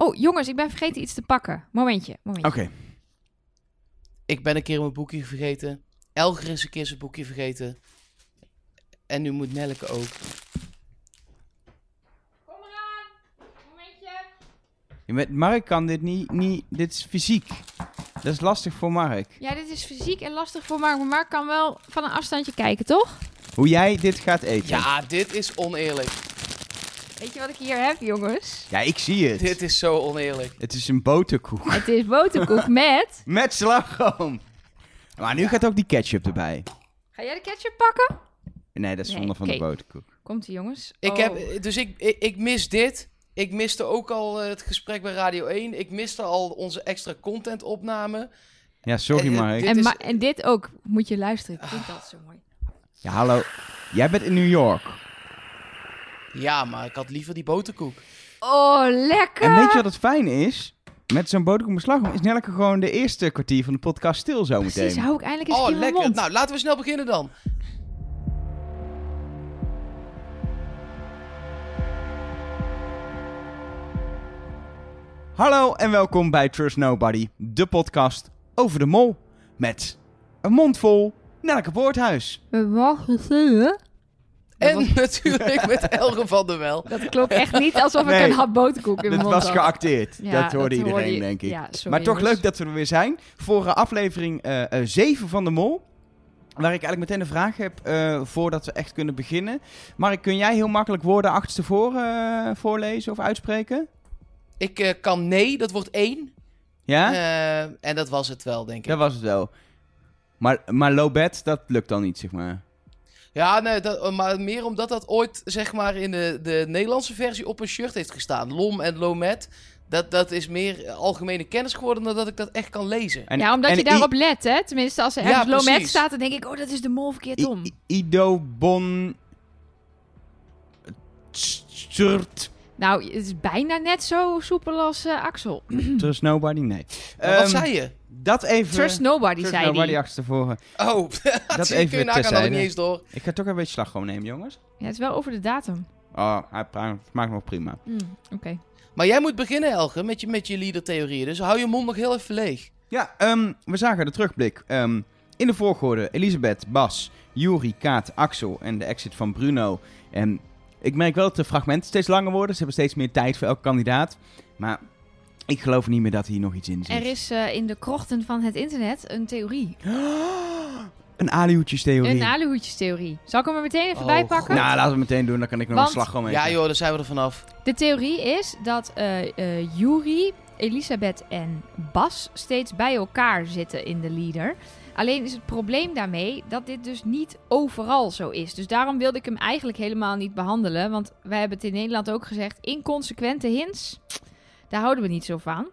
Oh, jongens, ik ben vergeten iets te pakken. Momentje, momentje. Oké. Ik ben een keer mijn boekje vergeten. Elger is een keer zijn boekje vergeten. En nu moet Nelleke ook. Kom eraan. Momentje. Ja, Met Mark kan dit niet, niet... Dit is fysiek. Dat is lastig voor Mark. Ja, dit is fysiek en lastig voor Mark. Maar Mark kan wel van een afstandje kijken, toch? Hoe jij dit gaat eten. Ja, dit is oneerlijk. Weet je wat ik hier heb, jongens? Ja, ik zie het. Dit is zo oneerlijk. Het is een boterkoek. Het is boterkoek met... Met slagroom. Maar nu gaat ook die ketchup erbij. Ga jij de ketchup pakken? Nee, dat is Nee, zonde van de boterkoek. Komt-ie, jongens. Ik Oh. heb, dus ik, ik, ik mis dit. Ik miste ook al eh, het gesprek bij Radio 1. Ik miste al onze extra content opname. Ja, sorry Eh, eh, Mark. dit En, is- ma- en dit ook. Moet je luisteren. Ik vind dat zo mooi. Ja, hallo. Jij bent in New York. Ja, maar ik had liever die boterkoek. Oh, lekker. En weet je wat het fijne is? Met zo'n boterkoek met slagroom is Nelleke gewoon de eerste kwartier van de podcast stil zo meteen. Precies, hou ik eindelijk eens Oh, mijn lekker. mond. Nou, laten we snel beginnen dan. Hallo en welkom bij Trust Nobody, de podcast over de mol. Met een mond vol Nelleke Poorthuis. We mogen zingen. En natuurlijk met Elge van der Wel. Dat klopt echt niet alsof Nee. ik een hap boterkoek in Dat mijn mond was had. geacteerd. Ja, dat hoorde iedereen, hoorde je- denk ik. Ja, sorry, maar toch jongens. leuk dat we er weer zijn voor eh, aflevering 7 van de mol. Waar ik eigenlijk meteen een vraag heb eh, voordat we echt kunnen beginnen. Mark, kun jij heel makkelijk woorden achterstevoren eh voorlezen of uitspreken? Ik eh, kan nee, dat wordt één. Ja? Eh, en dat was het wel, denk ik. Dat was het wel. Maar, maar low bed, dat lukt dan niet, zeg maar. Ja, nee, dat, maar meer omdat dat ooit zeg maar in de, de Nederlandse versie op een shirt heeft gestaan. Lom en Lomet. Dat, dat is meer algemene kennis geworden dan dat ik dat echt kan lezen. En, ja, omdat en je daarop let, hè. Tenminste, als er Ja, ergens Lomet precies. staat, dan denk ik... Oh, dat is de mol verkeerd om. I- Ido Bon... Sturt... Nou, het is bijna net zo soepel als eh, Axel. Trust Nobody? Nee. Wat Ehm, zei je? Dat even... Trust nobody, Trust zei Nobody achterstevoren. Oh, Dat even kun je nagaan dat ik terzijde. niet eens door. Ik ga toch een beetje slagroom nemen, jongens. Ja, het is wel over de datum. Oh, hij smaakt nog prima. Mm, Oké. Maar jij moet beginnen, Elge, met je, met je leader-theorieën. Dus hou je mond nog heel even leeg. Ja, ehm, we zagen de terugblik. Ehm, in de volgorde Elisabeth, Bas, Juri, Kaat, Axel en de exit van Bruno. En ik merk wel dat de fragmenten steeds langer worden. Ze hebben steeds meer tijd voor elke kandidaat. Maar ik geloof niet meer dat hier nog iets in zit. Er is eh, in de krochten van het internet een theorie. Een alihoedjestheorie. Een aluhoedjestheorie. Zal ik hem er meteen even Oh, bij pakken? Nou, laten we meteen doen. Dan kan ik nog Want- een slagroom eten. Ja joh, daar zijn we er vanaf. De theorie is dat eh eh Yuri, Elisabeth en Bas steeds bij elkaar zitten in de leader. Alleen is het probleem daarmee dat dit dus niet overal zo is. Dus daarom wilde ik hem eigenlijk helemaal niet behandelen. Want wij hebben het in Nederland ook gezegd: inconsequente hints, daar houden we niet zo van.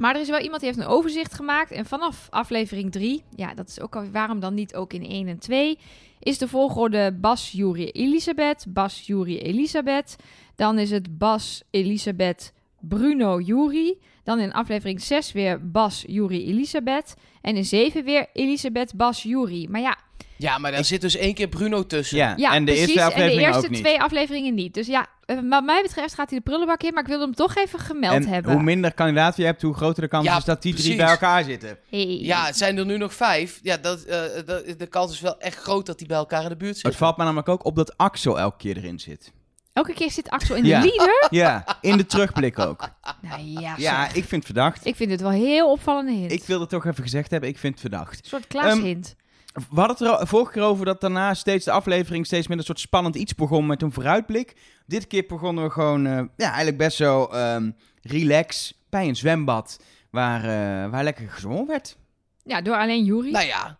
Maar er is wel iemand die heeft een overzicht gemaakt. En vanaf aflevering 3, ja, dat is ook al waarom dan niet ook in 1 en 2, is de volgorde Bas, Juri, Elisabeth. Bas, Juri, Elisabeth. Dan is het Bas, Elisabeth, Bruno, Juri. Dan in aflevering 6 weer Bas, Juri, Elisabeth. En in 7 weer Elisabeth, Bas, Juri. Maar ja, Ja, maar daar zit dus één keer Bruno tussen. Ja, ja en de precies. eerste aflevering en de eerste ook niet. twee afleveringen niet. Dus ja, eh, wat mij betreft gaat hij de prullenbak in. Maar ik wilde hem toch even gemeld en hebben. hoe minder kandidaten je hebt, hoe groter de kans Ja, is dat die drie bij elkaar zitten. Hey. Ja, het zijn er nu nog vijf. Ja, dat, eh, dat- de kans is wel echt groot dat die bij elkaar in de buurt Het zitten. valt me namelijk ook op dat Axel elke keer erin zit. Elke keer zit Axel in de Ja. leader. Ja, in de terugblik ook. Nou ja, Ja, ik vind het verdacht. ik vind het wel heel opvallende hint. Ik wilde het toch even gezegd hebben, ik vind het verdacht. Een soort Klaas Ehm, hint. We hadden het er al- vorige keer over dat daarna steeds de aflevering steeds met een soort spannend iets begon met een vooruitblik. Dit keer begonnen we gewoon, eh, ja, eigenlijk best zo ehm, relax bij een zwembad waar, eh, waar lekker gezongen werd. Ja, door alleen Juri. Nou ja,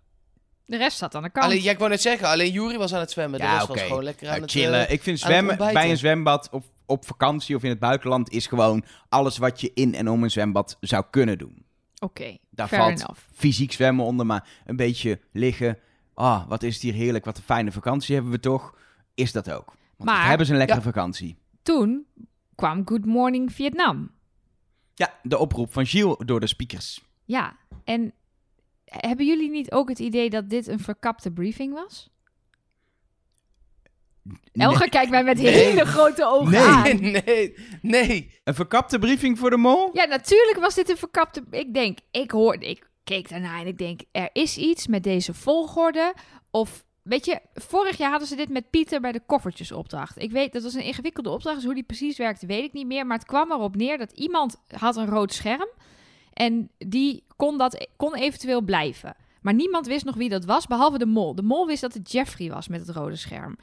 De rest zat aan de kant. alleen, ja, ik wou net zeggen, alleen Jury was aan het zwemmen. De Ja, rest was gewoon lekker aan Ja, het... chillen. eh, ik vind aan zwemmen bij een zwembad op, op vakantie of in het buitenland is gewoon alles wat je in en om een zwembad zou kunnen doen. Oké, Daar valt enough. fysiek zwemmen onder, maar een beetje liggen. Ah, wat is het hier heerlijk, wat een fijne vakantie hebben we toch. Is dat ook. Want Maar- we hebben ze een lekkere Ja. vakantie. Toen kwam Good Morning Vietnam. Ja, de oproep van Gilles door de speakers. Ja, en hebben jullie niet ook het idee dat dit een verkapte briefing was? Elga kijkt mij met Nee. hele grote ogen Nee. aan. Nee, nee, nee. Een verkapte briefing voor de mol? Ja, natuurlijk was dit een verkapte... Ik denk, ik hoorde... Ik keek daarna en ik denk, er is iets met deze volgorde. Of, weet je, vorig jaar hadden ze dit met Pieter bij de koffertjesopdracht. Ik weet, dat was een ingewikkelde opdracht. Dus hoe die precies werkte, weet ik niet meer. Maar het kwam erop neer dat iemand had een rood scherm. En die kon, dat, kon eventueel blijven. Maar niemand wist nog wie dat was, behalve de mol. De mol wist dat het Jeffrey was met het rode scherm.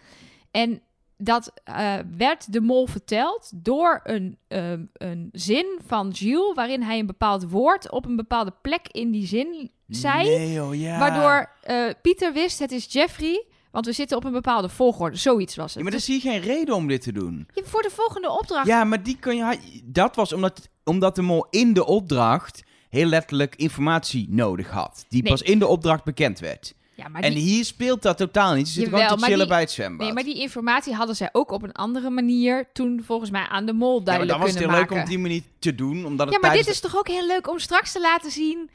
En dat eh, werd de mol verteld door een, ehm, een zin van Jules... waarin hij een bepaald woord op een bepaalde plek in die zin zei... Nee, oh ja. waardoor eh, Pieter wist, het is Jeffrey... want we zitten op een bepaalde volgorde. Zoiets was Ja, het. maar dan Dus zie je geen reden om dit te doen. voor de volgende opdracht... Ja, maar die kan je... Dat was omdat, omdat de mol in de opdracht heel letterlijk informatie nodig had. Die Nee. pas in de opdracht bekend werd. Ja, maar En die, hier speelt dat totaal niet. Ze zitten Jawel, gewoon te chillen die- bij het zwembad. nee, maar die informatie hadden zij ook op een andere manier... toen volgens mij aan de mol ja, maar duidelijk dan was het heel leuk om die manier te doen. Omdat het Ja, maar dit is toch ook heel leuk om straks te laten zien...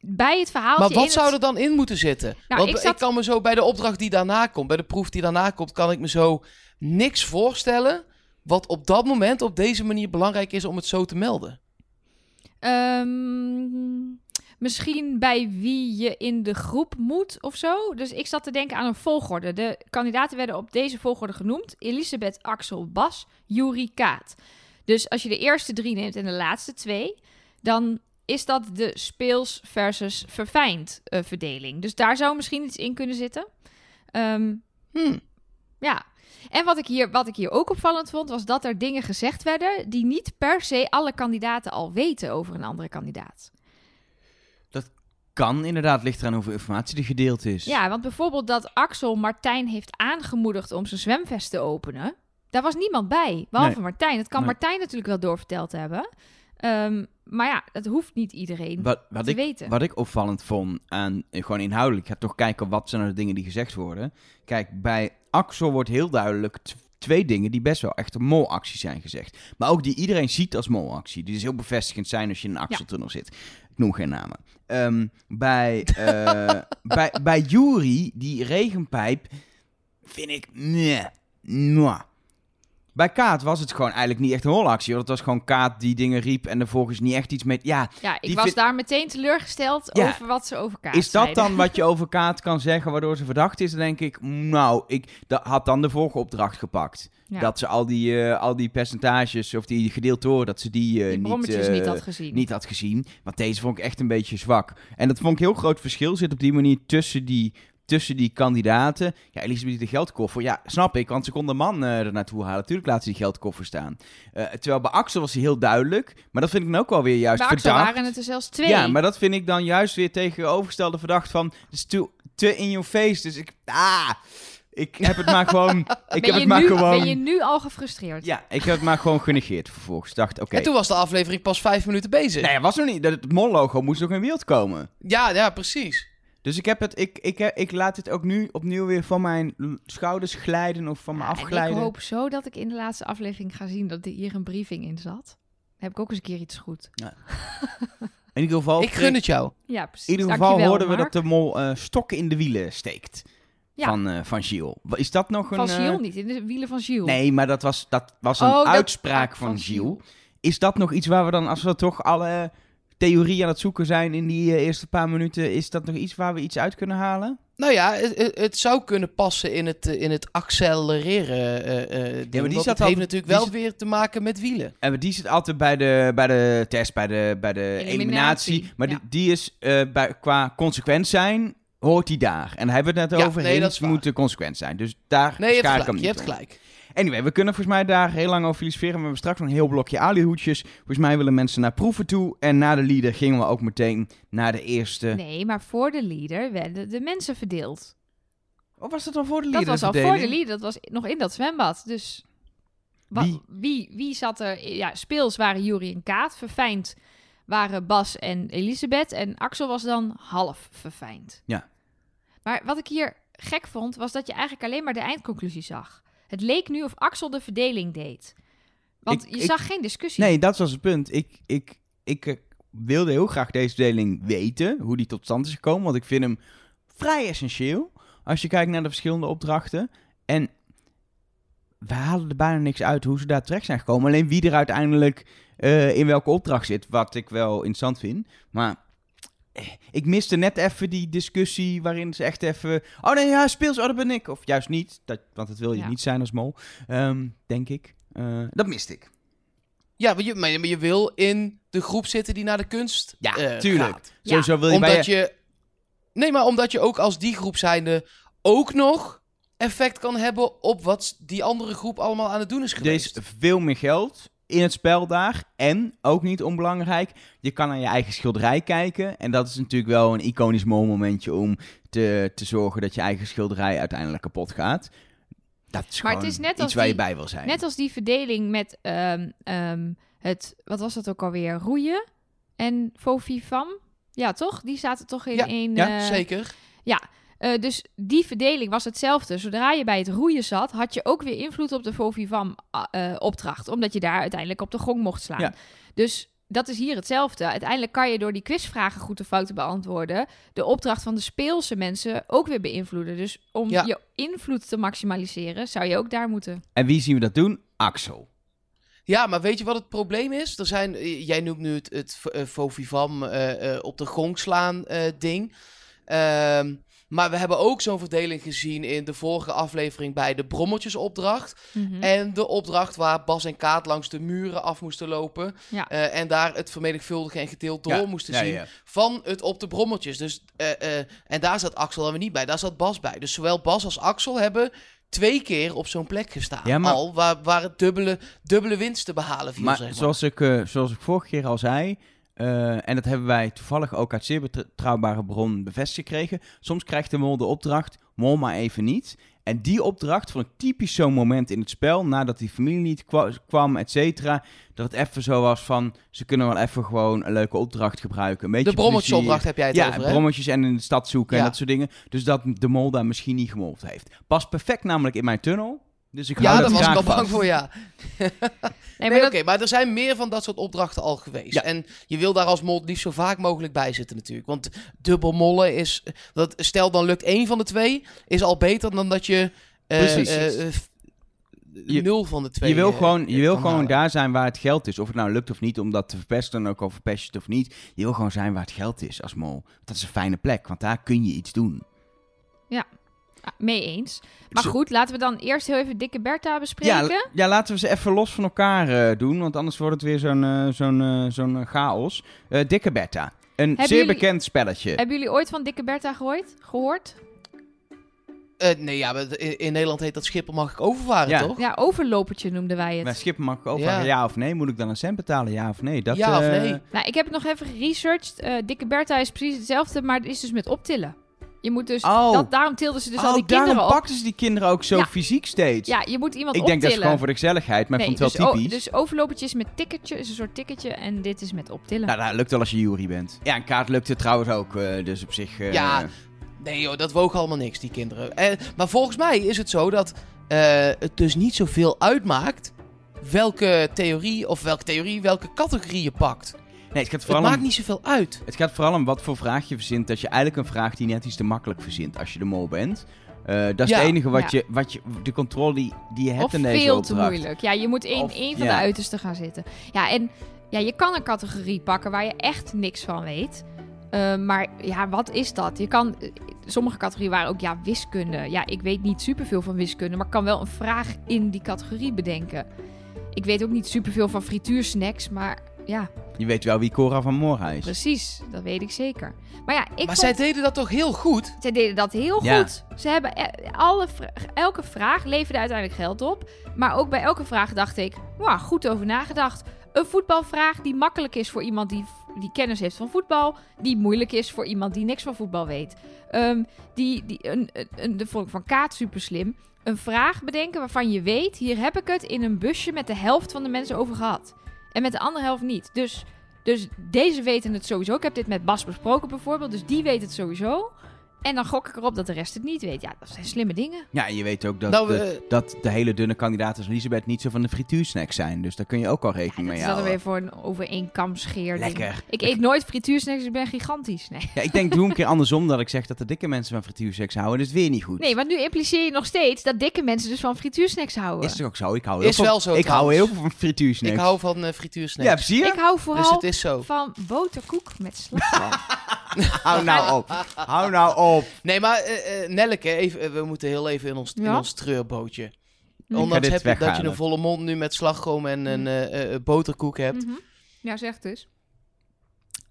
bij het verhaal. Maar wat zou er dan in moeten zitten? Nou, Want ik kan me zo bij de opdracht die daarna komt, bij de proef die daarna komt, kan ik me zo niks voorstellen wat op dat moment op deze manier belangrijk is om het zo te melden. Ehm, misschien bij wie je in de groep moet of zo. Dus ik zat te denken aan een volgorde. De kandidaten werden op deze volgorde genoemd: Elisabeth, Axel, Bas, Juri, Kaat. Dus als je de eerste drie neemt en de laatste twee, dan is dat de speels versus verfijnd eh, verdeling. Dus daar zou misschien iets in kunnen zitten. Ehm, Hm. ja. En wat ik, hier, wat ik hier ook opvallend vond, was dat er dingen gezegd werden die niet per se alle kandidaten al weten over een andere kandidaat. Kan inderdaad ligt eraan hoeveel informatie er gedeeld is. Ja, want bijvoorbeeld dat Axel Martijn heeft aangemoedigd om zijn zwemvest te openen. Daar was niemand bij, behalve Nee. Martijn. Dat kan Nee. Martijn natuurlijk wel doorverteld hebben. Ehm, maar ja, dat hoeft niet iedereen Wat, wat, te ik, weten. wat ik opvallend vond aan, eh, gewoon inhoudelijk, ik ga toch kijken wat zijn de dingen die gezegd worden. Kijk, bij Axel wordt heel duidelijk twee dingen die best wel echt een molactie zijn gezegd. Maar ook die iedereen ziet als molactie. Die dus heel bevestigend zijn als je in een Axel-tunnel zit. Ik noem geen namen. Ehm, bij, eh bij, bij Jury, die regenpijp, vind ik... Nee. Bij Kaat was het gewoon eigenlijk niet echt een molactie. Want het was gewoon Kaat die dingen riep en er volgens niet echt iets mee... Ja, ja, ik was vind- daar meteen teleurgesteld Ja. over wat ze over Kaat Is dat zeiden. dan wat je over Kaat kan zeggen waardoor ze verdacht is? Dan denk ik, nou, ik dat had dan de vorige opdracht gepakt. Ja. Dat ze al die, eh, al die percentages of die gedeeltoren, dat ze die, eh, die niet, brommetjes eh, niet had gezien. niet had gezien. Want deze vond ik echt een beetje zwak. En dat vond ik een heel groot verschil zit op die manier tussen die, tussen die kandidaten. Ja, Elisabeth de geldkoffer. Ja, snap ik, want ze kon de man er naartoe halen. Tuurlijk laat ze die geldkoffer staan. Terwijl bij Axel was hij heel duidelijk. Maar dat vind ik dan ook wel weer juist Bij Axel verdacht. waren het er zelfs twee. Ja, maar dat vind ik dan juist weer tegenovergestelde verdacht van... Het is te, te in your face, dus ik... Ah, ik heb het maar gewoon... Ik ben, heb je het maar nu, gewoon... ben je nu al gefrustreerd? Ja, ik heb het maar gewoon genegeerd vervolgens. Dacht, oké. En toen was de aflevering pas vijf minuten bezig. Nee, het was nog niet. Dat Het mol-logo moest nog in beeld komen. Ja, ja, precies. Dus ik heb het... Ik, ik, ik, ik laat het ook nu opnieuw weer van mijn schouders glijden of van me Ja, en afglijden. ik hoop zo dat ik in de laatste aflevering ga zien dat er hier een briefing in zat. Dan heb ik ook eens een keer iets goed. In ieder geval... Ik gun het jou. Ja, precies. In ieder geval Dankjewel, hoorden we Mark. dat de mol eh, stokken in de wielen steekt. Ja. Van, eh van Gilles. Is dat nog een... Van eh, Gilles, niet in de wielen van Gilles. Nee, maar dat was, dat was een Oh, uitspraak ah, van, van Gilles. Is dat nog iets waar we dan, als we toch alle theorieën aan het zoeken zijn in die eh, eerste paar minuten, is dat nog iets waar we iets uit kunnen halen? Nou ja, het, zou kunnen passen in het, eh, in het accelereren eh eh ding. die zat al- heeft natuurlijk wel zit- weer te maken met wielen. En die zit altijd bij de, bij de test, bij de, bij de eliminatie. Eliminatie, Maar ja. die, die is eh, bij, qua consequent zijn, hoort die daar. En daar hebben we het net Ja, over nee, eens, dat moeten consequent zijn. Dus daar Nee, je hebt ik gelijk. hem Je niet hebt om. gelijk. Anyway, we kunnen volgens mij daar heel lang over filosoferen. Maar we hebben straks nog een heel blokje alihoedjes. Volgens mij willen mensen naar proeven toe. En na de leader gingen we ook meteen naar de eerste. Nee, maar voor de leader werden de mensen verdeeld. Of was dat al voor de Dat leader? was al voor de leader, dat was nog in dat zwembad. Dus Wie? wie, wie zat er? Ja, speels waren Jury en Kaat. Verfijnd waren Bas en Elisabeth. En Axel was dan half verfijnd. Ja. Maar wat ik hier gek vond, was dat je eigenlijk alleen maar de eindconclusie zag. Het leek nu of Axel de verdeling deed. Want Ik- je ik- zag geen discussie. Nee, dat was het punt. Ik, ik, ik eh, wilde heel graag deze deling weten. Hoe die tot stand is gekomen. Want ik vind hem vrij essentieel. Als je kijkt naar de verschillende opdrachten. En we halen er bijna niks uit hoe ze daar terecht zijn gekomen. Alleen wie er uiteindelijk eh, in welke opdracht zit, wat ik wel interessant vind. Maar ik miste net even die discussie waarin ze echt even... Oh nee, ja, speels, oh dat ben ik. Of juist niet, dat, want dat wil je Ja. niet zijn als mol, Ehm, denk ik. Eh, dat miste ik. Ja, maar je, maar je- maar je wil in de groep zitten die naar de kunst Ja, eh, tuurlijk. gaat. Ja, wil je bij Omdat je... je... Nee, maar omdat je ook als die groep zijnde ook nog effect kan hebben op wat die andere groep allemaal aan het doen is Er geweest. is veel meer geld in het spel daar. En, ook niet onbelangrijk, je kan naar je eigen schilderij kijken. En dat is natuurlijk wel een iconisch momentje om te, te zorgen dat je eigen schilderij uiteindelijk kapot gaat. Dat is Maar gewoon het is net iets als waar je die- bij wil zijn. Net als die verdeling met ehm, ehm, het, wat was dat ook alweer? Roeien en Fofifam. Ja, toch? Die zaten toch in Ja, één... ja, eh, Zeker. Eh, dus die verdeling was hetzelfde. Zodra je bij het roeien zat, had je ook weer invloed op de Fofifam eh, opdracht. Omdat je daar uiteindelijk op de gong mocht slaan. Ja. Dus dat is hier hetzelfde. Uiteindelijk kan je door die quizvragen goed of fout te beantwoorden... de opdracht van de speelse mensen ook weer beïnvloeden. Dus om Ja. je invloed te maximaliseren, zou je ook daar moeten. En wie zien we dat doen? Axel. Ja, maar weet je wat het probleem is? Er zijn, eh, jij noemt nu het, het uh, Fovivam eh, eh, op de gong slaan eh, ding. Ehm, maar we hebben ook zo'n verdeling gezien in de vorige aflevering bij de brommeltjesopdracht. Mhm. En de opdracht waar Bas en Kaat langs de muren af moesten lopen. Ja. eh, en daar het vermenigvuldigen en gedeeld door Ja, moesten ja, zien. ja. Van het op de brommeltjes. Dus, eh, eh, en daar zat Axel er weer niet bij. Daar zat Bas bij. Dus zowel Bas als Axel hebben twee keer op zo'n plek gestaan. Ja, maar- Al waar, waar het dubbele, dubbele winst te behalen viel, Maar zeg maar. zoals ik, eh, zoals ik vorige keer al zei, eh, en dat hebben wij toevallig ook uit zeer betrouwbare bron bevestigd gekregen. Soms krijgt de mol de opdracht, mol maar even niet. En die opdracht vond ik typisch zo'n moment in het spel, nadat die familie niet kwa- kwam, et cetera. Dat het even zo was van, ze kunnen wel even gewoon een leuke opdracht gebruiken. Een beetje de heb jij het Ja, over, hè? brommetjes en in de stad zoeken en Ja. dat soort dingen. Dus dat de mol daar misschien niet gemold heeft. Past perfect namelijk in mijn tunnel. Dus ik Ja, daar dat was ik al bang voor, ja. Nee, Nee, maar oké, dat- maar er zijn meer van dat soort opdrachten al geweest. Ja. En je wil daar als mol het liefst zo vaak mogelijk bij zitten natuurlijk. Want dubbel mollen is... Dat, stel dan lukt één van de twee, is al beter dan dat je... eh, Precies. eh, eh, Je- nul van de twee je wil gewoon, je wil gewoon halen. daar zijn waar het geld is. Of het nou lukt of niet om dat te verpesten, dan ook al verpest je het of niet. Je wil gewoon zijn waar het geld is als mol. Dat is een fijne plek, want daar kun je iets doen. Ah, mee eens. Maar goed, laten we dan eerst heel even Dikke Bertha bespreken. Ja, la- ja, laten we ze even los van elkaar eh, doen, want anders wordt het weer zo'n eh, zo'n eh, zo'n chaos. Eh, Dikke Bertha. Een Hebben zeer jullie- bekend spelletje. Hebben jullie ooit van Dikke Bertha gehoord? gehoord? Eh, nee, ja, maar in, in Nederland heet dat Schiphol mag ik overvaren, Ja. toch? Ja, overlopertje noemden wij het. Bij Schippen mag ik overvragen, Ja. ja. of nee? Moet ik dan een cent betalen, ja of nee? Dat, Ja of nee? Nou, ik heb het nog even geresearched. Eh, Dikke Bertha is precies hetzelfde, maar het is dus met optillen. Je moet dus, Oh. dat, daarom tilden ze dus al oh, die daarom kinderen op. pakten ze die kinderen ook zo Ja. fysiek steeds. Ja, je moet iemand ik denk dat is gewoon voor de gezelligheid, maar ik Nee, vond het wel dus, typisch. dus overlopertje is met ticketje, is een soort ticketje en dit is met optillen. Nou, dat lukt wel als je jury bent. Ja, een kaart lukte trouwens ook, eh, dus op zich... eh, Ja, Nee joh, dat woog allemaal niks, die kinderen. Eh, maar volgens mij is het zo dat eh, het dus niet zoveel uitmaakt welke theorie of welke theorie, welke categorie je pakt. Nee, het gaat Het maakt niet zoveel uit. Het gaat vooral om wat voor vraag je verzint. Dat je eigenlijk een vraag die net iets te makkelijk verzint als je de mol bent. Eh, dat is Ja. het enige wat, Ja. je, wat je... De controle die, die je hebt of in deze veel te moeilijk. Ja, je moet in Of- één van ja. de uitersten gaan zitten. Ja, en ja, je kan een categorie pakken waar je echt niks van weet. Eh, maar ja, wat is dat? Je kan, sommige categorieën waren ook ja, wiskunde. Ja, ik weet niet superveel van wiskunde, maar ik kan wel een vraag in die categorie bedenken. Ik weet ook niet superveel van frituursnacks, maar ja, Je weet wel wie Cora van Mora is. precies, dat weet ik zeker. Maar ja, ik maar vond... zij deden dat toch heel goed? Zij deden dat heel Ja. goed. Ze hebben e- alle vra- elke vraag leverde uiteindelijk geld op. Maar ook bij elke vraag dacht ik, wow, goed over nagedacht. Een voetbalvraag die makkelijk is voor iemand die, die kennis heeft van voetbal. Die moeilijk is voor iemand die niks van voetbal weet. Ehm, die, die, een, een, een, de vond ik van Kaat super slim. Een vraag bedenken waarvan je weet, hier heb ik het in een busje met de helft van de mensen over gehad. En met de andere helft niet. Dus, dus deze weten het sowieso. Ik heb dit met Bas besproken bijvoorbeeld. Dus die weet het sowieso. En dan gok ik erop dat de rest het niet weet. Ja, dat zijn slimme dingen. Ja, en je weet ook dat, Nou, de, eh, dat de hele dunne kandidaten als Elisabeth niet zo van de frituursnacks zijn. Dus daar kun je ook al rekening Dat mee is dan houden. weer voor een over één kam scheer ding. Lekker. Ik eet nooit frituursnacks, dus ik ben gigantisch. Nee. Ja, ik denk, doe een keer andersom dat ik zeg dat de dikke mensen van frituurseks houden. Dat is weer niet goed. nee, want nu impliceer je nog steeds dat dikke mensen dus van frituursnacks houden. Is toch ook zo? Ik hou Is heel wel zo Ik hou heel veel van frituursnacks. Ik hou van eh frituursnacks. Ja, zie je? Ik hou dus vooral het is zo. van boterkoek met slagroom. Hou nou op. Hou nou op. Nee, maar eh, Nelleke, even, eh, we moeten heel even in ons, in ons treurbootje. Mhm. ga Ondanks heb je, dat je een volle mond nu met slagroom en een eh, eh, boterkoek hebt. Mhm. Ja, zeg dus.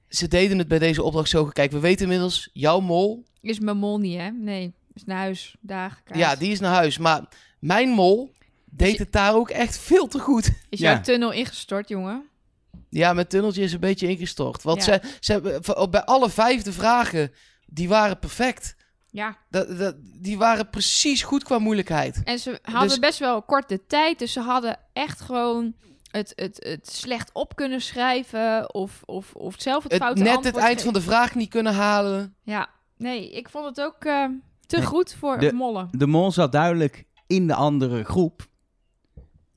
Ze deden het bij deze opdracht zo. Kijk, we weten inmiddels, jouw mol, Is mijn mol niet, hè? Nee, is naar huis. Dagen. ja, die is naar huis. Maar mijn mol deed het daar ook echt veel te goed. Is Ja. jouw tunnel ingestort, jongen? Ja, mijn tunneltje is een beetje ingestort. Want Ja. ze, ze bij alle vijfde vragen, die waren perfect. Ja. Dat, dat, die waren precies goed qua moeilijkheid. En ze hadden Dus- best wel kort de tijd, dus ze hadden echt gewoon het, het, het slecht op kunnen schrijven of, of, of zelf het, Het, foute net antwoord het eind van de vraag niet kunnen halen. Ja, nee, ik vond het ook eh, te Nee, goed voor de- mollen. De mol zat duidelijk in de andere groep.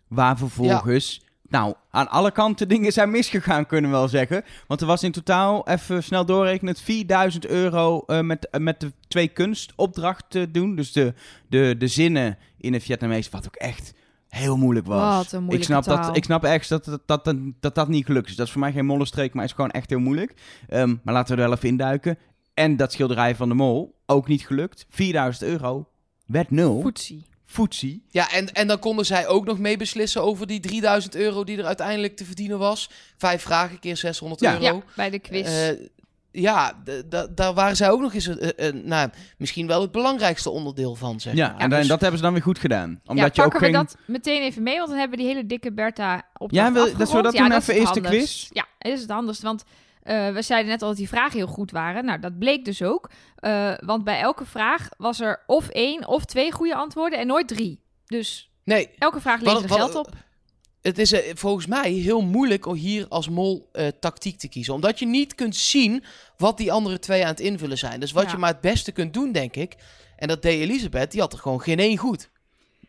Waar vervolgens... Nou, aan alle kanten dingen zijn misgegaan, kunnen we wel zeggen. Want er was in totaal, even snel doorrekenen, 4000 euro eh, met, eh, met de twee kunstopdrachten doen. Dus de, de, de zinnen in het Vietnamees, wat ook echt heel moeilijk was. Wat een moeilijke ik snap, taal. dat, ik snap echt dat dat, dat, dat, dat dat niet gelukt is. Dat is voor mij geen mollenstreek, maar is gewoon echt heel moeilijk. Ehm, maar laten we er wel even induiken. En dat schilderij van de mol, ook niet gelukt. 4000 euro, werd nul. Foetsie. Ja, en, en dan konden zij ook nog mee beslissen over die 3000 euro die er uiteindelijk te verdienen was. Vijf vragen keer 600 Ja. euro. Ja, bij de quiz. Eh, ja, daar waren zij ook nog eens, eh, nou, misschien wel het belangrijkste onderdeel van, zeg Ja, maar. en dan- Dus- dat hebben ze dan weer goed gedaan. ja, Omdat je ook we dat meteen even mee, want dan hebben we die hele dikke Bertha op Ja, wil- dat zullen we dat doen is even het eerst de quiz? Ja, dat is het handigst, want eh, we zeiden net al dat die vragen heel goed waren. Nou, dat bleek dus ook. Eh, want bij elke vraag was er of één of twee goede antwoorden en nooit drie. Dus Nee, elke vraag wat- geld op. het is eh, volgens mij heel moeilijk om hier als mol tactiek te kiezen. Omdat je niet kunt zien wat die andere twee aan het invullen zijn. Dus wat Ja. je maar het beste kunt doen, denk ik. En dat deed Elisabeth, die had er gewoon geen één goed.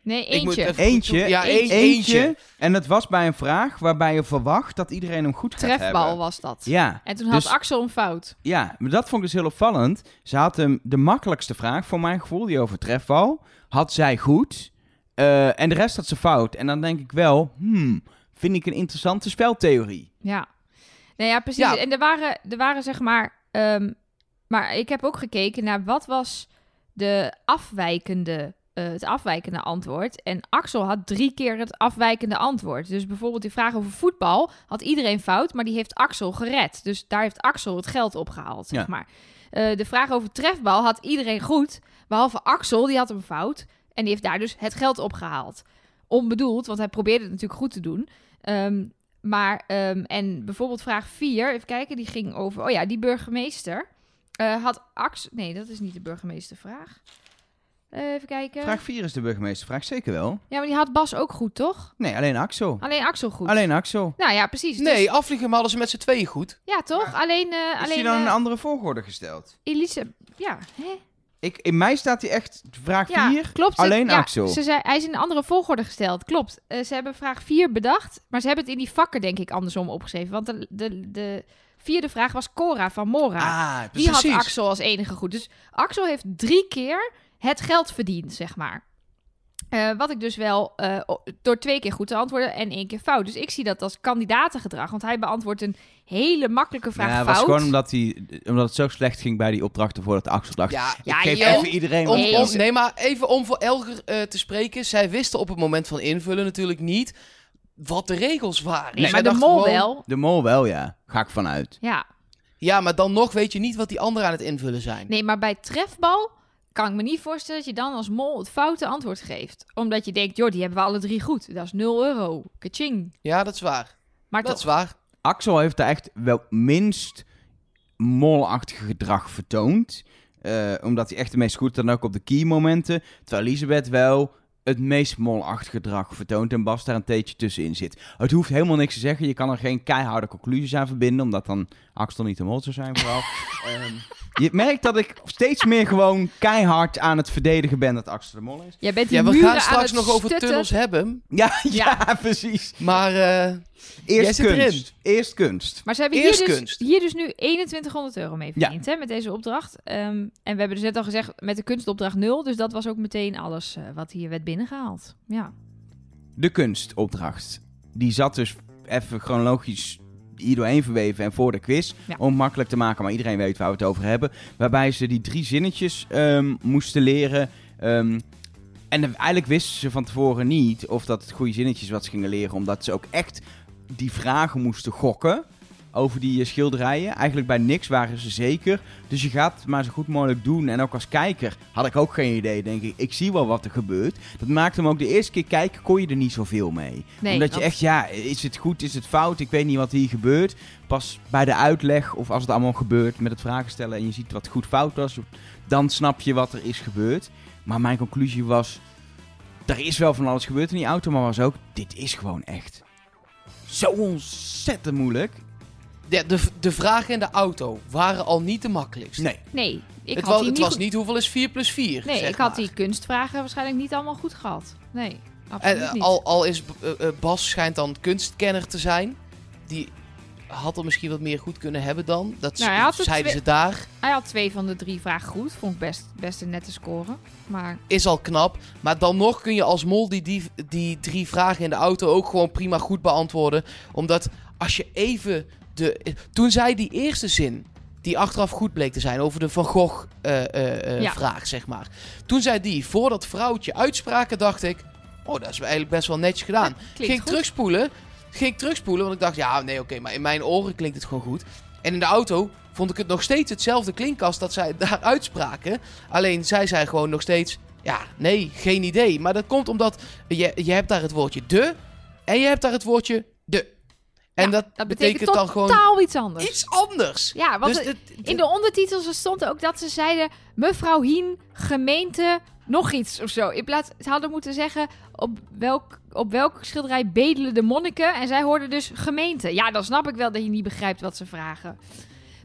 Nee, eentje. even- Eentje, Ja, eentje. één- eentje. En dat was bij een vraag waarbij je verwacht dat iedereen hem goed gaat Trefbal hebben. was dat. Ja, En toen had dus- Axel een fout. ja, maar dat vond ik dus heel opvallend. Ze had hem de makkelijkste vraag, voor mijn gevoel, die over trefbal, had zij goed. Eh, en de rest had ze fout. En dan denk ik wel, hmm, vind ik een interessante speltheorie. Ja. Nou ja, precies. Ja. En er waren, er waren zeg maar... ehm, maar ik heb ook gekeken naar wat was de afwijkende, eh, het afwijkende antwoord. En Axel had drie keer het afwijkende antwoord. Dus bijvoorbeeld die vraag over voetbal had iedereen fout, maar die heeft Axel gered. Dus daar heeft Axel het geld opgehaald, zeg Ja. maar. Eh, de vraag over trefbal had iedereen goed, behalve Axel, die had hem fout. En die heeft daar dus het geld opgehaald. Onbedoeld, want hij probeerde het natuurlijk goed te doen. Ehm, maar, ehm, en bijvoorbeeld vraag 4, even kijken, die ging over, oh ja, die burgemeester. eh, had Axel, nee, dat is niet de burgemeestervraag. Eh, even kijken. Vraag 4 is de burgemeestervraag, zeker wel. Ja, maar die had Bas ook goed, toch? Nee, alleen Axel. Alleen Axel goed. Alleen Axel. Nou ja, precies. Nee, Dus- afvliegen maar hadden ze met z'n tweeën goed. ja, toch? Alleen, eh Is alleen die dan eh, een andere volgorde gesteld? Elise, ja, hè? Ik, in mij staat hij echt vraag Ja, 4. klopt. Alleen ja, Axel. Ze zei, hij is in een andere volgorde gesteld. Klopt. Ze hebben vraag 4 bedacht, maar ze hebben het in die vakken denk ik andersom opgeschreven. Want de, de, de vierde vraag was Cora van Mora. Ah, Die precies. had Axel als enige goed. Dus Axel heeft drie keer het geld verdiend, zeg maar. Eh, wat ik dus wel eh, door twee keer goed te antwoorden en één keer fout. Dus ik zie dat als kandidatengedrag. Want hij beantwoordt een hele makkelijke vraag Ja, het was gewoon omdat, hij, omdat het zo slecht ging bij die opdrachten voordat Axel dacht. Ja, ik Ja, geef joh. even iedereen Om, Nee, om- geld. nee, maar even om voor Elger eh, te spreken. Zij wisten op het moment van invullen natuurlijk niet wat de regels waren. Nee, maar de mol gewoon- wel. De mol wel, ja. Ga ik vanuit. Ja. Ja, maar dan nog weet je niet wat die anderen aan het invullen zijn. Nee, maar bij trefbal kan ik me niet voorstellen dat je dan als mol het foute antwoord geeft. Omdat je denkt, joh, die hebben we alle drie goed. Dat is 0 euro. Kaching. Ja, dat is waar. Maar Dat toch. is waar. Axel heeft daar echt wel minst molachtig gedrag vertoond. Eh, omdat hij echt de meest goed dan ook op de key momenten. Terwijl Elisabeth wel het meest molachtig gedrag vertoont en Bas daar een teetje tussenin zit. Het hoeft helemaal niks te zeggen. Je kan er geen keiharde conclusies aan verbinden, omdat dan Axel niet de mol zou zijn vooral. Ehm, Je merkt dat ik steeds meer gewoon keihard aan het verdedigen ben dat Axel de Mol is. Jij bent die Ja, we muren gaan aan straks het nog over stutten. tunnels hebben. Ja, ja, Ja. precies. Maar eh, Jij Eerst zit erin. kunst. Eerst kunst. Maar ze hebben hier Eerst dus, kunst. hier dus nu 2100 euro mee verdiend hè, met deze opdracht. Ehm, en we hebben dus net al gezegd met de kunstopdracht 0. Dus dat was ook meteen alles eh, wat hier werd binnengehaald. Ja. De kunstopdracht. Die zat dus even chronologisch hier doorheen verweven en voor de quiz. Ja. Om het makkelijk te maken, maar iedereen weet waar we het over hebben. Waarbij ze die drie zinnetjes ehm, moesten leren. Ehm, en eigenlijk wisten ze van tevoren niet of dat het goede zinnetjes wat ze gingen leren. Omdat ze ook echt die vragen moesten gokken over die eh, schilderijen. Eigenlijk bij niks waren ze zeker. Dus je gaat het maar zo goed mogelijk doen. En ook als kijker had ik ook geen idee, denk ik. Ik zie wel wat er gebeurt. Dat maakte hem ook de eerste keer kijken, kon je er niet zoveel mee. Nee, Omdat je echt, ja, is het goed, is het fout? Ik weet niet wat hier gebeurt. Pas bij de uitleg, of als het allemaal gebeurt met het vragen stellen en je ziet wat goed fout was, dan snap je wat er is gebeurd. Maar mijn conclusie was, er is wel van alles gebeurd in die auto, maar was ook, dit is gewoon echt zo ontzettend moeilijk. Ja, de, de vragen in de auto waren al niet de makkelijkst. Nee. Nee, ik het had was, die het niet was goed- niet hoeveel is 4 plus 4. Nee, zeg ik had maar. die kunstvragen waarschijnlijk niet allemaal goed gehad. Nee, absoluut En, eh, niet. al, al is eh, eh, Bas schijnt dan kunstkenner te zijn. Die had er misschien wat meer goed kunnen hebben dan. Dat Nou, hij had het zeiden ze daar. Hij had twee van de drie vragen goed. Vond ik best, best een nette score. Maar Is al knap. Maar dan nog kun je als mol die, die, die drie vragen in de auto ook gewoon prima goed beantwoorden. Omdat als je even de... Toen zij die eerste zin, die achteraf goed bleek te zijn, over de Van Gogh eh, eh, eh, Ja. zeg maar. Toen zij die voor dat vrouwtje uitspraken, dacht ik... Oh, dat is eigenlijk best wel netjes gedaan. ging ik goed. terugspoelen. Ging terugspoelen, want ik dacht, ja, nee, oké, maar in mijn oren klinkt het gewoon goed. En in de auto vond ik het nog steeds hetzelfde klinken als dat zij daar uitspraken. Alleen zij zei gewoon nog steeds, ja, nee, geen idee. Maar dat komt omdat je, je hebt daar het woordje de en je hebt daar het woordje. En Ja, dat, dat betekent, betekent dan gewoon totaal iets anders. iets anders. Ja, want Dus in de ondertitels stond ook dat ze zeiden... Mevrouw Hien, gemeente, nog iets of zo. In plaats, ze hadden moeten zeggen... Op welk, op welk schilderij bedelen de monniken? En zij hoorden dus gemeente. Ja, dan snap ik wel dat je niet begrijpt wat ze vragen.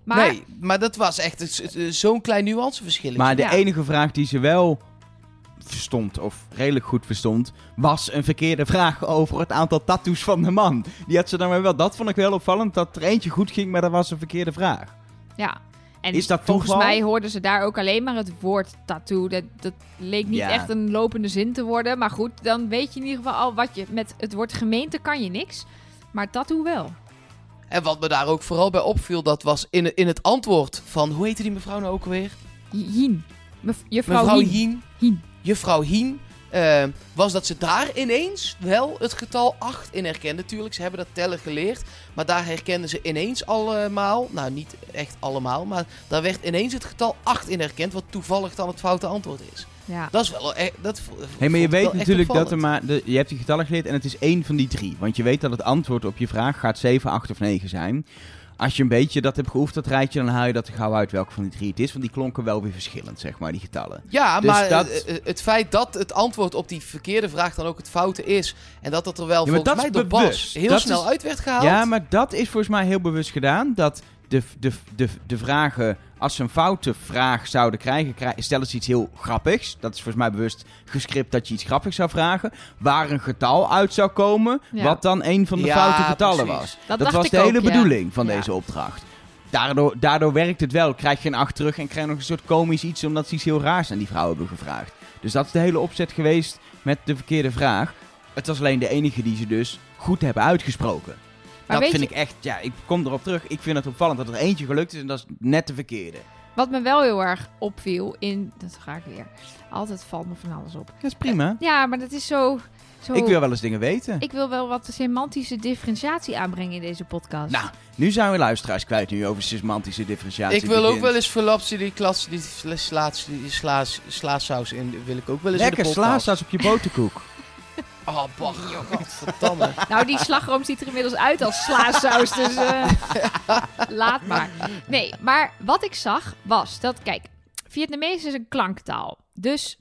Maar Nee, maar dat was echt zo'n klein nuanceverschil. Maar de Ja. enige vraag die ze wel verstond, of redelijk goed verstond, was een verkeerde vraag over het aantal tattoos van de man. Die had ze dan weer wel. Dat vond ik wel opvallend, dat er eentje goed ging, maar dat was een verkeerde vraag. ja... En Is dat volgens toeval? mij hoorden ze daar ook alleen maar het woord tattoo. Dat, dat leek niet Ja. echt een lopende zin te worden. Maar goed, dan weet je in ieder geval al wat je... Met het woord gemeente kan je niks. Maar tattoo wel. En wat me daar ook vooral bij opviel, dat was in, in het antwoord van, hoe heette die mevrouw nou ook alweer? Hien. Mevrouw Hien. Hien. Hien. Juffrouw Hien. eh, was dat ze daar ineens wel het getal 8 in herkende. Tuurlijk, ze hebben dat tellen geleerd. Maar daar herkenden ze ineens allemaal. Nou, niet echt allemaal. Maar daar werd ineens het getal 8 in herkend. Wat toevallig dan het foute antwoord is. Ja. Dat is wel. e- dat Hé, maar je weet echt natuurlijk dat er maar... De, je hebt die getallen geleerd en het is één van die drie. Want je weet dat het antwoord op je vraag gaat 7, 8 of 9 zijn. Als je een beetje dat hebt geoefend, dat rijtje, dan haal je dat er gauw uit welke van die drie het is. Want die klonken wel weer verschillend, zeg maar, die getallen. Ja, Dus maar dat- eh, eh, het feit dat het antwoord op die verkeerde vraag dan ook het foute is. En dat dat er wel Ja, volgens dat mij door Bas heel Dat snel is- uit werd gehaald. Ja, maar dat is volgens mij heel bewust gedaan. Dat de, de, de, de vragen, als ze een foute vraag zouden krijgen, krij- stellen ze iets heel grappigs. Dat is volgens mij bewust gescript dat je iets grappigs zou vragen. Waar een getal uit zou komen, Ja. wat dan een van de Ja, foute getallen precies. was. Dat was de hele ook, ja. bedoeling van Ja. deze opdracht. Daardoor, daardoor werkt het wel. Krijg je een acht terug en krijg je nog een soort komisch iets omdat ze iets heel raars aan die vrouw hebben gevraagd. Dus dat is de hele opzet geweest met de verkeerde vraag. Het was alleen de enige die ze dus goed hebben uitgesproken. Maar dat vind je- ik echt, ja, ik kom erop terug. Ik vind het opvallend dat er eentje gelukt is en dat is net de verkeerde. Wat me wel heel erg opviel in... Dat ga ik weer. Altijd valt me van alles op. Dat is prima. Ja, maar dat is zo... zo Ik wil wel eens dingen weten. ik wil wel wat semantische differentiatie aanbrengen in deze podcast. Nou, nu zijn we luisteraars kwijt nu over semantische differentiatie. Ik wil ook wel eens verlapsen die klas, die slaas, die slaas, slaasaus in, wil ik ook wel eens Lekker in de podcast. slaasaus op je boterkoek. Oh, bah, godverdamme. Nou, die slagroom ziet er inmiddels uit als slaasaus, dus eh, laat maar. Nee, maar wat ik zag was dat, kijk, Vietnamees is een klanktaal. Dus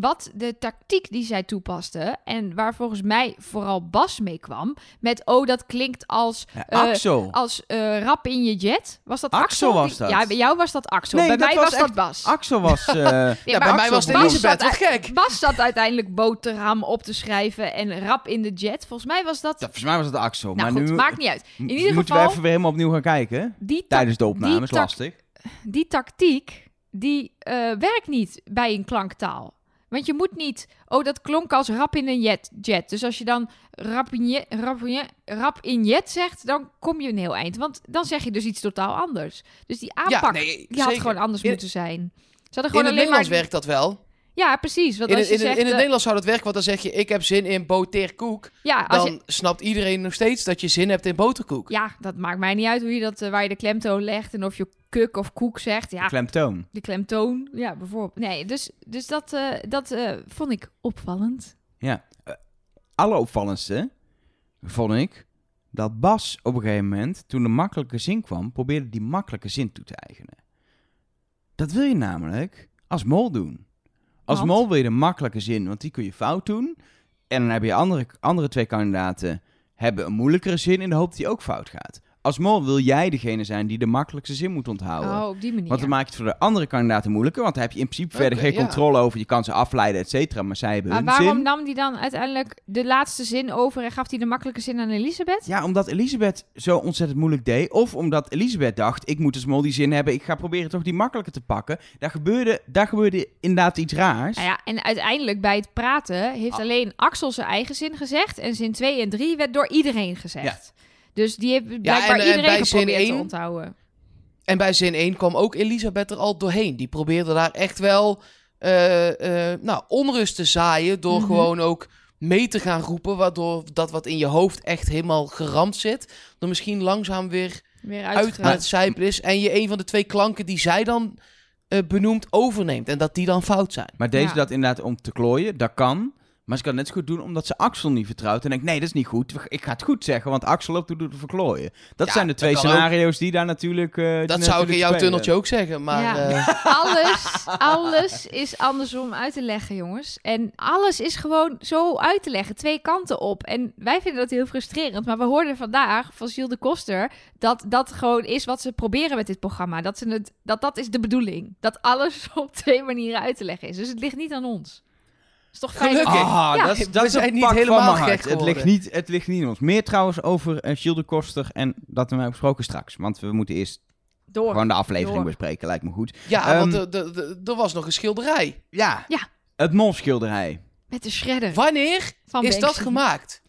wat de tactiek die zij toepaste en waar volgens mij vooral Bas mee kwam met oh dat klinkt als Ja, eh, als eh, rap in je jet. Was dat Axel Axel? was dat. Ja, bij jou was dat Axel. Nee, bij dat mij was was, dat Bas. Axel was... Nee, ja, bij mij was het Bas Elisabeth, wat gek. Bas zat uiteindelijk boterham op te schrijven en rap in de jet. Volgens mij was dat... ja, volgens mij was het Axel. nou maar goed, nu maakt niet uit. m- ieder moeten geval- we even weer helemaal opnieuw gaan kijken. Tijdens de opname, die is tak- lastig. die tactiek, die werkt niet bij een klanktaal. Want je moet niet... Oh, dat klonk als rap in een jet. jet. Dus als je dan rap in, jet, rap, in jet, rap in jet zegt, dan kom je een heel eind. Want dan zeg je dus iets totaal anders. Dus die aanpak, nee, die had gewoon anders In- moeten zijn. Ze hadden In gewoon het Nederlands maar... werkt dat wel. Ja, precies. Want In, als het- je in, zegt... in het eh, Nederlands zou dat werken, want dan zeg je... ik heb zin in boterkoek. ja, als Dan je, snapt iedereen nog steeds dat je zin hebt in boterkoek. ja, dat maakt mij niet uit hoe je dat, eh, waar je de klemtoon legt en of je kuk of koek zegt. Ja, Klemtoon. de klemtoon. Ja, bijvoorbeeld. Nee, dus, dus dat, eh, dat vond ik opvallend. Alleropvallendste vond ik dat Bas op een gegeven moment, toen de makkelijke zin kwam, probeerde die makkelijke zin toe te eigenen. Dat wil je namelijk als mol doen. Als Want? mol wil je de makkelijke zin, want die kun je fout doen. En dan heb je andere, andere twee kandidaten hebben een moeilijkere zin in de hoop dat die ook fout gaat. Als mol wil jij degene zijn die de makkelijkste zin moet onthouden. Oh, op die manier. Want dan maak je het voor de andere kandidaten moeilijker. Want dan heb je in principe verder geen ja. controle over. Je kan ze afleiden, et cetera. Maar zij hebben maar hun waarom zin. nam die dan uiteindelijk de laatste zin over en gaf hij de makkelijke zin aan Elisabeth? Ja, omdat Elisabeth zo ontzettend moeilijk deed. Of omdat Elisabeth dacht, ik moet als mol die zin hebben. Ik ga proberen toch die makkelijker te pakken. Daar gebeurde, daar gebeurde inderdaad iets raars. Nou ja, en uiteindelijk bij het praten heeft Ah. alleen Axel zijn eigen zin gezegd. En zin 2 en 3 werd door iedereen gezegd. Dus die heeft blijkbaar en- en iedereen bij zin geprobeerd te één- onthouden. En bij zin 1 kwam ook Elisabeth er al doorheen. Die probeerde daar echt wel eh, eh, nou, onrust te zaaien. Door Mhm. gewoon ook mee te gaan roepen. Waardoor dat wat in je hoofd echt helemaal geramd zit. Er misschien langzaam weer Weer uit uitge... aan het zijpelen is. En je een van de twee klanken die zij dan eh, benoemt overneemt. En dat die dan fout zijn. Maar deze Ja. dat inderdaad om te klooien, dat kan. Maar ze kan het net zo goed doen omdat ze Axel niet vertrouwt. En denkt, nee, dat is niet goed. Ik ga het goed zeggen, want Axel loopt toe te verklooien. Dat Ja, zijn de dat twee ook. scenario's die daar natuurlijk... eh, Dat zou ik in jouw spelen. tunneltje ook zeggen. Maar Ja. eh, alles, alles is andersom uit te leggen, jongens. En alles is gewoon zo uit te leggen, twee kanten op. En wij vinden dat heel frustrerend. Maar we hoorden vandaag van Gilles de Koster dat dat gewoon is wat ze proberen met dit programma. Dat, ze het, dat dat is de bedoeling. Dat alles op twee manieren uit te leggen is. Dus het ligt niet aan ons. Is toch fijn? Gelukkig. Ah, Ja. dat is, dat is een niet pak van helemaal mijn hart. gek Het ligt, niet, het ligt niet in ons. Meer trouwens over uh, Gilles de Koster en dat hebben we besproken straks. Want we moeten eerst Door. gewoon de aflevering Door. bespreken, lijkt me goed. ja, Ehm, want er- er- was nog een schilderij. Ja, Ja. het molschilderij. Met de shredder Wanneer van is dat gemaakt?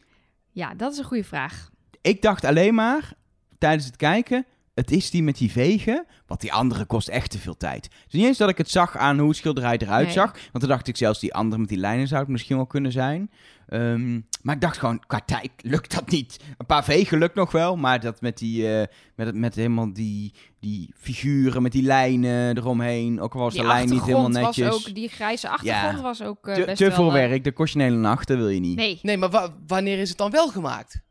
Ja, dat is een goede vraag. Ik dacht alleen maar, tijdens het kijken, het is die met die vegen, want die andere kost echt te veel tijd. Dus niet eens dat ik het zag aan hoe het schilderij eruit Nee. zag, want toen dacht ik zelfs die andere met die lijnen zou het misschien wel kunnen zijn. Ehm, maar ik dacht gewoon, qua tijd lukt dat niet. Een paar vegen lukt nog wel, maar dat met die, eh, met, het- met helemaal die, die figuren, met die lijnen eromheen, ook al was Die de lijn niet helemaal netjes. was ook, die grijze achtergrond Ja. was ook eh, te best te wel... veel eh, werk, de kost je een hele nacht, dat wil je niet. Nee, Nee, maar wa- wanneer is het dan wel gemaakt?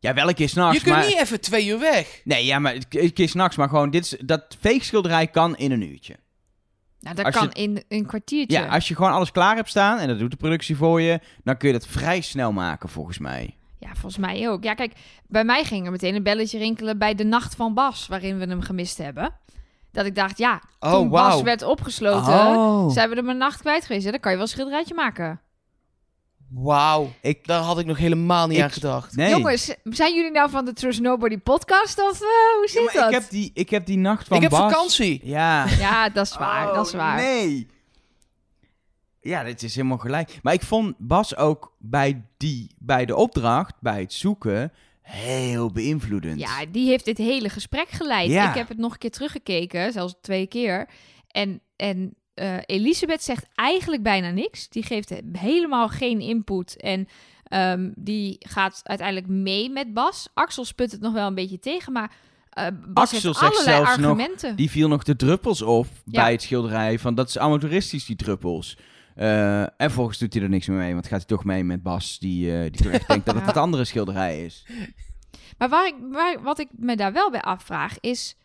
Ja, wel een keer s'nachts, je kunt maar... niet even twee uur weg. Nee, ja, maar een keer s'nachts, maar gewoon, dit is, dat veegschilderij kan in een uurtje. nou, dat Als je- kan in een kwartiertje. Ja, als je gewoon alles klaar hebt staan en dat doet de productie voor je, dan kun je dat vrij snel maken, volgens mij. Ja, volgens mij ook. Ja, kijk, bij mij ging er meteen een belletje rinkelen bij de Nacht van Bas, waarin we hem gemist hebben. Dat ik dacht, ja, Oh, toen Bas wauw. werd opgesloten, Oh. zijn we er maar een nacht kwijt geweest. hè? Dan kan je wel een schilderijtje maken. Wauw. Ik, Daar had ik nog helemaal niet Ik- aan gedacht. nee. Jongens, zijn jullie nou van de Trust Nobody podcast of eh, hoe zit dat? ik, heb die, ik heb die nacht van ik heb Bas... vakantie. Ja. Ja, dat is waar, dat is Oh, waar. nee. Ja, dit is helemaal gelijk. Maar ik vond Bas ook bij, die, bij de opdracht, bij het zoeken, heel beïnvloedend. Ja, die heeft dit hele gesprek geleid. Ja. Ik heb het nog een keer teruggekeken, zelfs twee keer. En, en eh, Elisabeth zegt eigenlijk bijna niks. Die geeft helemaal geen input. En ehm, die gaat uiteindelijk mee met Bas. Axel sput het nog wel een beetje tegen, maar eh, Bas Axel heeft zegt zelfs nog, argumenten. Die viel nog de druppels op Ja. bij het schilderij. Van dat is amateuristisch, die druppels. Eh, en volgens doet hij er niks meer mee. Want gaat hij toch mee met Bas, die, eh, die toch echt denkt dat het het andere schilderij is. Maar waar ik, waar, wat ik me daar wel bij afvraag is...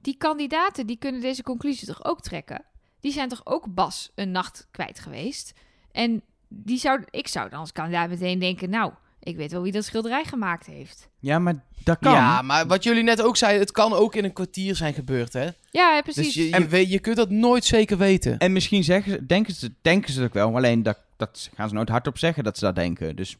die kandidaten die kunnen deze conclusie toch ook trekken? Die zijn toch ook Bas een nacht kwijt geweest? En die zou, ik zou dan als kandidaat meteen denken, nou, ik weet wel wie dat schilderij gemaakt heeft. Ja, maar dat kan. Ja, maar wat jullie net ook zeiden, het kan ook in een kwartier zijn gebeurd, hè? Ja, ja, precies. Dus je, je, En- weet, je kunt dat nooit zeker weten. En misschien zeggen ze, denken, ze, denken ze het ook wel, alleen dat, dat gaan ze nooit hardop zeggen dat ze dat denken. Dus,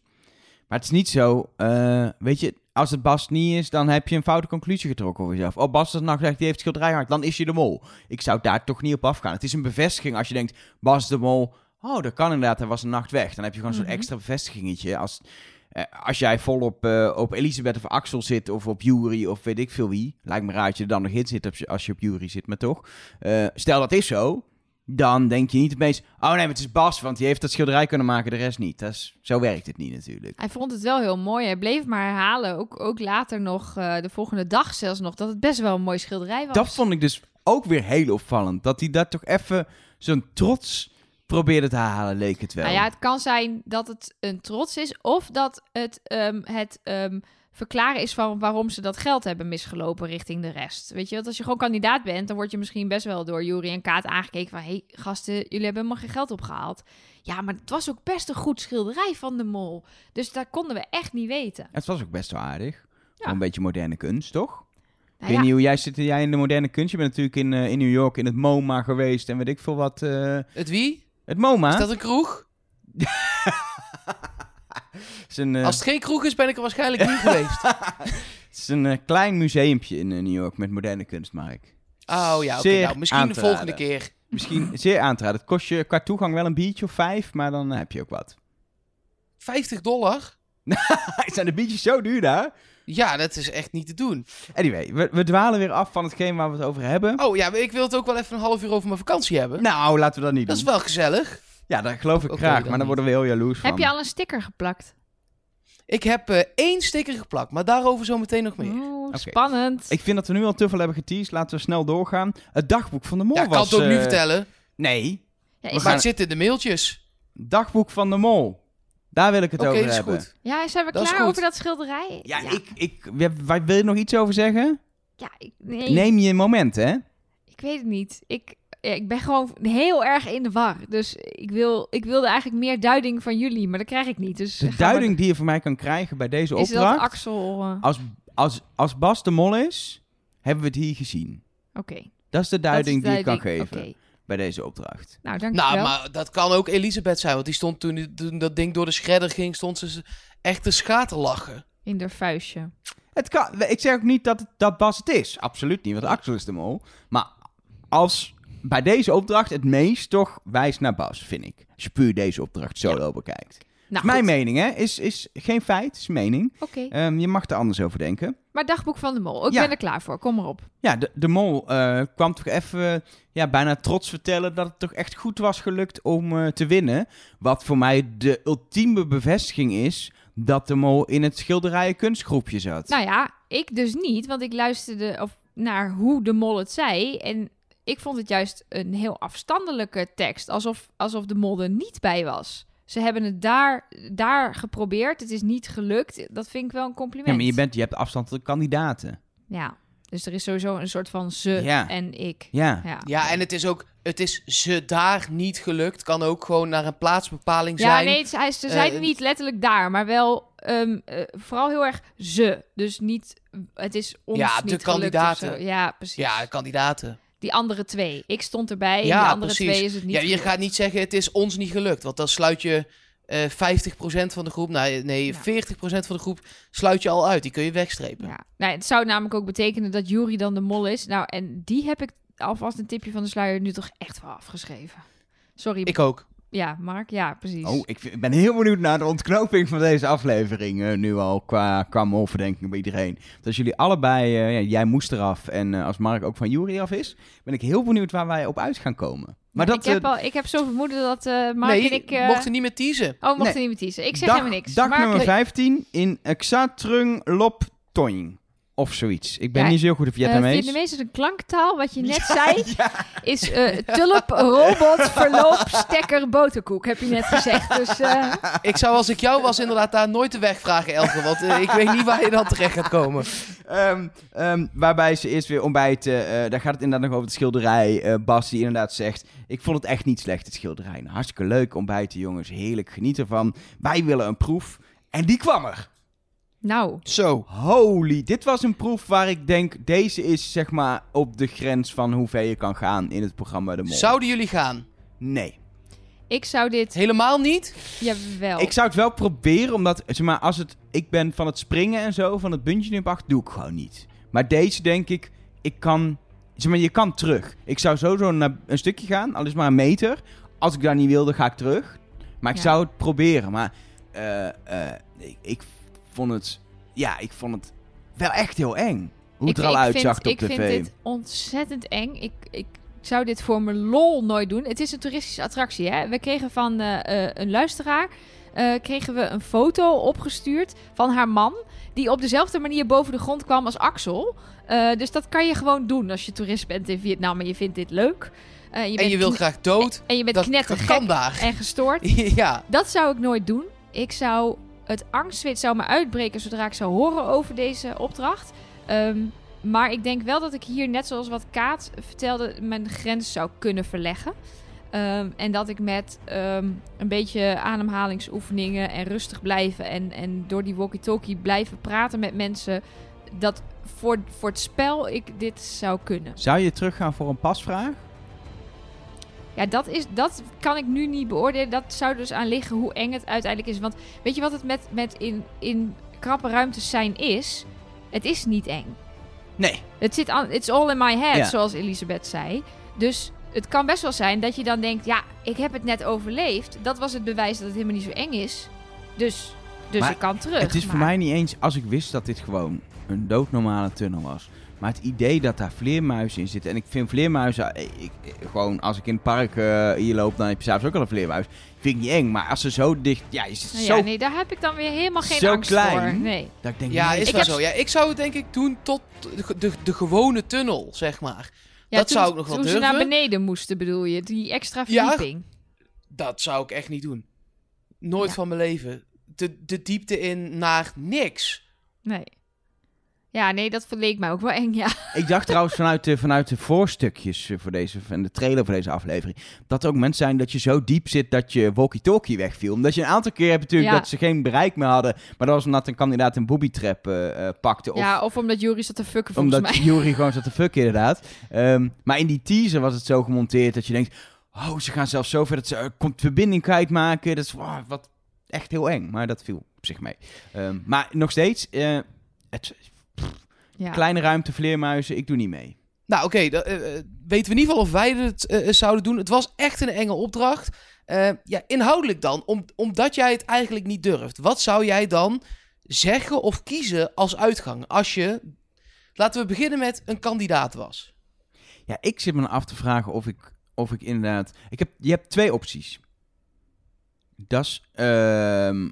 maar het is niet zo, eh, weet je, als het Bas niet is, dan heb je een foute conclusie getrokken over jezelf. Oh, Bas is nou gezegd, die heeft het schilderij gemaakt, dan is je de mol. Ik zou daar toch niet op afgaan. Het is een bevestiging als je denkt, Bas de mol, oh, dat kan inderdaad, hij was een nacht weg. Dan heb je gewoon Mhm. zo'n extra bevestigingetje. Als, eh, als jij vol op, eh, op Elisabeth of Axel zit, of op Jury, of weet ik veel wie. Lijkt me raar dat je er dan nog in zit als je, als je op Jury zit, maar toch. Eh, stel dat is zo, dan denk je niet opeens... Oh nee, maar het is Bas, want die heeft dat schilderij kunnen maken, de rest niet. Dat is, zo werkt het niet natuurlijk. Hij vond het wel heel mooi. Hij bleef maar herhalen, ook, ook later nog, eh, de volgende dag zelfs nog, dat het best wel een mooi schilderij was. Dat vond ik dus ook weer heel opvallend. Dat hij dat toch even zo'n trots probeerde te halen, leek het wel. Nou ja, het kan zijn dat het een trots is of dat het ehm, het ehm, verklaren is van waarom ze dat geld hebben misgelopen richting de rest. Weet je, want als je gewoon kandidaat bent, dan word je misschien best wel door Jury en Kaat aangekeken van, hé hey, gasten, jullie hebben helemaal geen geld opgehaald. Ja, maar het was ook best een goed schilderij van de mol. Dus dat konden we echt niet weten. Het was ook best wel aardig. Ja. Een beetje moderne kunst, toch? Ik Nou weet ja, niet hoe jij zit jij in de moderne kunst. Je bent natuurlijk in, eh, in New York in het MoMA geweest en weet ik veel wat. eh, Het wie? het MoMA Is dat een kroeg? is een, eh, Als het geen kroeg is, ben ik er waarschijnlijk niet geweest. het is een eh, klein museumpje in eh, New York met moderne kunst, Mark. Oh ja, oké. Zeer Nou, misschien de volgende keer. Misschien zeer aan te raden. Het kost je qua toegang wel een biertje of vijf, maar dan heb je ook wat. 50 dollar? Zijn de biertjes zo duur daar? Ja, dat is echt niet te doen. Anyway, we, we dwalen weer af van hetgeen waar we het over hebben. Oh ja, ik wil het ook wel even een half uur over mijn vakantie hebben. Nou, laten we dat niet dat doen. is wel gezellig. Ja, dat geloof ik graag, dan maar dan niet. worden we heel jaloers van. heb je al een sticker geplakt? Ik heb eh, één sticker geplakt, maar daarover zo meteen nog meer. Oeh, Oké. spannend. Ik vind dat we nu al te veel hebben geteased. Laten we snel doorgaan. Het dagboek van de mol ja, ik kan was... het ook nu eh, vertellen, Nee, Ja, we is, maar gaan- het zit in de mailtjes. dagboek van de mol. Daar wil ik het Oké, over dat is hebben. goed. ja, zijn we Dat is klaar over dat schilderij? Ja, Ik, ik, wij- wil je nog iets over zeggen? Ja, ik, nee, Neem je een moment, hè? ik weet het niet. Ik, ja, ik ben gewoon heel erg in de war. Dus ik, wil, ik wilde eigenlijk meer duiding van jullie, maar dat krijg ik niet. Dus De duiding die je van mij kan krijgen bij deze is dat opdracht... Axel... eh, Als, als, als Bas de mol is, hebben we het hier gezien. Oké. Dat is de duiding is die ik kan geven bij deze opdracht. Nou, dankjewel. Nou, maar dat kan ook Elisabeth zijn, want die stond toen, toen dat ding door de shredder ging, stond ze echt te schaterlachen. In de vuistje. Het kan, ik zeg ook niet dat, het- dat Bas het is. Absoluut niet, want Axel is de mol. Maar als bij deze opdracht het meest toch wijst naar Bas, vind ik. Als je puur deze opdracht solo bekijkt. Nou, Mijn goed. mening, hè? Is, is geen feit, is mening. Oké. Ehm, je mag er anders over denken. Maar dagboek van de mol. Ik Ja. ben er klaar voor. Kom maar op. Ja, de, de mol eh, kwam toch even ja, bijna trots vertellen dat het toch echt goed was gelukt om eh, te winnen. Wat voor mij de ultieme bevestiging is dat de mol in het schilderijen kunstgroepje zat. Nou ja, ik dus niet, want ik luisterde of, naar hoe de mol het zei. En ik vond het juist een heel afstandelijke tekst. Alsof, alsof de mol er niet bij was. Ze hebben het daar, daar geprobeerd. Het is niet gelukt. Dat vind ik wel een compliment. ja, maar je, bent, je hebt afstand tot de kandidaten. Ja, dus er is sowieso een soort van ze Ja. en ik. Ja. Ja, Ja, en het is ook, het is ze daar niet gelukt. Kan ook gewoon naar een plaatsbepaling Ja, zijn. nee, het, hij, ze zeiden Eh, niet letterlijk daar, maar wel ehm, eh, vooral heel erg ze. Dus niet, het is ons Ja, niet de kandidaten. Ja, precies. Ja, kandidaten. Die andere twee. Ik stond erbij en Ja, die andere precies. twee is het niet Ja, je gelukt. gaat niet zeggen het is ons niet gelukt. Want dan sluit je eh 50% van de groep, nee, nee Ja. 40% van de groep sluit je al uit. Die kun je wegstrepen. Ja. Nou, het zou namelijk ook betekenen dat Jury dan de mol is. Nou, en die heb ik alvast een tipje van de sluier nu toch echt wel afgeschreven. Sorry. Ik ook. Ja, Mark. Ja, precies. Oh, ik vind- ik ben heel benieuwd naar de ontknoping van deze aflevering. eh, nu al qua, qua molverdenking bij iedereen. Want als jullie allebei, eh, ja, jij moest eraf en eh, als Mark ook van Jury af is, ben ik heel benieuwd waar wij op uit gaan komen. Maar Ja, dat, ik, heb al, ik heb zo vermoeden dat eh Mark nee, en ik... eh, mochten niet meer teasen. Oh, mochten Nee. niet meer teasen. Ik zeg dag, helemaal niks. Dag Mark, nummer 15 in Xatrung Lop Toing. Of zoiets. Ik ben Ja, niet zo heel goed in Eh Vietnamees. Vietnamees is een klanktaal. Wat je net zei, is eh, tulp, robot, verloop, stekker, boterkoek. Heb je net gezegd. Dus eh, Ik zou als ik jou was inderdaad daar nooit de weg vragen, Elke. Want ik weet niet waar je dan terecht gaat komen. Ehm, ehm, waarbij ze eerst weer ontbijten. eh daar gaat het inderdaad nog over het schilderij. eh Bas die inderdaad zegt... Ik vond het echt niet slecht, het schilderij. Nou, hartstikke leuk ontbijten, jongens. Heerlijk, geniet ervan. Wij willen een proef. En die kwam er. Nou, Zo. Holy, dit was een proef waar ik denk... Deze is zeg maar op de grens van hoe ver je kan gaan in het programma De Mol. Zouden jullie gaan? Nee. ik zou dit... Helemaal niet? Jawel. Ik zou het wel proberen, omdat... Zeg maar, als het... Ik ben van het springen en zo, van het bungee jump acht, doe ik gewoon niet. Maar deze denk ik... Ik kan... Zeg maar, je kan terug. Ik zou sowieso naar een stukje gaan, al is maar een meter. Als ik daar niet wilde, ga ik terug. Maar ik Ja. zou het proberen. Maar eh, eh, ik, ik vond het... Ja, ik vond het wel echt heel eng. Hoe het Ik- er al ik uitzag vind, op ik tv. vind dit ontzettend eng. Ik, ik zou dit voor mijn lol nooit doen. Het is een toeristische attractie. Hè? We kregen van eh, eh, een luisteraar eh, kregen we een foto opgestuurd van haar man. Die op dezelfde manier boven de grond kwam als Axel. Eh, dus dat kan je gewoon doen als je toerist bent in Vietnam en je vindt dit leuk. Eh, En bent je wil graag dood? en je bent Dat, dat knettergek en gestoord. ja. Dat zou ik nooit doen. Ik zou het angstzweet zou me uitbreken zodra ik zou horen over deze opdracht. Ehm, maar ik denk wel dat ik hier, net zoals wat Kaat vertelde, mijn grens zou kunnen verleggen. Ehm, en dat ik met ehm, een beetje ademhalingsoefeningen en rustig blijven en, en door die walkie-talkie blijven praten met mensen, dat voor, voor het spel ik dit zou kunnen. Zou je teruggaan voor een pasvraag? Ja, dat, is, dat kan ik nu niet beoordelen. Dat zou dus aan liggen hoe eng het uiteindelijk is. Want weet je wat het met, met in, in krappe ruimtes zijn is? Het is niet eng. Nee. Het zit aan, it's all in my head, Ja. zoals Elisabeth zei. Dus het kan best wel zijn dat je dan denkt... Ja, ik heb het net overleefd. Dat was het bewijs dat het helemaal niet zo eng is. Dus, dus Maar ik kan terug. Het is voor mij niet eens als ik wist dat dit gewoon een doodnormale tunnel was. Maar het idee dat daar vleermuizen in zitten. En ik vind vleermuizen. eh, Ik, ik- gewoon als ik in het park eh, hier loop, dan heb je s'avonds ook al een vleermuis. Vind ik niet eng. Maar als ze zo dicht. Ja, je zit Nou zo. ja, nee, daar heb ik dan weer helemaal geen zo angst klein. voor. Nee. Dat ik denk. Ja, nee, is Ik wel heb- zo. Ja, ik zou het denk ik doen tot de, de, de gewone tunnel, zeg maar. Ja, Dat toen- zou ik nog wel Toen ze durven. naar beneden moesten, bedoel je? Die extra Ja. verdieping. Dat zou ik echt niet doen. Nooit Ja. van mijn leven. De, de diepte in naar niks. Nee. Ja, nee, dat leek mij ook wel eng, ja. Ik dacht trouwens vanuit de, vanuit de voorstukjes voor deze, van de trailer voor deze aflevering. Dat er ook mensen zijn dat je zo diep zit dat je walkie-talkie wegviel. Omdat je een aantal keer hebt natuurlijk Ja. dat ze geen bereik meer hadden. Maar dat was omdat een kandidaat een booby trap eh, eh, pakte. Of ja, of omdat Jury zat te fucken volgens Omdat mij. Jury gewoon zat te fucken, inderdaad. Ehm, maar in die teaser was het zo gemonteerd dat je denkt... Oh, ze gaan zelfs zo ver dat ze eh, komt verbinding kwijtmaken. Dat is wow, wat echt heel eng. Maar dat viel op zich mee. Ehm, maar nog steeds, eh, het, Ja. kleine ruimte, vleermuizen, ik doe niet mee. Nou, oké, dan, eh, eh, weten we in ieder geval of wij het eh, zouden doen. Het was echt een enge opdracht. Eh, ja, inhoudelijk dan, om, omdat jij het eigenlijk niet durft. Wat zou jij dan zeggen of kiezen als uitgang? Als je, laten we beginnen met een kandidaat was. Ja, ik zit me af te vragen of ik, of ik inderdaad... Ik heb, je hebt twee opties. Dat is ehm,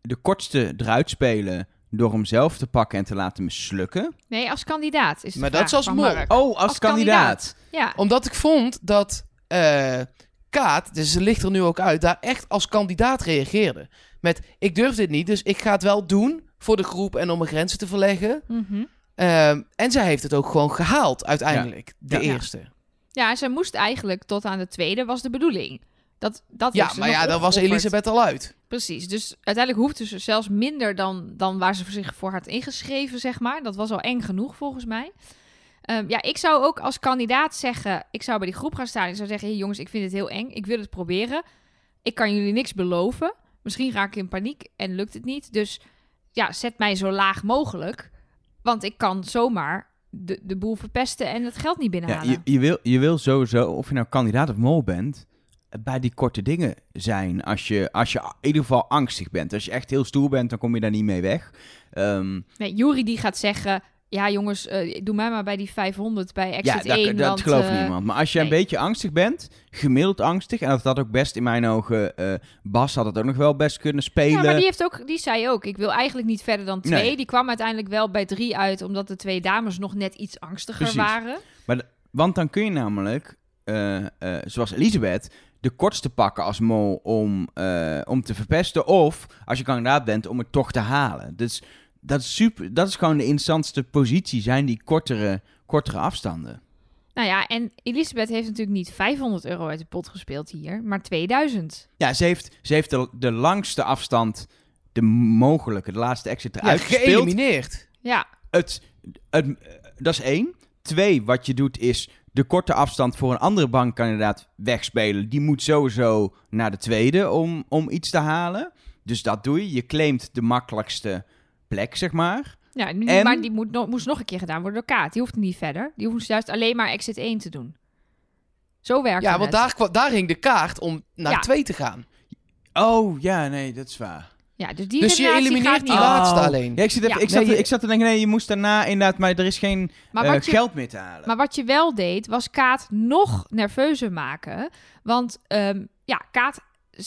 de kortste eruit spelen door hem zelf te pakken en te laten mislukken. Nee, als kandidaat is Maar dat is als mol. Oh, als, Als kandidaat. Ja, Omdat ik vond dat eh, Kaat, dus ze ligt er nu ook uit, daar echt als kandidaat reageerde. Met, ik durf dit niet, dus ik ga het wel doen voor de groep en om mijn grenzen te verleggen. Mhm. Ehm, en zij heeft het ook gewoon gehaald, uiteindelijk. De Ja. eerste. ja, ze moest eigenlijk tot aan de tweede, was de bedoeling. Dat, dat Ja, maar ja, daar was. Elisabeth al uit. Precies, dus uiteindelijk hoefde ze zelfs minder dan, dan waar ze voor zich voor had ingeschreven, zeg maar. Dat was al eng genoeg, volgens mij. Ehm, ja, ik zou ook als kandidaat zeggen, ik zou bij die groep gaan staan. Ik zou zeggen, hey, jongens, ik vind het heel eng. Ik wil het proberen. Ik kan jullie niks beloven. Misschien raak ik in paniek en lukt het niet. Dus ja, zet mij zo laag mogelijk. Want ik kan zomaar de, de boel verpesten en het geld niet Ja, binnenhalen. je, je, wil, je wil sowieso, of je nou kandidaat of mol bent, bij die korte dingen zijn. Als je, als je in ieder geval angstig bent. Als je echt heel stoer bent, dan kom je daar niet mee weg. Ehm, Nee, Jury die gaat zeggen, ja jongens, eh, doe mij maar bij die 500 bij Ja, Exit dat, 1. dat want, gelooft eh, niemand. Maar als je een beetje angstig bent, gemiddeld angstig, en dat had ook best in mijn ogen, eh, Bas had het ook nog wel best kunnen spelen. Ja, maar die, heeft ook, die zei ook, ik wil eigenlijk niet verder dan twee. Nee. Die kwam uiteindelijk wel bij drie uit, omdat de twee dames nog net iets angstiger Precies. waren. Want dan kun je namelijk, zoals Elisabeth, de kortste pakken als mol om, eh, om te verpesten. Of, als je kandidaat bent, om het toch te halen. Dus dat is, super, dat is gewoon de interessantste positie, zijn die kortere, kortere afstanden. Nou ja, en Elisabeth heeft natuurlijk niet 500 euro uit de pot gespeeld hier, maar 2000. Ja, ze heeft, ze heeft de, de langste afstand, de mogelijke, de laatste exit Ja, eruit gespeeld. geëlimineerd. Ja, Het, het, dat is één. Twee, wat je doet is de korte afstand voor een andere bankkandidaat wegspelen. Die moet sowieso naar de tweede om, om iets te halen. Dus dat doe je. Je claimt de makkelijkste plek, zeg maar. ja En? maar die moet, nog- moest nog een keer gedaan worden door Kaat. Die hoeft niet verder. Die hoeft juist alleen maar exit 1 te doen. Zo werkt Ja, het. want daar, daar hing de kaart om naar Ja. twee te gaan. Oh, ja, nee, dat is waar. Ja, dus die Dus je elimineert die laatste Oh. alleen. Ja, ik, zit even, Ja. ik, zat, Nee, ik zat te denken, nee, je moest daarna inderdaad, maar er is geen Maar eh, wat je- geld meer te halen. Maar wat je wel deed, was Kaat nog nerveuzer maken. Want ehm, ja, Kaat,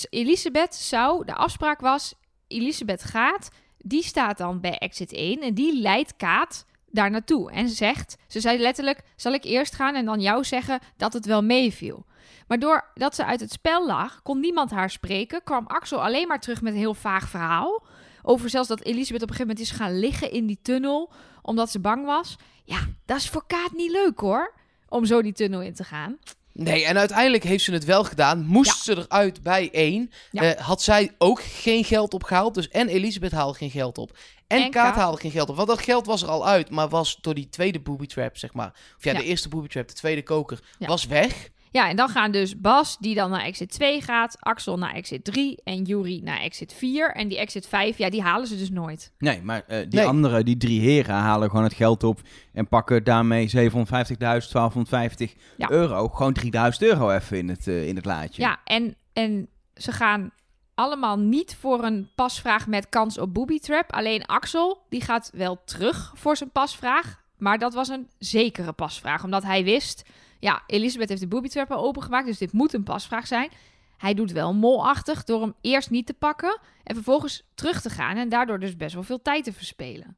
Elisabeth zou, de afspraak was, Elisabeth gaat, die staat dan bij exit 1 en die leidt Kaat daar naartoe. En ze zegt, ze zei letterlijk, zal ik eerst gaan en dan jou zeggen dat het wel meeviel. Maar doordat ze uit het spel lag, kon niemand haar spreken, kwam Axel alleen maar terug met een heel vaag verhaal. Over zelfs dat Elisabeth op een gegeven moment is gaan liggen in die tunnel, omdat ze bang was. Ja, dat is voor Kaat niet leuk hoor. Om zo die tunnel in te gaan. Nee, en uiteindelijk heeft ze het wel gedaan. Moest ze eruit bij één. Ja. Eh, had zij ook geen geld opgehaald. Dus en Elisabeth haalde geen geld op. En, En Kaat Kaat. haalde geen geld op. Want dat geld was er al uit. Maar was door die tweede booby trap, zeg maar. Of ja, Ja. de eerste booby trap, de tweede koker, was weg. Ja, en dan gaan dus Bas, die dan naar exit 2 gaat, Axel naar exit 3 en Yuri naar exit 4. En die exit 5, ja, die halen ze dus nooit. Nee, maar eh, die Nee. andere, die drie heren, halen gewoon het geld op en pakken daarmee 750.000, 1250 Ja. euro. Gewoon 3000 euro even in het, eh, in het laadje. Ja, en, en ze gaan allemaal niet voor een pasvraag met kans op booby trap. Alleen Axel, die gaat wel terug voor zijn pasvraag. Maar dat was een zekere pasvraag, omdat hij wist... Ja, Elisabeth heeft de booby trap al opengemaakt, dus dit moet een pasvraag zijn. Hij doet wel molachtig door hem eerst niet te pakken en vervolgens terug te gaan. En daardoor dus best wel veel tijd te verspelen.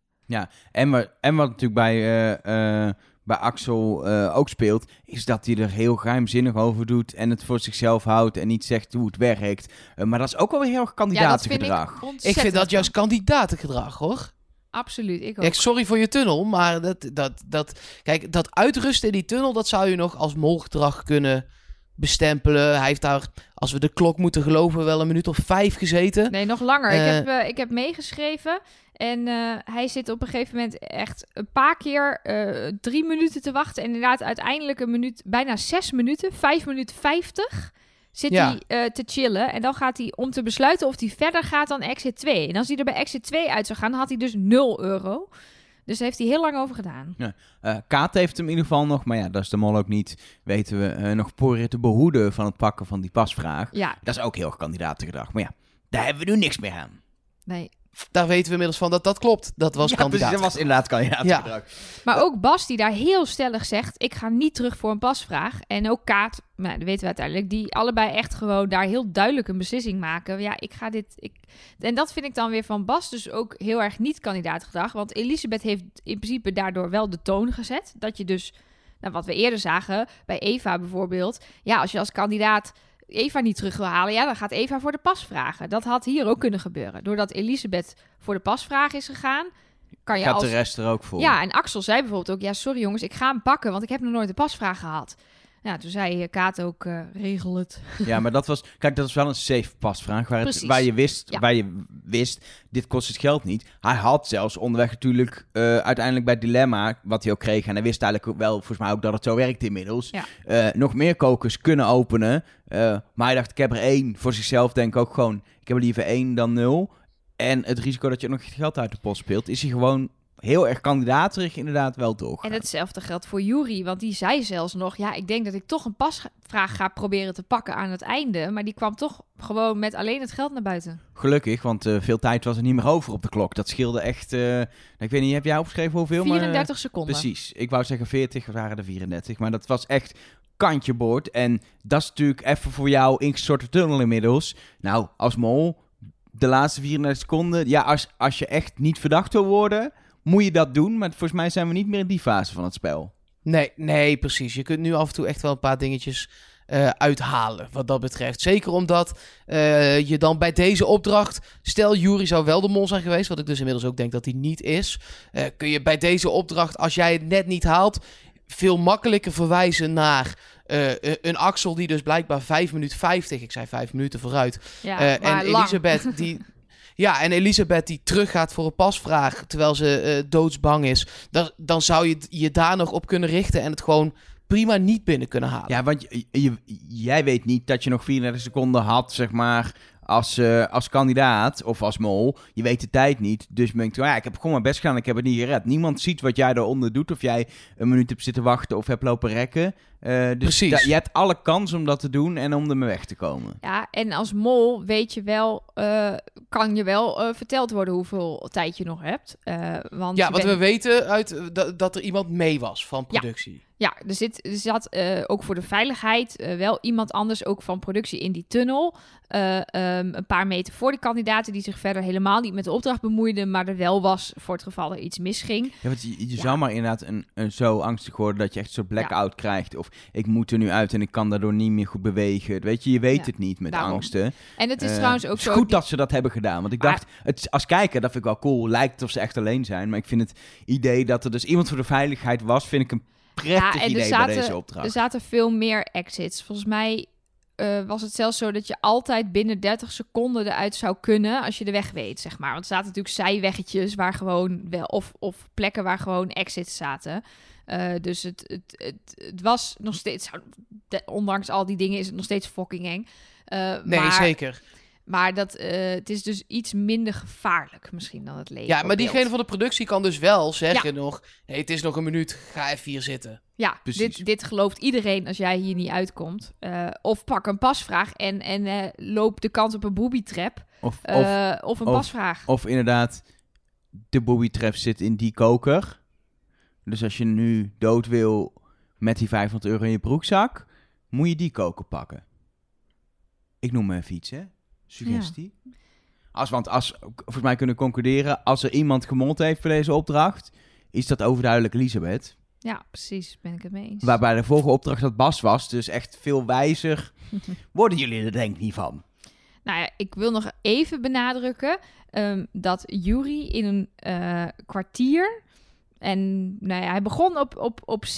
En, wat, en wat natuurlijk bij, eh, eh, bij Axel eh, ook speelt, is dat hij er heel geheimzinnig over doet en het voor zichzelf houdt en niet zegt hoe het werkt. Maar dat is ook wel heel erg Ja, dat vind ik kandidatengedrag. Ik vind dat juist kandidatengedrag, hoor. Absoluut, ik ook. Kijk, sorry voor je tunnel, maar dat, dat, dat, kijk, dat uitrusten in die tunnel, dat zou je nog als molgedrag kunnen bestempelen. Hij heeft daar, als we de klok moeten geloven, wel een minuut of vijf gezeten. Nee, nog langer. ik, Eh, heb, eh, ik heb meegeschreven. En eh, hij zit op een gegeven moment echt een paar keer drie minuten te wachten. En inderdaad, uiteindelijk een minuut, bijna zes minuten, vijf minuten vijftig, zit Ja. hij eh, te chillen. En dan gaat hij om te besluiten of hij verder gaat dan exit 2. En als hij er bij exit 2 uit zou gaan, had hij dus 0 euro. Dus daar heeft hij heel lang over gedaan. Eh Kaat heeft hem in ieder geval nog, maar ja, dat is de mol ook niet, weten we, eh, nog proberen te behoeden van het pakken van die pasvraag. Ja, Dat is ook heel erg kandidatengedrag. Maar ja, daar hebben we nu niks meer aan. nee. Daar weten we inmiddels van dat dat klopt. Dat was ja, kandidaat. precies, dat was inderdaad kandidatengedrag. Maar ook Bas, die daar heel stellig zegt: Ik ga niet terug voor een pasvraag. En ook Kaat, nou, dat weten we uiteindelijk, die allebei echt gewoon daar heel duidelijk een beslissing maken. Ja, ik ga dit. Ik... En dat vind ik dan weer van Bas dus ook heel erg niet kandidaatgedrag. Want Elisabeth heeft in principe daardoor wel de toon gezet. Dat je dus, nou, wat we eerder zagen bij Eva bijvoorbeeld. Ja, als je als kandidaat. Eva niet terug wil halen, ja, dan gaat Eva voor de pasvragen. Dat had hier ook kunnen gebeuren. Doordat Elisabeth voor de pasvraag is gegaan, kan je Gaat als de rest er ook voor. ja, en Axel zei bijvoorbeeld ook: Ja, sorry jongens, ik ga hem pakken, want ik heb nog nooit een pasvraag gehad. Ja, toen zei Kaat ook: eh, Regel het. Ja, maar dat was, kijk, dat is wel een safe pasvraag. Waar, het, waar, je wist, Ja. waar je wist, dit kost het geld niet. Hij had zelfs onderweg natuurlijk eh, uiteindelijk bij Dilemma, wat hij ook kreeg. En hij wist eigenlijk wel, volgens mij ook dat het zo werkt inmiddels. Ja. eh, nog meer kokers kunnen openen. Maar hij dacht, ik heb er één. Voor zichzelf denk ik ook gewoon, ik heb er liever één dan nul. En het risico dat je nog geld uit de post speelt, is hij gewoon heel erg kandidaterig inderdaad wel doorgaan. En hetzelfde geldt voor Jury, want die zei zelfs nog... ja, ik denk dat ik toch een pasvraag ga proberen te pakken aan het einde. Maar die kwam toch gewoon met alleen het geld naar buiten. Gelukkig, want eh, veel tijd was er niet meer over op de klok. Dat scheelde echt... eh, ik weet niet, heb jij opgeschreven hoeveel? maar, eh, 34 seconden. Precies. Ik wou zeggen 40, het waren er 34. Maar dat was echt kantje boord. En dat is natuurlijk even voor jou ingestorte tunnel inmiddels. Nou, als mol, de laatste 34 seconden. Ja, als, als je echt niet verdacht wil worden, moet je dat doen. Maar volgens mij zijn we niet meer in die fase van het spel. Nee, nee, precies. Je kunt nu af en toe echt wel een paar dingetjes eh, uithalen wat dat betreft. Zeker omdat eh, je dan bij deze opdracht... Stel, Jury zou wel de mol zijn geweest, wat ik dus inmiddels ook denk dat hij niet is. eh, kun je bij deze opdracht, als jij het net niet haalt... veel makkelijker verwijzen naar een Axel die dus blijkbaar 5 minuten 50... Ik zei 5 minuten vooruit. Ja, Eh, en lang. Elisabeth die... Ja, en Elisabeth die teruggaat voor een pasvraag terwijl ze eh, doodsbang is. Dan, dan zou je je daar nog op kunnen richten en het gewoon prima niet binnen kunnen halen. Ja, want je, jij weet niet dat je nog 34 seconden had, zeg maar, als, eh, als kandidaat of als mol. Je weet de tijd niet. Dus je denkt, ja, ik heb gewoon mijn best gedaan, ik heb het niet gered. Niemand ziet wat jij daaronder doet, of jij een minuut hebt zitten wachten of hebt lopen rekken. Eh, dus Precies. je hebt alle kans om dat te doen en om ermee weg te komen. Ja, en als mol weet je wel, eh, kan je wel eh, verteld worden hoeveel tijd je nog hebt. Eh, want Ja, want bent- we weten uit, dat, er iemand mee was van productie. Ja, er, zit, er zat eh, ook voor de veiligheid wel iemand anders, ook van productie, in die tunnel. Eh, ehm, een paar meter voor de kandidaten die zich verder helemaal niet met de opdracht bemoeiden, maar er wel was voor het geval er iets misging. Ja, want je, je Ja. zou maar inderdaad een, een zo angstig worden dat je echt zo'n blackout krijgt. Of ik moet er nu uit en ik kan daardoor niet meer goed bewegen. Weet je, je weet Ja, het niet met daarom. angsten. En het is Eh, trouwens ook het is zo. goed dat ze dat hebben gedaan. Want ik Maar- dacht, het, als kijker, dat vind ik wel cool. Lijkt of ze echt alleen zijn. Maar ik vind het idee dat er dus iemand voor de veiligheid was, vind ik een prettig en er idee zaten- bij deze opdracht. Er zaten veel meer exits. Volgens mij eh, was het zelfs zo dat je altijd binnen 30 seconden eruit zou kunnen als je de weg weet, zeg maar. Want er zaten natuurlijk zijweggetjes waar gewoon wel of, of plekken waar gewoon exits zaten. Eh, dus het, het, het, het was nog steeds, ondanks al die dingen, is het nog steeds fucking eng. Eh, Nee, maar, zeker. Maar dat, eh, het is dus iets minder gevaarlijk misschien dan het leven. Ja, maar diegene van de productie kan dus wel zeggen nog... Hey, het is nog een minuut, ga even hier zitten. Ja, Precies. dit, dit gelooft iedereen als jij hier niet uitkomt. Eh, of pak een pasvraag en, en eh, loop de kans op een booby-trap. Of, of, Eh, of een of- pasvraag. of inderdaad, de booby trap zit in die koker. Dus als je nu dood wil met die 500 euro in je broekzak, moet je die koker pakken. Ik noem me even iets, hè? Suggestie. Als, want als, volgens mij kunnen concluderen, als er iemand gemold heeft voor deze opdracht, is dat overduidelijk Elisabeth. Ja, precies. Ben ik het mee eens. Waarbij de vorige opdracht dat Bas was, dus echt veel wijzer. Worden jullie er denk ik niet van? Nou ja, ik wil nog even benadrukken ehm, dat Yuri in een eh, kwartier. En nou hij begon op, op, op 16.11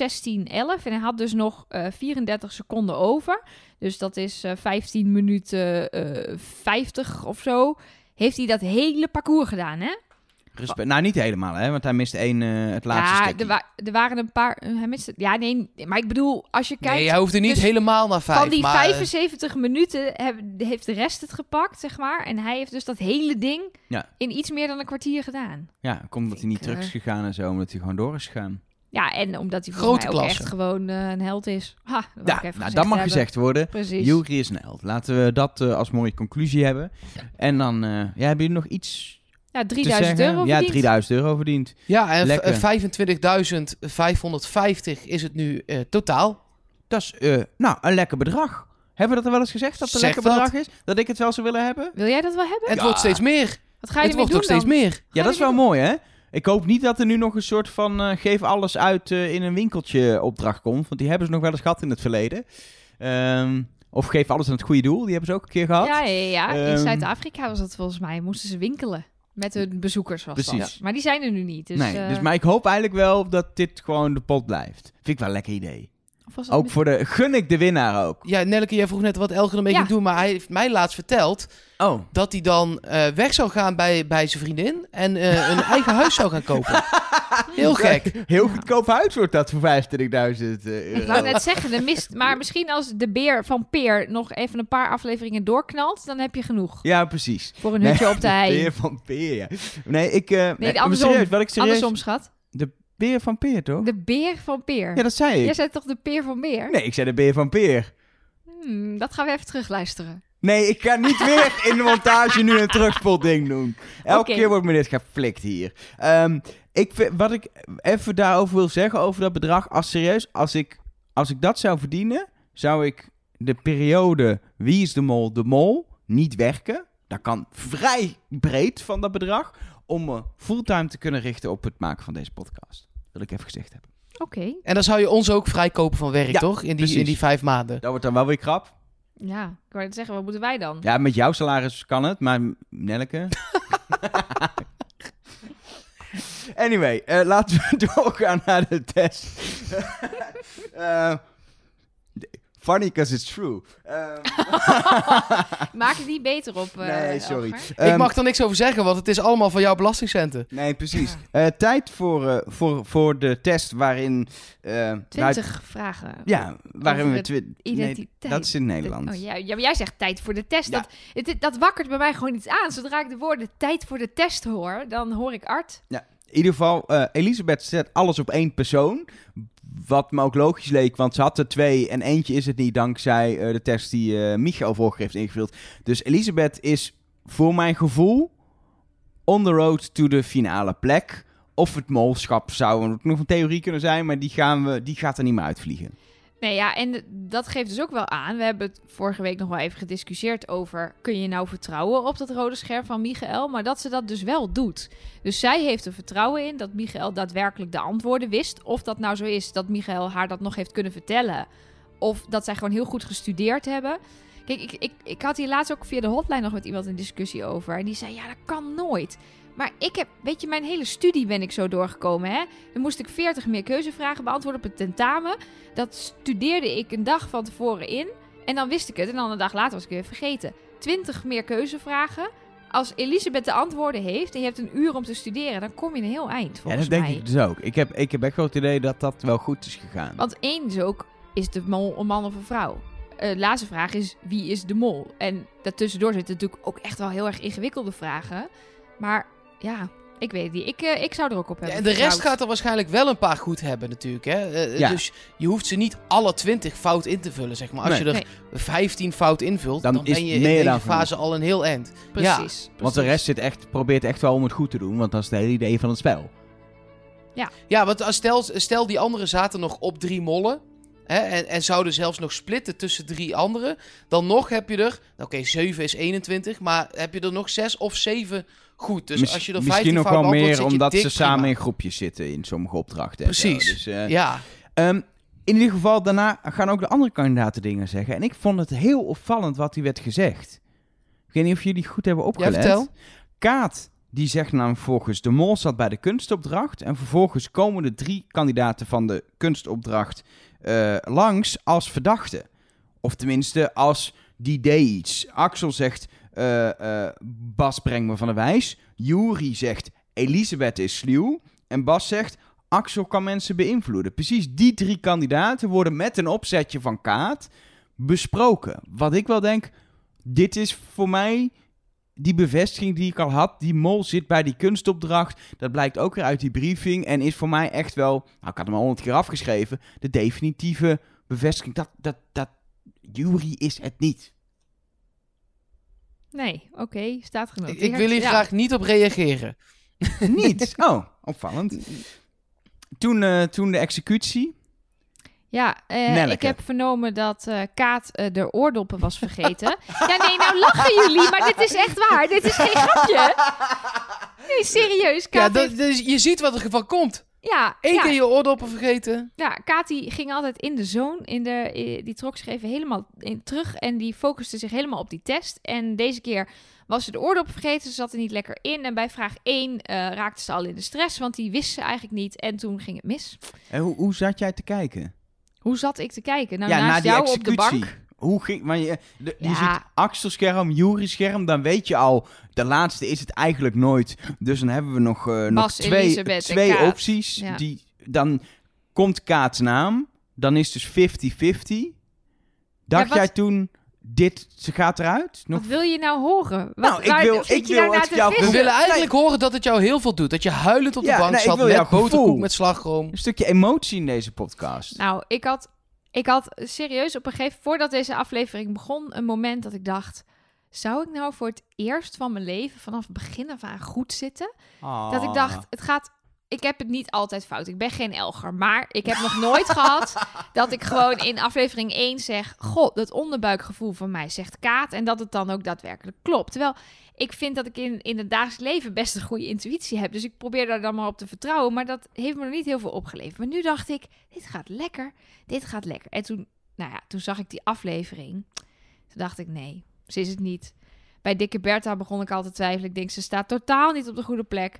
en hij had dus nog eh 34 seconden over. Dus dat is eh 15 minuten eh 50 of zo. Heeft hij dat hele parcours gedaan, hè? Respe- Nou, niet helemaal, hè? Want hij mist één, eh, het laatste ja, er, wa- er waren een paar. eh, hij miste, ja, nee, maar ik bedoel, als je kijkt. nee, hij hoefde niet dus helemaal naar vijf. van die maar, eh, 75 minuten heb- heeft de rest het gepakt, zeg maar. En hij heeft dus dat hele ding Ja. in iets meer dan een kwartier gedaan. Ja, komt omdat hij niet terug is eh, gegaan en zo, omdat hij gewoon door is gegaan. Ja, en omdat hij Grote ook klasse. echt gewoon een held is. Ha, dat Ja, ik even nou, dat mag hebben. gezegd worden. Precies. Jury is een held. Laten we dat eh, als mooie conclusie hebben. En dan, eh, ja, hebben jullie nog iets Ja, te 3000 zeggen? euro Ja, verdiend. 3000 euro verdiend. Ja, en Lekker. v- 25.550 is het nu eh, totaal. Dat is, eh, nou, een lekker bedrag. Hebben we dat er wel eens gezegd, dat het een lekker dat. bedrag is? Dat ik het wel zou willen hebben? Wil jij dat wel hebben? En het Ja. wordt steeds meer. Wat ga je het wordt doen nog steeds dan? meer. Ga Ja, dat is wel mooi, hè? Ik hoop niet dat er nu nog een soort van eh, geef alles uit eh, in een winkeltje opdracht komt. Want die hebben ze nog wel eens gehad in het verleden. Ehm, of geef alles aan het goede doel. Die hebben ze ook een keer gehad. Ja, ja, ja. in Ehm, Zuid-Afrika was dat volgens mij. Moesten ze winkelen met hun bezoekers was Precies. dat. Maar die zijn er nu niet. Dus, nee, eh, dus, maar ik hoop eigenlijk wel dat dit gewoon de pot blijft. Vind ik wel een lekker idee. Of was dat Ook voor de... Gun ik de winnaar ook. Ja, Nelleke, jij vroeg net wat Elger ermee Ja. ging doen, maar hij heeft mij laatst verteld Oh. dat hij dan eh, weg zou gaan bij, bij zijn vriendin en eh, een eigen huis zou gaan kopen. Heel gek. Heel goedkoop huis wordt dat voor 25.000 euro. Ik wou net zeggen, de mist, maar misschien als de beer van Peer nog even een paar afleveringen doorknalt, dan heb je genoeg. Ja, precies. Voor een Nee, hutje op de hei. Beer van Peer, ja. Nee, ik... eh nee, andersom. serieus, wat ik serieus... Andersom, schat. Beer van Peer, toch? De beer van Peer. Ja, dat zei ik. Jij zei toch de peer van Beer? Nee, ik zei de beer van Peer. Hmm, dat gaan we even terugluisteren. Nee, ik ga niet weer in de montage nu een terugspolding doen. Elke keer wordt me dit geflikt hier. Ehm, ik, vind- wat ik even daarover wil zeggen, over dat bedrag. Als serieus, als ik, als ik dat zou verdienen, zou ik de periode Wie is de Mol, de Mol, niet werken. Dat kan vrij breed van dat bedrag. Om me fulltime te kunnen richten op het maken van deze podcast. Wil ik even gezegd hebben. Oké. En dan zou je ons ook vrijkopen van werk, Ja, toch? In die, precies. in die vijf maanden. Dat wordt dan wel weer krap. Ja, ik wou net zeggen, wat moeten wij dan? Ja, met jouw salaris kan het, maar Nelleke... anyway, eh, laten we doorgaan naar de test. Eh, funny because it's true. Ehm, Maak het niet beter op. eh, nee, sorry. Ik Ehm, mag er niks over zeggen, want het is allemaal van jouw belastingcenten. Nee, precies. Eh, tijd voor, eh, voor, voor de test waarin... eh, nou, 20 vragen. ja, waarin over we... twi- Identiteit. Nee, dat is in Nederland. Oh, ja, ja, maar jij zegt tijd voor de test. Ja. Dat, het, dat wakkert bij mij gewoon iets aan. Zodra ik de woorden tijd voor de test hoor, dan hoor ik Art. In ieder geval, eh, Elisabeth zet alles op één persoon. Wat me ook logisch leek, want ze had er twee en eentje is het niet dankzij eh, de test die eh Michael vorige heeft ingevuld. Dus Elisabeth is voor mijn gevoel on the road to de finale plek. Of het molschap zou nog een theorie kunnen zijn, maar die, gaan we, die gaat er niet meer uitvliegen. Nee, ja, en dat geeft dus ook wel aan. We hebben het vorige week nog wel even gediscussieerd over... kun je nou vertrouwen op dat rode scherm van Michael? Maar dat ze dat dus wel doet. Dus zij heeft er vertrouwen in dat Michael daadwerkelijk de antwoorden wist. Of dat nou zo is dat Michael haar dat nog heeft kunnen vertellen. Of dat zij gewoon heel goed gestudeerd hebben. Kijk, ik, ik, ik had hier laatst ook via de hotline nog met iemand een discussie over. En die zei, ja, dat kan nooit. Maar ik heb, weet je, mijn hele studie ben ik zo doorgekomen, hè. Dan moest ik 40 meer keuzevragen beantwoorden op het tentamen. Dat studeerde ik een dag van tevoren in. En dan wist ik het. En dan een dag later was ik weer vergeten. 20 meer keuzevragen. Als Elisabeth de antwoorden heeft en je hebt een uur om te studeren, dan kom je een heel eind, Ja, volgens dat denk mij. ik dus ook. Ik heb, ik heb echt wel het idee dat dat wel goed is gegaan. Want één is ook, is de mol een man of een vrouw? Eh, de laatste vraag is, wie is de mol? En daartussendoor zitten natuurlijk ook echt wel heel erg ingewikkelde vragen. Maar ja, ik weet het niet. Ik, eh, ik zou er ook op Ja, hebben en de rest gaat er waarschijnlijk wel een paar goed hebben natuurlijk. Hè? Eh, Ja. Dus je hoeft ze niet alle 20 fout in te vullen, zeg maar. Als Nee. je er Nee. 15 fout invult, Dan dan, is ben je in deze fase al een heel eind. Precies. want de rest zit echt, probeert echt wel om het goed te doen, want dat is het hele idee van het spel. Ja, want als stel, stel die anderen zaten nog op drie mollen. Hè, en, en zouden zelfs nog splitten tussen drie anderen. Dan nog heb je er. Oké, 7 is 21. Maar heb je er nog 6 of 7 goed. Dus als je er misschien 15 nog fout wel meer omdat ze samen prima. in groepjes zitten in sommige opdrachten. Precies. Dus, eh, Ja, ehm, in ieder geval, daarna gaan ook de andere kandidaten dingen zeggen. En ik vond het heel opvallend wat hier werd gezegd. Ik weet niet of jullie goed hebben ja, opgelet. vertel. Kaat, die zegt namelijk volgens de mol zat bij de kunstopdracht. En vervolgens komen de drie kandidaten van de kunstopdracht eh, langs als verdachten. Of tenminste, als die deed iets. Axel zegt, eh, eh, Bas brengt me van de wijs. Juri zegt, Elisabeth is sluw. En Bas zegt, Axel kan mensen beïnvloeden. Precies die drie kandidaten worden met een opzetje van Kaat besproken. Wat ik wel denk, dit is voor mij die bevestiging die ik al had. Die mol zit bij die kunstopdracht. Dat blijkt ook weer uit die briefing. En is voor mij echt wel, nou ik had hem al honderd keer afgeschreven, de definitieve bevestiging dat, dat, dat Jury is het niet. Nee, oké, staat Ik, genoteerd. ik wil hier Ja. graag niet op reageren. niet? Oh, opvallend. Toen, eh, toen de executie. Ja, eh, ik heb vernomen dat eh, Kaat de oordoppen was vergeten. ja, nee, nou lachen jullie, maar dit is echt waar. Dit is geen grapje. Nee, serieus. Ja, Kaat dat, heeft- dus je ziet wat er van komt. Ja, Eén ja, keer je oordoppen vergeten. ja, Kaat die ging altijd in de zone. In de, eh, die trok zich even helemaal in, terug en die focuste zich helemaal op die test. En deze keer was ze de oordop vergeten. Ze zat er niet lekker in. En bij vraag 1 eh, raakte ze al in de stress, want die wist ze eigenlijk niet. En toen ging het mis. En hoe, hoe zat jij te kijken? Hoe zat ik te kijken? Nou, ja, naast na jou op de bank. Hoe ging... Maar je, de- je ziet Axel-scherm, Jury-scherm, dan weet je al... De laatste is het eigenlijk nooit. Dus dan hebben we nog, eh, nog twee, Elisabeth twee opties. Ja. Die, dan komt Kaats naam. Dan is dus 50-50. Dacht jij toen, dit, ze gaat eruit? Nog Wat wil je nou horen? Wat, Nou, ik waar- wil- ik wil jou- We willen eigenlijk horen dat het jou heel veel doet. Dat je huilend op de Ja, bank nee, zat met boterkoek met slagroom. een stukje emotie in deze podcast. Nou, ik had, ik had serieus op een gegeven voordat deze aflevering begon, een moment dat ik dacht: zou ik nou voor het eerst van mijn leven vanaf het begin af aan goed zitten? Dat ik dacht, het gaat. Ik heb het niet altijd fout. Ik ben geen Elger. Maar ik heb nog nooit gehad dat ik gewoon in aflevering 1 zeg: God, dat onderbuikgevoel van mij zegt Kaat. En dat het dan ook daadwerkelijk klopt. Terwijl ik vind dat ik in, in het dagelijks leven best een goede intuïtie heb. Dus ik probeer daar dan maar op te vertrouwen. Maar dat heeft me nog niet heel veel opgeleverd. Maar nu dacht ik: dit gaat lekker. Dit gaat lekker. En toen, nou ja, toen zag ik die aflevering. Toen dacht ik: nee, ze is het niet. Bij Dikke Bertha begon ik al te twijfelen. Ik denk, ze staat totaal niet op de goede plek.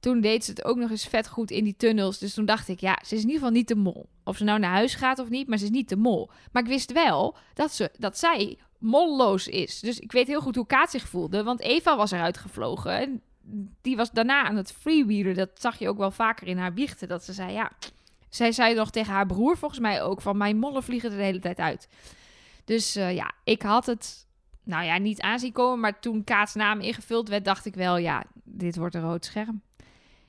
Toen deed ze het ook nog eens vet goed in die tunnels. Dus toen dacht ik, ja, ze is in ieder geval niet de mol. Of ze nou naar huis gaat of niet, maar ze is niet de mol. Maar ik wist wel dat, ze, dat zij molloos is. Dus ik weet heel goed hoe Kaat zich voelde. Want Eva was eruit gevlogen. En die was daarna aan het freewheelen. Dat zag je ook wel vaker in haar biechten. Dat ze zei, ja... Zij zei nog tegen haar broer volgens mij ook van... Mijn mollen vliegen er de hele tijd uit. Dus eh, ja, ik had het... Nou ja, niet aanzien komen. Maar toen Kaats naam ingevuld werd, dacht ik wel... Ja, dit wordt een rood scherm.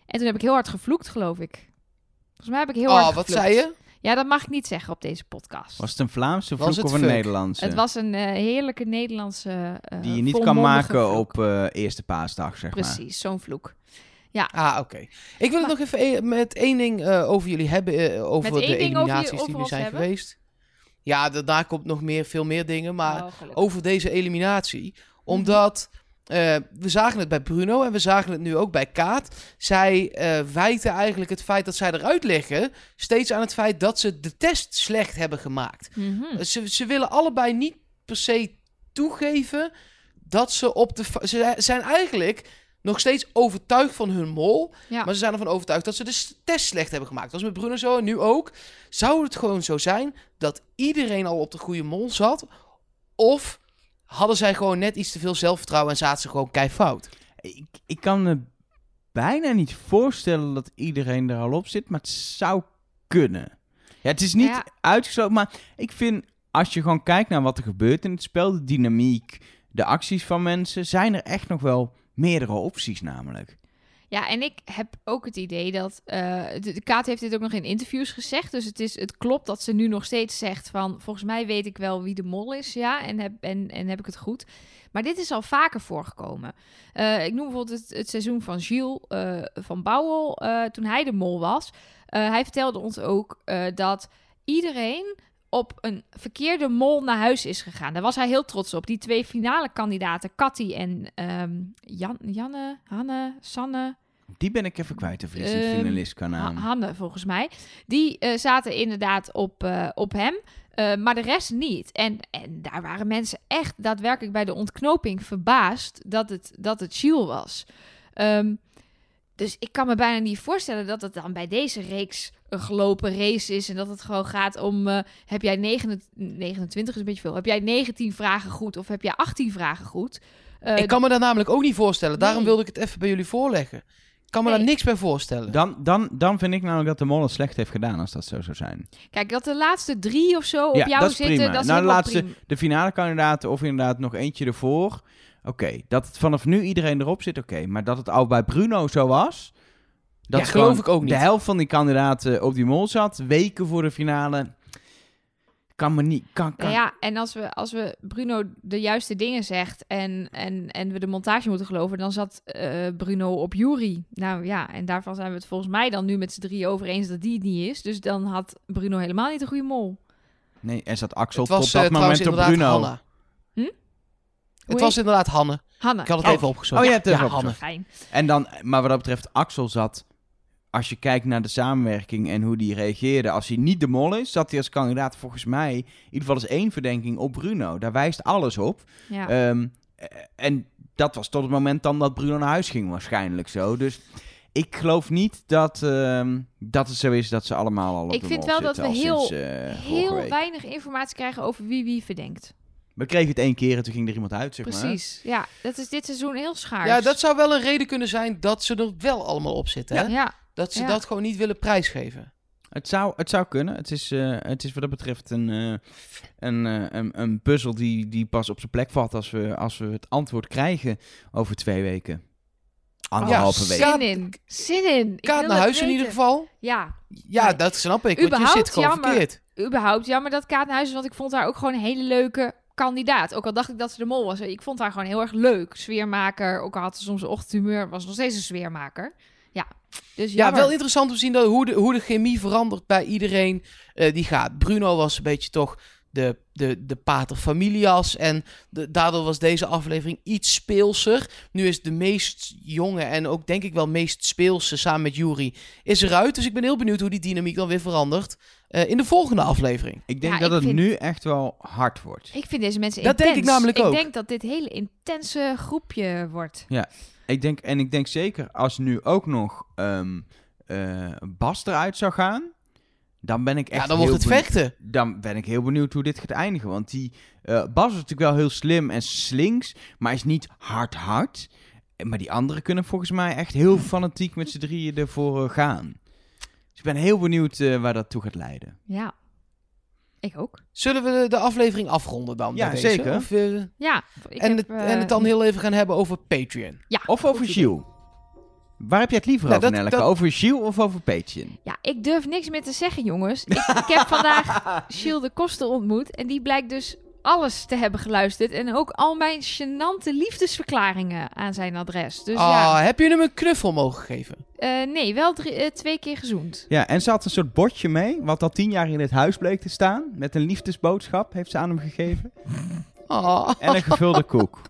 En toen heb ik heel hard gevloekt, geloof ik. Volgens mij heb ik heel hard Oh, wat gevloekt. zei je? Ja, dat mag ik niet zeggen op deze podcast. Was het een Vlaamse Was vloek het of een fuck? Nederlandse? Het was een eh, heerlijke Nederlandse. eh, die je niet kan maken vloek. op eh, eerste paasdag, zeg maar. Precies, zo'n vloek. Ah, oké. Ik wil het nog even e- met één ding eh, over jullie hebben. over Met de één ding over je- eliminaties die nu zijn hebben? geweest. Ja, daarna komt nog meer, veel meer dingen. Maar Oh, over deze eliminatie. Omdat eh, we zagen het bij Bruno en we zagen het nu ook bij Kaat. Zij eh wijten eigenlijk het feit dat zij eruit liggen steeds aan het feit dat ze de test slecht hebben gemaakt. Mhm. Ze, ze willen allebei niet per se toegeven dat ze op de. Ze zijn eigenlijk nog steeds overtuigd van hun mol. Ja. Maar ze zijn ervan overtuigd dat ze de test slecht hebben gemaakt. Dat was met Bruno zo en nu ook. Zou het gewoon zo zijn dat iedereen al op de goede mol zat? Of hadden zij gewoon net iets te veel zelfvertrouwen en zaten ze gewoon kei fout? Ik, ik kan me bijna niet voorstellen dat iedereen er al op zit, maar het zou kunnen. Ja, het is niet Ja. uitgesloten, maar ik vind als je gewoon kijkt naar wat er gebeurt in het spel, de dynamiek, de acties van mensen, zijn er echt nog wel meerdere opties namelijk. Ja, en ik heb ook het idee dat. eh, de, Kaat heeft dit ook nog in interviews gezegd. Dus het, is, het klopt dat ze nu nog steeds zegt van. Volgens mij weet ik wel wie de mol is. Ja, en heb, en, en heb ik het goed. Maar dit is al vaker voorgekomen. Eh, ik noem bijvoorbeeld het, seizoen van Gilles eh, van Bouwel. toen hij de mol was. Hij vertelde ons ook dat iedereen op een verkeerde mol naar huis is gegaan. Daar was hij heel trots op. Die twee finale kandidaten, Cathy en ehm, Jan, Janne, Hanne, Sanne. Die ben ik even kwijt, de verliezend Ehm, finalist qua naam. Ha- Hanne, volgens mij. Die eh, zaten inderdaad op, eh, op hem, eh, maar de rest niet. En, en daar waren mensen echt daadwerkelijk bij de ontknoping verbaasd dat het, dat het Gilles was. Ehm, dus ik kan me bijna niet voorstellen dat het dan bij deze reeks een gelopen race is. En dat het gewoon gaat om: eh, heb jij 29, 29 is een beetje veel. Heb jij 19 vragen goed of heb jij 18 vragen goed? Eh, ik kan me dat namelijk ook niet voorstellen. Daarom nee. wilde ik het even bij jullie voorleggen. Ik kan me Nee. daar niks bij voorstellen. Dan, dan, dan vind ik namelijk dat de mol het slecht heeft gedaan als dat zo zou zijn. Kijk, dat de laatste drie of zo op Ja, jou dat is zitten, prima. dat is Nou, de laatste- prima. De finale kandidaten of inderdaad nog eentje ervoor. Oké, dat het vanaf nu iedereen erop zit, oké. Maar dat het al bij Bruno zo was... Dat Ja, geloof ik ook niet. De helft van die kandidaten op die mol zat, weken voor de finale... Kan me niet... Kan, kan. Ja, en als we, als we Bruno de juiste dingen zegt en, en, en we de montage moeten geloven, dan zat eh, Bruno op Jury. Nou ja, en daarvan zijn we het volgens mij dan nu met z'n drie over eens dat die het niet is. Dus dan had Bruno helemaal niet een goede mol. Nee, er zat Axel het was tot dat eh, moment op Bruno. Het was inderdaad Hanne. Hanne. Ik had het Oh. even opgezocht. Oh, je hebt het ja, even Hanne. Fijn. En dan, maar wat dat betreft, Axel zat... Als je kijkt naar de samenwerking en hoe die reageerde... Als hij niet de mol is, zat hij als kandidaat volgens mij... In ieder geval is één verdenking op Bruno. Daar wijst alles op. Ja. Ehm, eh, en dat was tot het moment dan dat Bruno naar huis ging waarschijnlijk zo. Dus ik geloof niet dat, ehm, dat het zo is dat ze allemaal al op Ik de vind wel dat we heel- sinds, eh, Heel weinig informatie krijgen over wie wie verdenkt. We kregen het één keer en toen ging er iemand uit, zeg maar. Precies. Ja, dat is dit seizoen heel schaars. Ja, dat zou wel een reden kunnen zijn dat ze er wel allemaal op zitten. Hè? Ja, Dat ze Ja. dat gewoon niet willen prijsgeven. Het zou, het zou kunnen. Het is, eh, het is wat dat betreft een, eh, een, eh, een, een puzzel die, die pas op zijn plek valt als we, als we het antwoord krijgen over twee weken. Anderhalve Ja, week. Zin in. Zin in. Ik Kaat wil naar huis in ieder geval. Ja, Ja, Nee. dat snap ik. Want je Überhaupt zit gewoon jammer. verkeerd. überhaupt jammer dat Kaat naar huis is, want ik vond haar ook gewoon een hele leuke kandidaat. Ook al dacht ik dat ze de mol was. Ik vond haar gewoon heel erg leuk. Sfeermaker. Ook al had ze soms een ochtendhumeur, was nog steeds een sfeermaker. Ja, dus Ja, wel interessant om te zien dat, hoe, de, hoe de chemie verandert bij iedereen eh, die gaat. Bruno was een beetje toch de, de, de pater familias. En de, daardoor was deze aflevering iets speelser. Nu is de meest jonge en ook denk ik wel meest speelse samen met Jury is eruit. Dus ik ben heel benieuwd hoe die dynamiek dan weer verandert eh, in de volgende aflevering. Ik denk Ja, dat ik het vind- nu echt wel hard wordt. Ik vind deze mensen Dat denk ik namelijk ook. Ik denk dat dit een hele intense groepje wordt. Ik denk, en ik denk zeker als nu ook nog ehm, eh, Bas eruit zou gaan, dan ben ik echt ja, dan wordt heel het benieuwd- vechten. Dan ben ik heel benieuwd hoe dit gaat eindigen. Want die eh, Bas is natuurlijk wel heel slim en slinks, maar is niet hard hard. Maar die anderen kunnen volgens mij echt heel fanatiek met z'n drieën ervoor eh, gaan. Dus ik ben heel benieuwd eh, waar dat toe gaat leiden. Ja, ik ook. Zullen we de, de aflevering afronden dan? Ja, zeker. Of, Ja, ik en, heb, het, en het dan heel even gaan hebben over Patreon. Ja, Of over. Gilles. Waar heb je het liever Nou, over, dat- Nelleke? dat- Over Gilles of over Patreon? Ja, ik durf niks meer te zeggen, jongens. Ik, ik heb vandaag Gilles de Koster ontmoet. En die blijkt dus alles te hebben geluisterd. En ook al mijn gênante liefdesverklaringen aan zijn adres. Dus ah, ja, heb je hem een knuffel mogen geven? eh, nee, wel drie, eh, twee keer gezoend. Ja, en ze had een soort bordje mee, wat al tien jaar in het huis bleek te staan. Met een liefdesboodschap heeft ze aan hem gegeven. Ah. En een gevulde koek.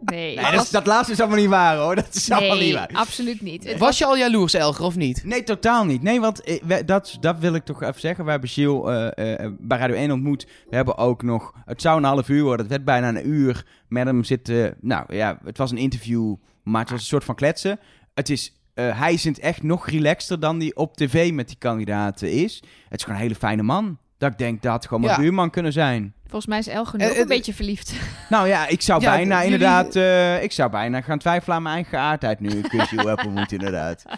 Nee, Nee, dat, is- dat laatste is allemaal niet waar hoor. Dat is allemaal niet nee waar. absoluut niet. Was je al jaloers, Elger, of niet? Nee, totaal niet. Nee, want eh, we- dat, dat wil ik toch even zeggen. We hebben Gilles eh, eh, bij Radio 1 ontmoet. We hebben ook nog... Het zou een half uur worden. Het werd bijna een uur met hem zitten. Nou ja, het was een interview, maar het was een soort van kletsen. Het is... eh, hij is echt nog relaxter dan die op tv met die kandidaten is. Het is gewoon een hele fijne man. Dat ik denk, dat had gewoon mijn Ja. buurman kunnen zijn. Volgens mij is Eh, ook eh, een beetje verliefd. Nou ja, ik zou Ja, bijna jullie- inderdaad... eh, ik zou bijna gaan twijfelen aan mijn eigen geaardheid nu ik heb ontmoet inderdaad.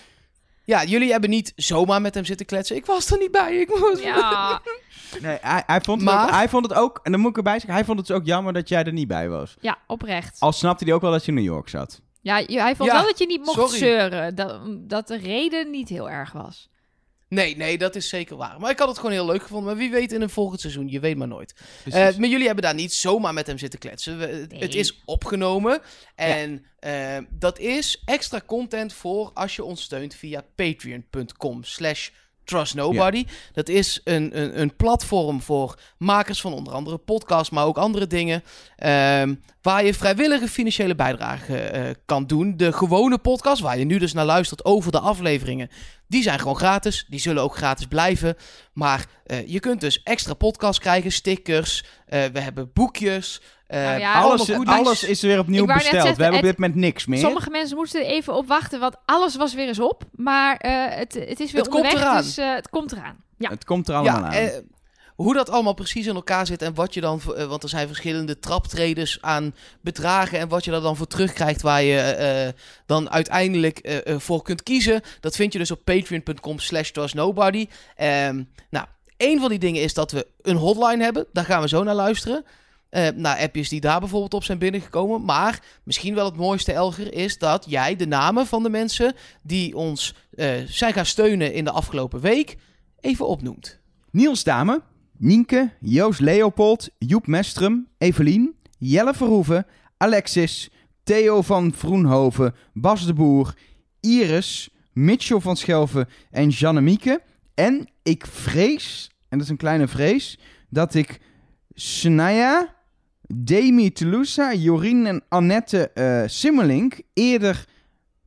Ja, jullie hebben niet zomaar met hem zitten kletsen. Ik was er niet bij. Ik moest... Ja, Nee, hij, hij, vond het Maar- ook, hij vond het ook, en dan moet ik erbij zeggen, hij vond het dus ook jammer dat jij er niet bij was. ja oprecht. Al snapte hij ook wel dat je in New York zat. Ja, je- hij vond Ja, wel dat je niet mocht sorry. zeuren. Dat, dat de reden niet heel erg was. Nee, nee, dat is zeker waar. Maar ik had het gewoon heel leuk gevonden. Maar wie weet in een volgend seizoen, je weet maar nooit. Eh, maar jullie hebben daar niet zomaar met hem zitten kletsen. We- het- Nee. Het is opgenomen. En eh, dat is extra content voor als je ons steunt via patreon.com slash trustnobody. Dat is een, een, een platform voor makers van onder andere podcasts, maar ook andere dingen. ehm, waar je vrijwillige financiële bijdrage eh, kan doen. De gewone podcast, waar je nu dus naar luistert over de afleveringen, die zijn gewoon gratis. Die zullen ook gratis blijven. Maar eh, je kunt dus extra podcasts krijgen, stickers. eh, we hebben boekjes. Eh, Nou ja, alles, alles is weer opnieuw besteld. zeggen, We hebben op dit moment niks meer. Sommige mensen moesten er even op wachten, want alles was weer eens op. Maar eh, het, het is weer Het komt onderweg, eraan. dus eh, het komt eraan. Ja, Het komt er allemaal aan. eh, hoe dat allemaal precies in elkaar zit en wat je dan... voor- want er zijn verschillende traptreders aan bedragen... en wat je er dan voor terugkrijgt waar je eh, dan uiteindelijk voor kunt kiezen. Dat vind je dus op patreon.com slash trustnobody. Ehm, nou, een van die dingen is dat we een hotline hebben. Daar gaan we zo naar luisteren. Eh naar appjes die daar bijvoorbeeld op zijn binnengekomen. Maar misschien wel het mooiste, Elger, is dat jij de namen van de mensen... die ons eh, zijn gaan steunen in de afgelopen week... even opnoemt. Niels Dame, Nienke, Joost Leopold, Joep Mestrum, Evelien, Jelle Verhoeven, Alexis, Theo van Vroenhoven, Bas de Boer, Iris, Mitchell van Schelven en Jannemieke. En ik vrees, en dat is een kleine vrees, dat ik Snaya, Demi Telusa, Jorien en Annette eh Simmelink eerder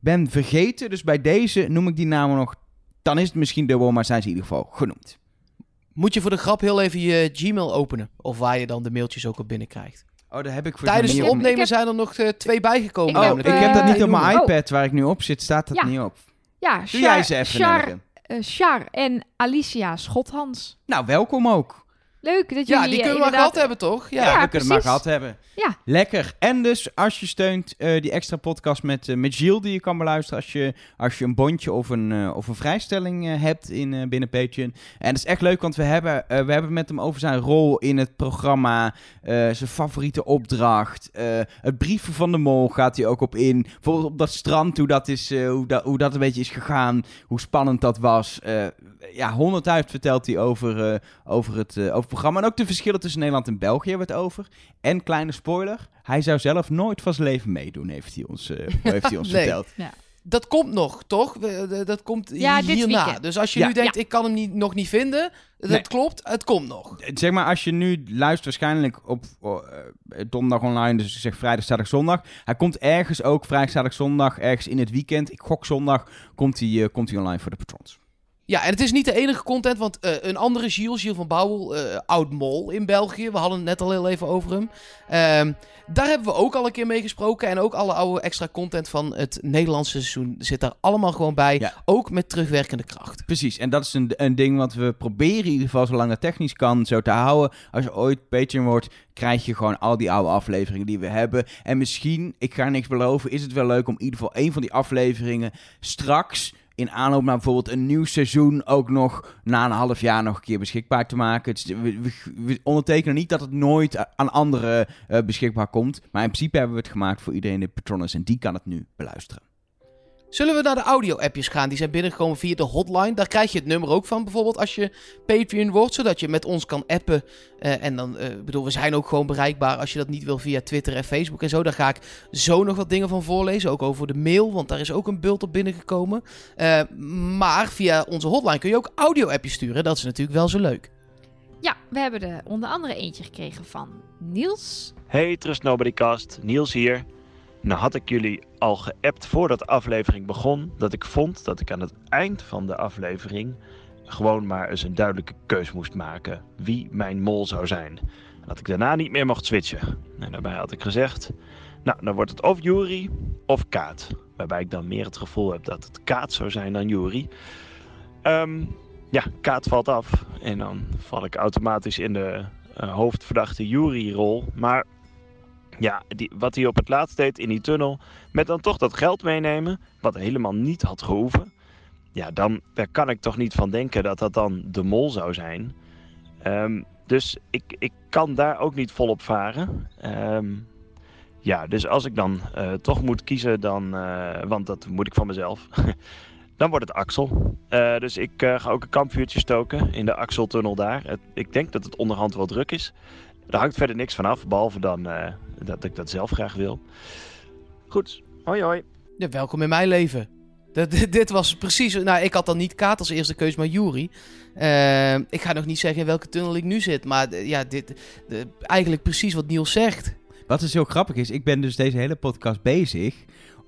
ben vergeten. Dus bij deze noem ik die namen nog. Dan is het misschien dubbel, maar zijn ze in ieder geval genoemd. Moet je voor de grap heel even je Gmail openen? Of waar je dan de mailtjes ook op binnenkrijgt. Oh, daar heb ik voor Tijdens het op- opnemen heb- zijn er nog eh, twee bijgekomen. Ik Oh, heb, namelijk. ik heb dat eh, niet op mijn oh. iPad waar ik nu op zit, staat dat Ja. niet op. Ja, Doe jij Char, ze even, Char, Char en Alicia Schothans. Nou, welkom ook. Leuk dat jullie Ja, die eh, kunnen we maar gehad hebben, toch? Ja, we kunnen het maar gehad hebben. Ja. Lekker. En dus als je steunt eh, die extra podcast met, eh, met Gilles die je kan beluisteren als je, als je een bondje of een, eh, of een vrijstelling eh, hebt in, eh, binnen Patreon. En dat is echt leuk, want we hebben, eh, we hebben met hem over zijn rol in het programma, eh, zijn favoriete opdracht, eh, het brieven van de mol gaat hij ook op in. Bijvoorbeeld op dat strand, hoe dat, is, eh, hoe, dat, hoe dat een beetje is gegaan, hoe spannend dat was. Eh, ja, honderdduizend vertelt hij over, eh, over, het, eh, over het programma. En ook de verschillen tussen Nederland en België hebben we het over. En kleine spoiler, hij zou zelf nooit van zijn leven meedoen, heeft hij ons, eh, heeft hij ons Nee. verteld. Dat komt nog, toch? Dat komt Ja, hierna. Dus als je Ja. nu denkt, ik kan hem niet, nog niet vinden, dat Nee. klopt, het komt nog. Zeg maar, als je nu luistert, waarschijnlijk op oh, eh, donderdag online, dus ik zeg vrijdag, zaterdag, zondag. Hij komt ergens ook, vrijdag, zaterdag, zondag, ergens in het weekend. Ik gok zondag, komt hij, eh, komt hij online voor de patrons. Ja, en het is niet de enige content, want eh, een andere Gilles, Gilles van Bouwel, eh, oud-mol in België. We hadden het net al heel even over hem. Ehm, daar hebben we ook al een keer mee gesproken. En ook alle oude extra content van het Nederlandse seizoen zit daar allemaal gewoon bij. Ja. Ook met terugwerkende kracht. Precies, en dat is een, een ding wat we proberen in ieder geval zolang het technisch kan zo te houden. Als je ooit Patreon wordt, krijg je gewoon al die oude afleveringen die we hebben. En misschien, ik ga niks beloven, is het wel leuk om in ieder geval een van die afleveringen straks in aanloop naar bijvoorbeeld een nieuw seizoen ook nog na een half jaar nog een keer beschikbaar te maken. We, ondertekenen niet dat het nooit aan anderen eh, beschikbaar komt. Maar in principe hebben we het gemaakt voor iedereen die patron is en die kan het nu beluisteren. Zullen we naar de audio-appjes gaan? Die zijn binnengekomen via de hotline. Daar krijg je het nummer ook van, bijvoorbeeld als je Patreon wordt. Zodat je met ons kan appen. Eh, en dan, eh, ik bedoel, we zijn ook gewoon bereikbaar als je dat niet wil via Twitter en Facebook en zo. Daar ga ik zo nog wat dingen van voorlezen. Ook over de mail, want daar is ook een bult op binnengekomen. Eh, maar via onze hotline kun je ook audio-appjes sturen. Dat is natuurlijk wel zo leuk. Ja, we hebben er onder andere eentje gekregen van Niels. Hey Trust Nobodycast, Niels hier. Nou had ik jullie al geappt voordat de aflevering begon dat ik vond dat ik aan het eind van de aflevering gewoon maar eens een duidelijke keus moest maken wie mijn mol zou zijn. Dat ik daarna niet meer mocht switchen. En daarbij had ik gezegd, nou dan wordt het of Jury of Kaat. Waarbij ik dan meer het gevoel heb dat het Kaat zou zijn dan Jury. Ehm, ja, Kaat valt af en dan val ik automatisch in de eh, hoofdverdachte Jury-rol. Maar ja, die, wat hij op het laatst deed in die tunnel, met dan toch dat geld meenemen, wat helemaal niet had gehoeven. Ja, dan daar kan ik toch niet van denken dat dat dan de mol zou zijn. Ehm, dus ik, ik kan daar ook niet volop varen. Ehm, ja, dus als ik dan eh, toch moet kiezen, dan, eh, want dat moet ik van mezelf, dan wordt het Axel. Eh, dus ik ga ook een kampvuurtje stoken in de Axeltunnel daar. Ik denk dat het onderhand wel druk is. Daar hangt verder niks van af, behalve dan dat ik dat zelf graag wil. Goed, hoi hoi. Ja, welkom in mijn leven. Dat, dit, was precies... Nou, ik had dan niet Kaat als eerste keus, maar Jury. Eh, ik ga nog niet zeggen in welke tunnel ik nu zit. Maar eh, ja, dit, de- eigenlijk precies wat Niels zegt. Wat dus heel grappig is, ik ben dus deze hele podcast bezig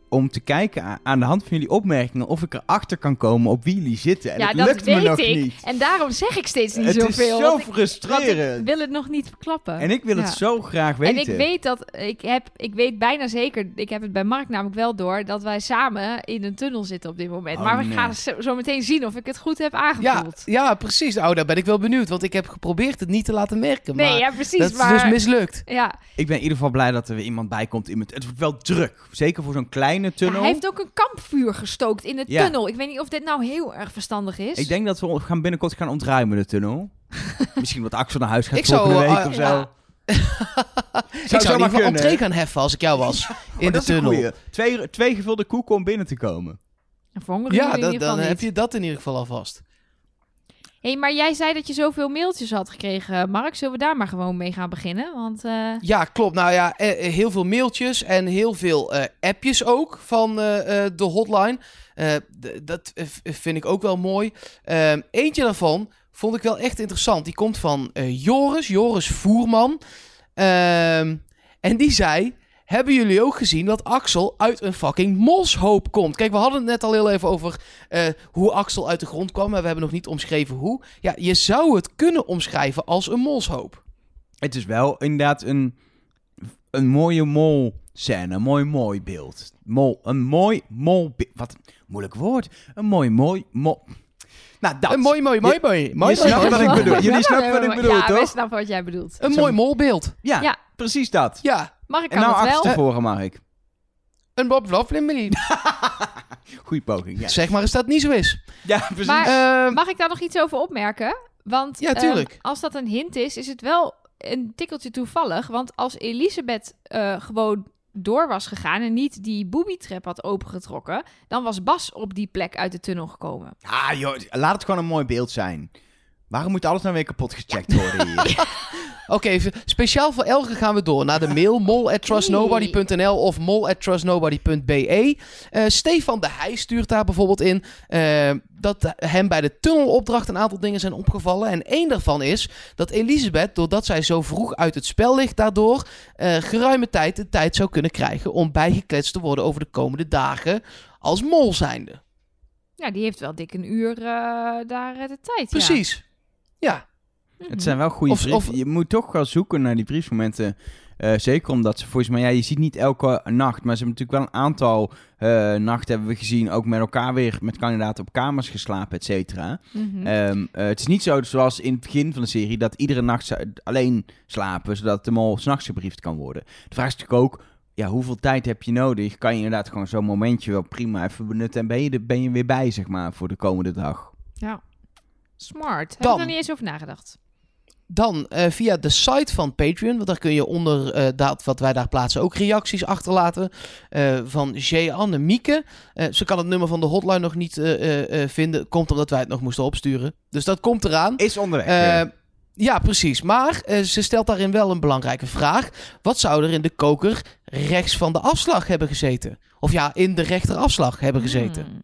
om te kijken aan de hand van jullie opmerkingen of ik erachter kan komen op wie jullie zitten. En ja, het dat lukt me weet nog ik. niet. En daarom zeg ik steeds niet het zoveel. is zo ik- frustrerend. ik wil het nog niet verklappen. En ik wil het Ja. zo graag weten. En ik weet dat, ik, heb, ik weet bijna zeker, ik heb het bij Mark namelijk wel door, dat wij samen in een tunnel zitten op dit moment. Oh, maar we nee. gaan zo, zo meteen zien of ik het goed heb Ja, aangevoeld. ja, precies. Nou, daar ben ik wel benieuwd. Want ik heb geprobeerd het niet te laten merken. nee, maar ja, precies. dat is dus mislukt. ja. Ik ben in ieder geval blij dat er weer iemand bij komt. In het, het wordt wel druk. Zeker voor zo'n kleine Tunnel. hij heeft ook een kampvuur gestookt in de Ja. tunnel. Ik weet niet of dit nou heel erg verstandig is. Ik denk dat we gaan binnenkort gaan ontruimen de tunnel. Misschien wat Axel naar huis gaat Ik zou, volgende week eh, of zo. ja. ik zou ieder geval entree gaan heffen als ik jou was. in de tunnel. Twee, twee gevulde koeken om binnen te komen. Ja, dat, dan heb je dat in ieder geval alvast. Hey, maar jij zei dat je zoveel mailtjes had gekregen, Mark. Zullen we daar maar gewoon mee gaan beginnen? Want eh, Ja, klopt. Nou ja, eh, eh, heel veel mailtjes en heel veel appjes ook van de hotline. Dat vind ik ook wel mooi. Ehm, eentje daarvan vond ik wel echt interessant. Die komt van Joris, Joris Voerman. Ehm, en die zei... Hebben jullie ook gezien dat Axel uit een fucking moshoop komt? Kijk, we hadden het net al heel even over eh, hoe Axel uit de grond kwam. Maar we hebben nog niet omschreven hoe. Ja, je zou het kunnen omschrijven als een moshoop. Het is wel inderdaad een, een mooie mol scène. Een mooi, mooi beeld. Mol, een mooi, mol... Wat een moeilijk woord. Een mooi, mooi, mol... Nou, dat. Een mooi, mooi, mooi, mooi. mooi, Je snapt mooi. wat ik bedoel. Jullie snappen wat ik bedoel, ja, wij toch? snappen wat jij bedoelt. Een mooi molbeeld. Ja, Ja. Precies dat. Ja, Mag ik En kan nou het wel? achterstevoren, Mark. een Bob Vloflimmerie. Goeie poging, ja. Zeg maar eens dat het niet zo is. Ja, precies. Maar- Ehm, Mag ik daar nog iets over opmerken? Want Ja, tuurlijk. ehm, als dat een hint is, is het wel een tikkeltje toevallig. Want als Elisabeth eh, gewoon door was gegaan en niet die booby-trap had opengetrokken, dan was Bas op die plek uit de tunnel gekomen. Ah, joh, laat het gewoon een mooi beeld zijn. Waarom moet alles nou weer kapot gecheckt worden hier? Oké, speciaal voor Elge gaan we door naar de mail mol@trustnobody.nl of mol@trustnobody.be. Eh Stefan de Heij stuurt daar bijvoorbeeld in eh, dat hem bij de tunnelopdracht een aantal dingen zijn opgevallen. En één daarvan is dat Elisabeth, doordat zij zo vroeg uit het spel ligt, daardoor eh, geruime tijd de tijd zou kunnen krijgen om bijgekletst te worden over de komende dagen als mol zijnde. Ja, die heeft wel dik een uur daar de tijd. ja. Precies. Het zijn wel goede Of- brieven. of- Je moet toch wel zoeken naar die briefmomenten. Eh, zeker omdat ze volgens mij, ja, je ziet niet elke nacht, maar ze hebben natuurlijk wel een aantal eh, nachten hebben we gezien, ook met elkaar weer met kandidaten op kamers geslapen, et cetera. Mhm. Ehm, eh, het is niet zo zoals in het begin van de serie dat iedere nacht ze alleen slapen, zodat de mol s'nachts gebriefd kan worden. De vraag is natuurlijk ook, ja, hoeveel tijd heb je nodig? Kan je inderdaad gewoon zo'n momentje wel prima even benutten en ben je, er, ben je weer bij, zeg maar, voor de komende dag. ja. Smart. Heb Dan- ik er niet eens over nagedacht. Dan eh, via de site van Patreon, want daar kun je onder eh, dat wat wij daar plaatsen ook reacties achterlaten. eh, van Jeanne Mieke. Eh, ze kan het nummer van de hotline nog niet eh, eh, eh, vinden. Komt omdat wij het nog moesten opsturen. Dus dat komt eraan. Is onderweg. Eh, ja. ja, precies. Maar eh, ze stelt daarin wel een belangrijke vraag. Wat zou er in de koker rechts van de afslag hebben gezeten? Of ja, in de rechterafslag hebben gezeten. Hmm.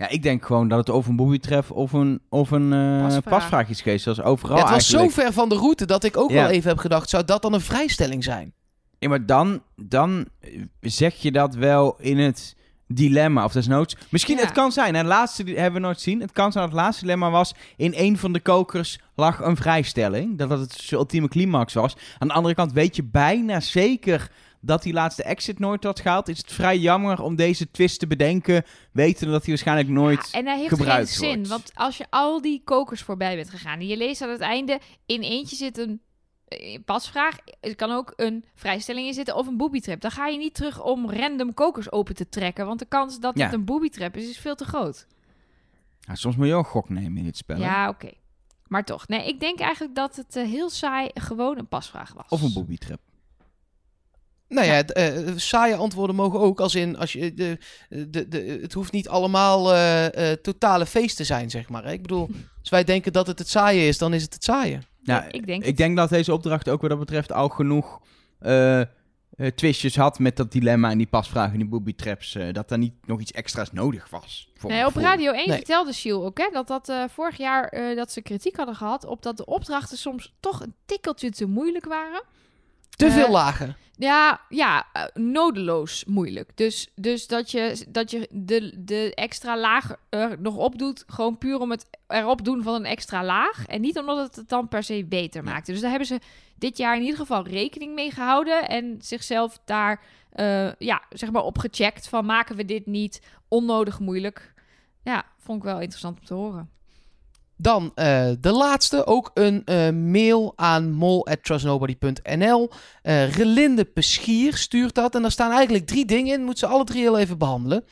Ja, ik denk gewoon dat het over een boeietref of een, of een eh, Pasvraag. pasvraag is geweest. Zoals overal Ja, het was zo ver van de route dat ik ook Ja. wel even heb gedacht... zou dat dan een vrijstelling zijn? Ja, maar dan, dan zeg je dat wel in het dilemma of desnoods. Misschien, Ja. het kan zijn. En het laatste die hebben we nooit gezien. Het kan zijn dat het laatste dilemma was... in een van de kokers lag een vrijstelling. Dat dat het zijn ultieme climax was. Aan de andere kant weet je bijna zeker... dat die laatste exit nooit had gehaald. Is het vrij jammer om deze twist te bedenken... wetende dat hij waarschijnlijk nooit... Ja, en hij heeft geen zin. wordt. Want als je al die kokers voorbij bent gegaan... en je leest aan het einde... in eentje zit een eh, pasvraag. Er kan ook een vrijstelling in zitten of een booby-trap. Dan ga je niet terug om random kokers open te trekken. Want de kans dat Ja. het een booby-trap is, is veel te groot. Ja, soms moet je ook een gok nemen in dit spel. Ja, oké. Maar toch. Nee, ik denk eigenlijk dat het eh, heel saai gewoon een pasvraag was. Of een booby-trap. Nou ja, het, eh, saaie antwoorden mogen ook. Als in, als je, de, de, de, het hoeft niet allemaal eh, eh, totale feest te zijn, zeg maar. hè. Ik bedoel, als wij denken dat het het saaie is, dan is het het saaie. Ja, ik denk ik denk dat deze opdracht ook wat dat betreft al genoeg eh, eh, twistjes had met dat dilemma en die pasvragen en die booby traps. eh, dat er niet nog iets extra's nodig was. Voor Nee, op. Radio 1 Nee. vertelde Shiel ook hè, dat dat eh, vorig jaar eh, dat ze kritiek hadden gehad op dat de opdrachten soms toch een tikkeltje te moeilijk waren. Te Eh, veel lagen. Ja, ja eh, nodeloos moeilijk. Dus, dus dat je, dat je de, de extra laag er nog op doet, gewoon puur om het erop doen van een extra laag. En niet omdat het het dan per se beter maakte. Dus daar hebben ze dit jaar in ieder geval rekening mee gehouden. En zichzelf daar eh, ja, zeg maar op gecheckt van maken we dit niet onnodig moeilijk. Ja, vond ik wel interessant om te horen. Dan eh, de laatste, ook een eh, mail aan mol.trustnobody.nl. Eh Relinde Peschier stuurt dat. En daar staan eigenlijk drie dingen in. Moet ze alle drie heel even behandelen.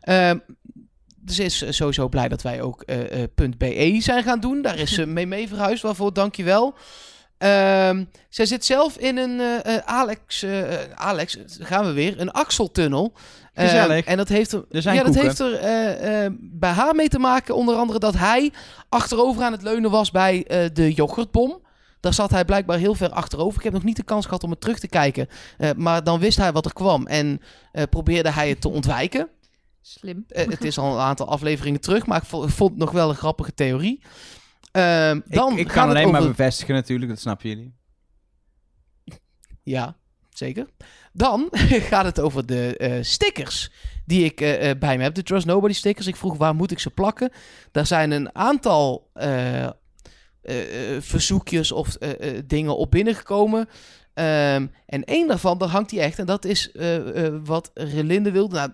Ehm, dus is sowieso blij dat wij ook .be zijn gaan doen. Daar is ze mee mee verhuisd. Waarvoor dankjewel. Ehm zij zit zelf in een Alex, Alex, gaan we weer, een Axeltunnel. Ehm, en dat heeft er, Er zijn ja, dat heeft er eh, eh, bij haar mee te maken, onder andere dat hij achterover aan het leunen was bij eh, de yoghurtbom. Daar zat hij blijkbaar heel ver achterover. Ik heb nog niet de kans gehad om het terug te kijken. Eh, maar dan wist hij wat er kwam en eh, probeerde hij het te ontwijken. Slim. Het is al een aantal afleveringen terug, maar ik vo- vond het nog wel een grappige theorie. Ehm, dan ik, ik kan het alleen maar bevestigen natuurlijk, dat snappen jullie. Ja, zeker. Dan gaat het over de eh, stickers die ik eh, eh, bij me heb. De Trust Nobody stickers. Ik vroeg waar moet ik ze plakken. Daar zijn een aantal verzoekjes of dingen op binnengekomen. Ehm, en één daarvan, daar hangt hij echt. En dat is wat Relinde wilde. Nou,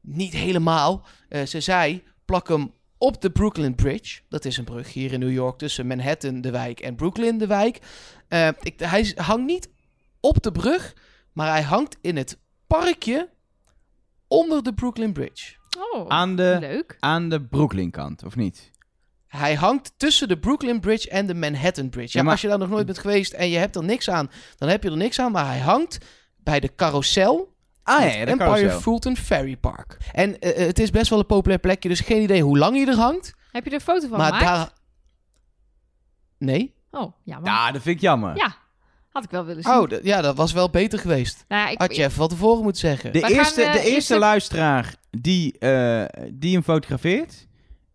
niet helemaal. Ze zei, plak hem op de Brooklyn Bridge. Dat is een brug hier in New York tussen Manhattan, de wijk, en Brooklyn, de wijk. Eh, ik, hij hangt niet op de brug, maar hij hangt in het parkje onder de Brooklyn Bridge. Oh, Aan de, leuk. aan de Brooklyn kant, of niet? Hij hangt tussen de Brooklyn Bridge en de Manhattan Bridge. Ja, Ja, maar- Als je daar nog nooit bent geweest en je hebt er niks aan, dan heb je er niks aan. Maar hij hangt bij de carousel Ah ja, Empire. Fulton Ferry Park. En eh, het is best wel een populair plekje, dus geen idee hoe lang hij er hangt. Heb je er een foto van maar gemaakt? daar... Nee? Oh, jammer. Ja, dat vind ik jammer. Ja, had ik wel willen zien. Oh, d- ja, dat was wel beter geweest. nou, ja, ik, Had je even van tevoren moeten zeggen. De gaan, eerste, eh, de eerst eerste luisteraar die, eh, die hem fotografeert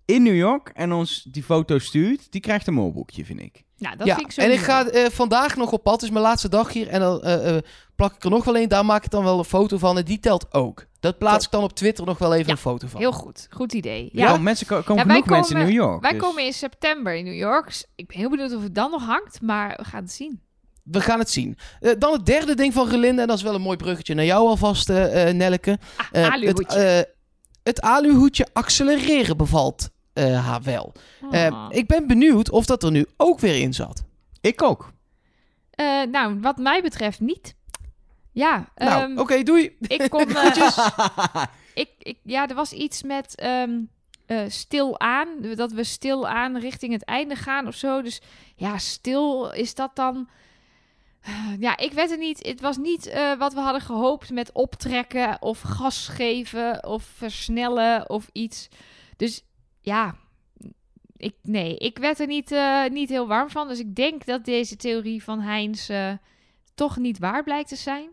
in New York en ons die foto stuurt, die krijgt een moorboekje, vind ik. nou, dat ja, vind ik zo en ik ga eh, vandaag nog op pad. Het is mijn laatste dag hier. En dan eh, eh, plak ik er nog wel een. Daar maak ik dan wel een foto van. En die telt ook. Dat plaats ik dan op Twitter nog wel even Ja, een foto van. Heel goed. Goed idee. Ja, Ja, mensen ko- komen Ja, wij genoeg mensen in komen- New York. wij dus- komen in september in New York. Dus Ik ben heel benieuwd of het dan nog hangt, maar we gaan het zien. We gaan het zien. Eh, dan het derde ding van Gelinde. En dat is wel een mooi bruggetje naar jou alvast, eh eh, Nelleke. Ah, Eh, aluhoedje. Het, eh, het aluhoedje accelereren bevalt eh, haar wel. Eh, Ah. ik ben benieuwd of dat er nu ook weer in zat. Ik ook. Eh, nou, wat mij betreft niet. Ja, nou, ehm, oké, doei. ik kom... eh, ik, ik, ja, er was iets met ehm, eh, stil aan. Dat we stil aan richting het einde gaan of zo. Dus ja, stil is dat dan... Eh, Ja, ik weet het niet. Het was niet eh, wat we hadden gehoopt met optrekken of gas geven of versnellen of iets. Dus ja, ik, nee, ik werd er niet, eh, niet heel warm van. Dus ik denk dat deze theorie van Heinz eh, toch niet waar blijkt te zijn.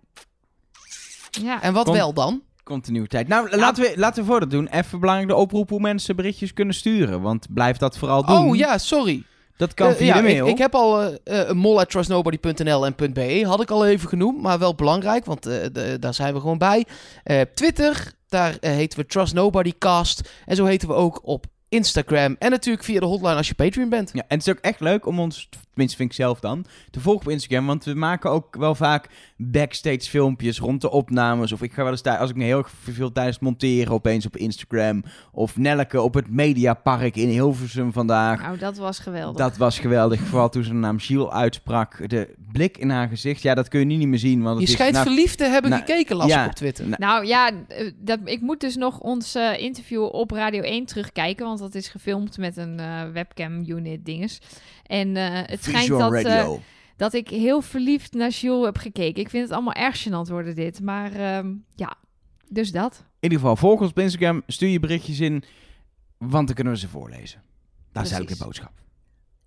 Ja, En wat Kom. wel dan? Continuïteit. Nou, laten, we, laten we voor dat doen. Even belangrijk de oproep hoe mensen berichtjes kunnen sturen. Want blijf dat vooral doen. Oh ja, sorry. Dat kan Eh, via ja, de mail. Ik, ik heb al eh, een mol at trustnobody.nl en .be had ik al even genoemd, maar wel belangrijk, want de- daar zijn we gewoon bij. Twitter, daar heten we Trust Nobody Cast en zo heten we ook op Instagram en natuurlijk via de hotline als je Patreon bent. Ja, en het is ook echt leuk om ons, tenminste vind ik zelf dan, te volgen op Instagram. Want we maken ook wel vaak backstage filmpjes rond de opnames. Of ik ga wel eens, tij- als ik me heel erg verveel tijdens het monteren, opeens op Instagram. Of Nelleke op het Mediapark in Hilversum vandaag. nou, dat was geweldig. Dat was geweldig. Vooral toen ze de naam Gilles uitsprak. De blik in haar gezicht. Ja, dat kun je nu niet meer zien. Want Je het is, schijnt nou, verliefd te hebben nou, gekeken, las ja. op Twitter. Nou, Nou ja, eh, dat, ik moet dus nog ons eh, interview op Radio 1 terugkijken. Want dat is gefilmd met een eh, webcam unit dinges. En eh, het schijnt Visual dat, eh, dat ik heel verliefd naar Jules heb gekeken. Ik vind het allemaal erg gênant worden dit. Maar ehm, ja, dus dat. In ieder geval, volg ons op Instagram. Stuur je berichtjes in. Want dan kunnen we ze voorlezen. Dat is eigenlijk de boodschap.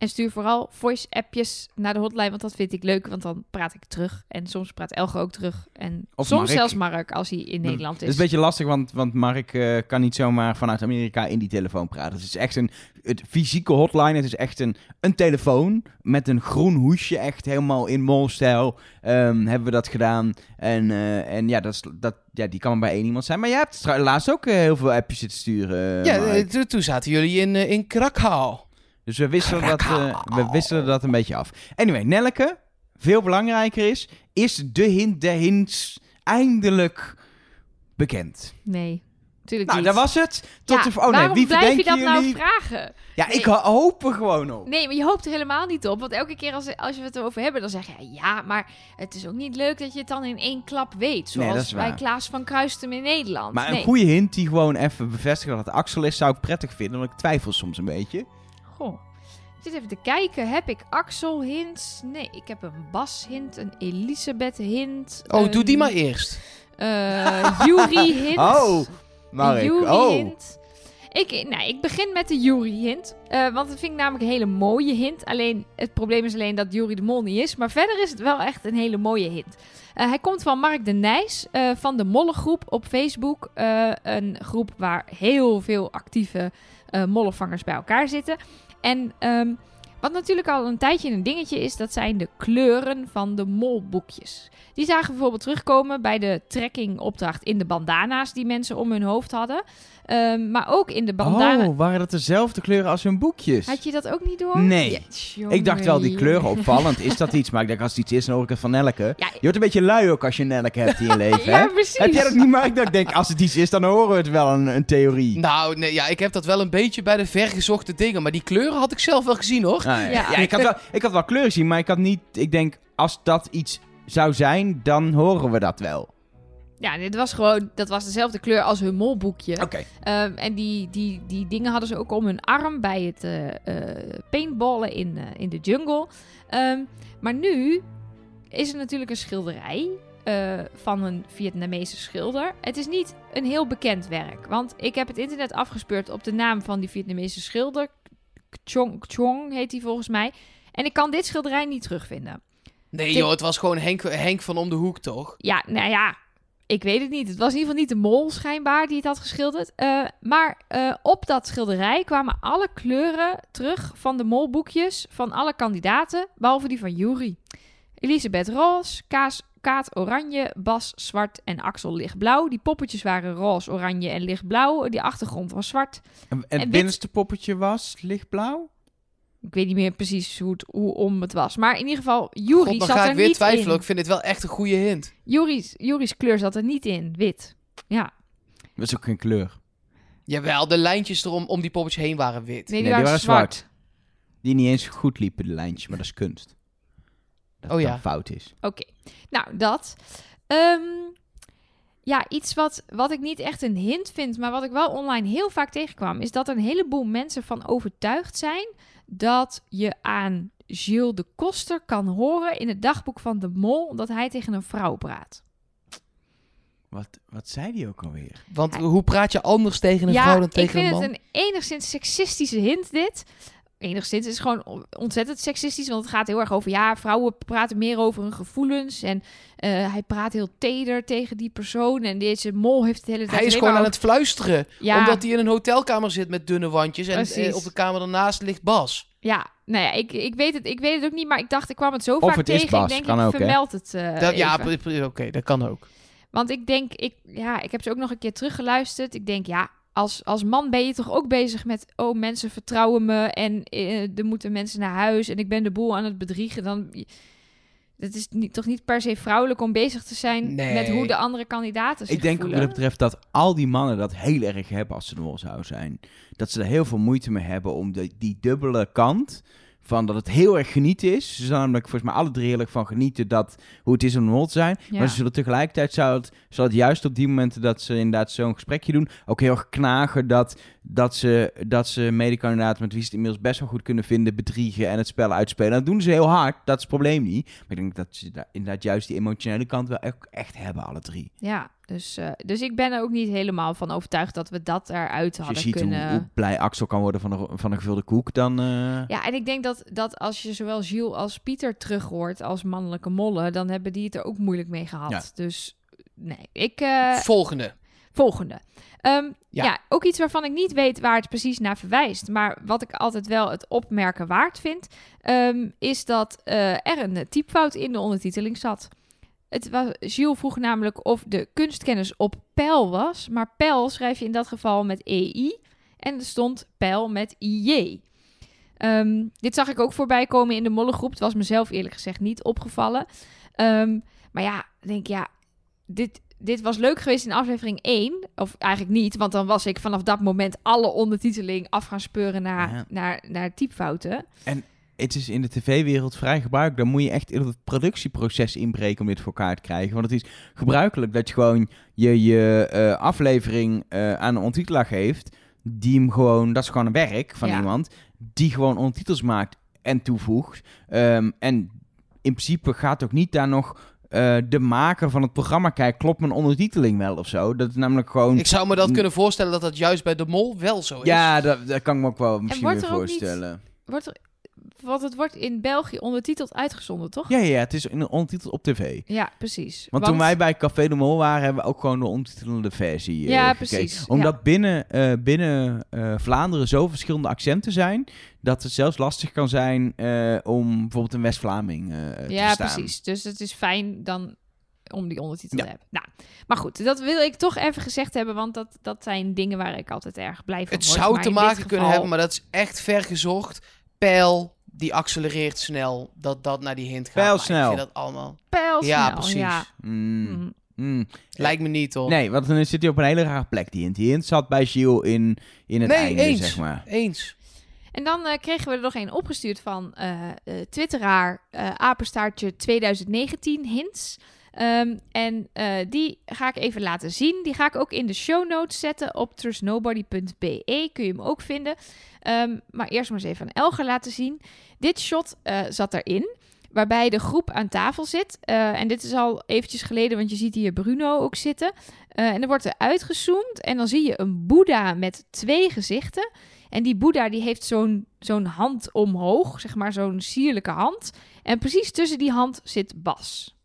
En stuur vooral voice-appjes naar de hotline, want dat vind ik leuk. Want dan praat ik terug. En soms praat Elge ook terug. En Of soms Mark. zelfs Mark, als hij in Nederland Het is. is een beetje lastig, want, want Mark eh, kan niet zomaar vanuit Amerika in die telefoon praten. Het is echt een het fysieke hotline. Het is echt een, een telefoon met een groen hoesje, echt helemaal in molstijl. Ehm hebben we dat gedaan. En, eh, en ja, dat is, dat, ja, die kan maar bij één iemand zijn. Maar jij hebt laatst ook eh, heel veel appjes zitten sturen. ja, toen- zaten jullie in, in Krakau. Dus we wisselen, dat, eh, we wisselen dat een beetje af. Anyway, Nelleke, veel belangrijker is, is de hint der hints eindelijk bekend. Nee, natuurlijk Nou, niet. dat was het. Tot Ja, de, oh nee, wie blijf je dat jullie? nou vragen? ja, ik Nee. hoop er gewoon op. Nee, maar je hoopt er helemaal niet op. Want elke keer als, als we het erover hebben, dan zeg je... Ja, maar het is ook niet leuk dat je het dan in één klap weet. Zoals bij. Klaas van Kruistum in Nederland. Maar een goede hint die gewoon even bevestigt dat het Axel is, zou ik prettig vinden. Want ik twijfel soms een beetje. Goh. Ik zit even te kijken. Heb ik Axel hints? Nee, ik heb een Bas hint, een Elisabeth hint. Oh, doe die maar eerst. Yuri hint. Oh, Mark. Oh. hint. Ik, nou, ik begin met de Yuri hint. eh, want dat vind ik namelijk een hele mooie hint. Alleen, het probleem is alleen dat Yuri de Mol niet is. Maar verder is het wel echt een hele mooie hint. Eh, hij komt van Mark de Nijs van de Mollengroep op Facebook. Een groep waar heel veel actieve mollenvangers bij elkaar zitten. En ehm, wat natuurlijk al een tijdje een dingetje is, dat zijn de kleuren van de molboekjes. Die zagen we bijvoorbeeld terugkomen bij de trekkingopdracht in de bandana's die mensen om hun hoofd hadden. Ehm, maar ook in de bandana. Oh, waren dat dezelfde kleuren als hun boekjes? Had je dat ook niet door? Nee. Ja, Ik dacht wel, die kleuren opvallend. Is dat iets? Maar ik denk, als het iets is, dan hoor ik het van Nelke. Ja, Je wordt een beetje lui ook als je Nelke hebt in je leven, ja hè? precies. Heb jij dat niet maar Ik dacht, denk, als het iets is, dan horen we het wel, een, een theorie. Nou, nee, ja, ik heb dat wel een beetje bij de vergezochte dingen. Maar die kleuren had ik zelf wel gezien, hoor. Ah, ja. Ja. Ja, ik, had wel, ik had wel kleur gezien, maar ik had niet... Ik denk, als dat iets zou zijn, dan horen we dat wel. Ja, dit was gewoon, dat was dezelfde kleur als hun molboekje. Oké. Ehm, en die, die, die dingen hadden ze ook om hun arm bij het eh eh, paintballen in, eh, in de jungle. Ehm, maar nu is er natuurlijk een schilderij van een Vietnamese schilder. Het is niet een heel bekend werk, want ik heb het internet afgespeurd op de naam van die Vietnamese schilder. Chong Chong heet hij volgens mij. En ik kan dit schilderij niet terugvinden. Nee, joh, het was gewoon Henk, Henk van om de hoek, toch? Ja, nou ja, ik weet het niet. Het was in ieder geval niet de mol schijnbaar die het had geschilderd. Eh, maar eh, op dat schilderij kwamen alle kleuren terug van de molboekjes van alle kandidaten, behalve die van Jury. Elisabeth roze, Kaas, Kaat oranje, Bas zwart en Axel lichtblauw. Die poppetjes waren roze, oranje en lichtblauw. Die achtergrond was zwart. En, En het wit- binnenste poppetje was lichtblauw? Ik weet niet meer precies hoe, het, hoe om het was. Maar in ieder geval, Jury God, dan zat ga er ik weer niet twijfelen. in. Ik vind dit wel echt een goede hint. Jury's, Jury's kleur zat er niet in, wit. Ja, Dat is ook geen kleur. Jawel, de lijntjes erom om die poppetjes heen waren wit. nee, die, Nee, die waren, zwart. zwart. Die niet eens goed liepen, de lijntjes, maar dat is kunst. Dat Oh ja. fout is. Oké, nou dat. Ehm, ja, iets wat, wat ik niet echt een hint vind, maar wat ik wel online heel vaak tegenkwam, is dat er een heleboel mensen van overtuigd zijn dat je aan Gilles de Koster kan horen in het dagboek van de Mol dat hij tegen een vrouw praat. Wat, wat zei die ook alweer? Want Hij- hoe praat je anders tegen een ja, vrouw dan ik tegen een vind man? het een enigszins seksistische hint dit. Enigszins het is gewoon on- ontzettend seksistisch, want het gaat heel erg over ja, vrouwen praten meer over hun gevoelens en eh, hij praat heel teder tegen die persoon en deze mol heeft het hele tijd Hij is gewoon aan het fluisteren. Ja. Omdat hij in een hotelkamer zit met dunne wandjes. En Precies. eh, op de kamer daarnaast ligt Bas. Ja, nou ja, ik, ik, weet het, ik weet het ook niet, maar ik dacht, ik kwam het zo Of vaak het is tegen. Bas, ik denk, kan ik ook, hè? vermeld het eh, Dat, ja, oké, dat kan ook. Want ik denk, ik, ja, ik heb ze ook nog een keer teruggeluisterd. Ik denk, ja, als, als man ben je toch ook bezig met... oh, mensen vertrouwen me en eh, er moeten mensen naar huis... en ik ben de boel aan het bedriegen. Dan, het is niet, toch niet per se vrouwelijk om bezig te zijn... Nee. met hoe de andere kandidaten zich Ik denk wat dat betreft dat al die mannen dat heel erg hebben als ze de mol zouden zijn. Dat ze er heel veel moeite mee hebben om de, die dubbele kant van dat het heel erg genieten is. Ze zullen namelijk volgens mij alle drie heel erg van genieten dat hoe het is om de mol te zijn. Ja. Maar ze zullen tegelijkertijd zou het, zal het juist op die momenten dat ze inderdaad zo'n gesprekje doen ook heel erg knagen dat, dat ze, dat ze medekandidaten met wie ze het inmiddels best wel goed kunnen vinden bedriegen en het spel uitspelen. Dat doen ze heel hard, dat is het probleem niet. Maar ik denk dat ze daar inderdaad juist die emotionele kant wel echt, hebben, alle drie. Ja, dus, eh, dus ik ben er ook niet helemaal van overtuigd... dat we dat eruit Als je hadden ziet kunnen... hoe, hoe blij Axel kan worden van een, van een gevulde koek, dan... eh, Ja, en ik denk dat, dat als je zowel Gilles als Pieter terug hoort als mannelijke mollen, dan hebben die het er ook moeilijk mee gehad. Ja. Dus nee, ik. eh, Volgende. volgende. Ehm, ja. Ja. ook iets waarvan ik niet weet waar het precies naar verwijst. Maar wat ik altijd wel het opmerken waard vind, ehm, is dat eh, er een typfout in de ondertiteling zat. Het was, Gilles vroeg namelijk of de kunstkennis op pijl was. Maar pijl schrijf je in dat geval met EI. En er stond pijl met IJ. Ehm, dit zag ik ook voorbij komen in de mollengroep. Het was mezelf eerlijk gezegd niet opgevallen. Maar ja, ik denk ja, dit, dit was leuk geweest in aflevering 1. Of eigenlijk niet, want dan was ik vanaf dat moment alle ondertiteling af gaan speuren naar, Ja. naar, naar typfouten. het is in de tv-wereld vrij gebruikelijk. Dan moet je echt in het productieproces inbreken om dit voor elkaar te krijgen. Want het is gebruikelijk dat je gewoon je, je eh, aflevering eh, aan een ondertitelaar geeft. Die hem gewoon, dat is gewoon een werk van Ja. iemand. Die gewoon ondertitels maakt en toevoegt. Ehm, en in principe gaat ook niet daar nog eh, de maker van het programma kijken. Klopt mijn ondertiteling wel of zo? Dat is namelijk gewoon... Ik zou me dat kunnen voorstellen dat dat juist bij de mol wel zo is. ja, dat, dat kan ik me ook wel misschien wordt weer er ook niet- voorstellen. Wordt er, want het wordt in België ondertiteld uitgezonden, toch? Ja, ja, ja, het is in een ondertitel op tv. Ja, precies. Want, toen wij bij Café de Mol waren, hebben we ook gewoon de ondertitelende versie eh, Ja, precies, Omdat binnen, eh, binnen eh, Vlaanderen zo verschillende accenten zijn, dat het zelfs lastig kan zijn eh, om bijvoorbeeld een West-Vlaming eh, te Ja, verstaan. precies. Dus het is fijn dan om die ondertitel Ja. te hebben. Nou, maar goed, dat wil ik toch even gezegd hebben, want dat, dat zijn dingen waar ik altijd erg blij van Het word. zou Maar te maken kunnen hebben, maar dat is echt ver gezocht. Pijl, die accelereert snel, dat dat naar die hint gaat. Maar Pijlsnel. Ik vind dat allemaal... Pijlsnel, Ja, precies. Ja. Mm, Mm. mm. Lijkt me niet, hoor. Nee, want dan zit hij op een hele rare plek, die hint. Die hint zat bij Gilles in, in het Nee, einde, eens. zeg maar. Eens. En dan eh, kregen we er nog een opgestuurd van eh eh, twitteraar eh, apenstaartje 2019 hints. Ehm, en eh, die ga ik even laten zien. Die ga ik ook in de show notes zetten op trustnobody.be. Kun je hem ook vinden. Ehm, maar eerst maar eens even aan Elger laten zien. Dit shot eh, zat erin. Waarbij de groep aan tafel zit. Eh, en dit is al eventjes geleden, want je ziet hier Bruno ook zitten. En dan wordt er uitgezoomd. En dan zie je een Boeddha met twee gezichten. En die Boeddha die heeft zo'n zo'n hand omhoog, zeg maar zo'n sierlijke hand. En precies tussen die hand zit Bas.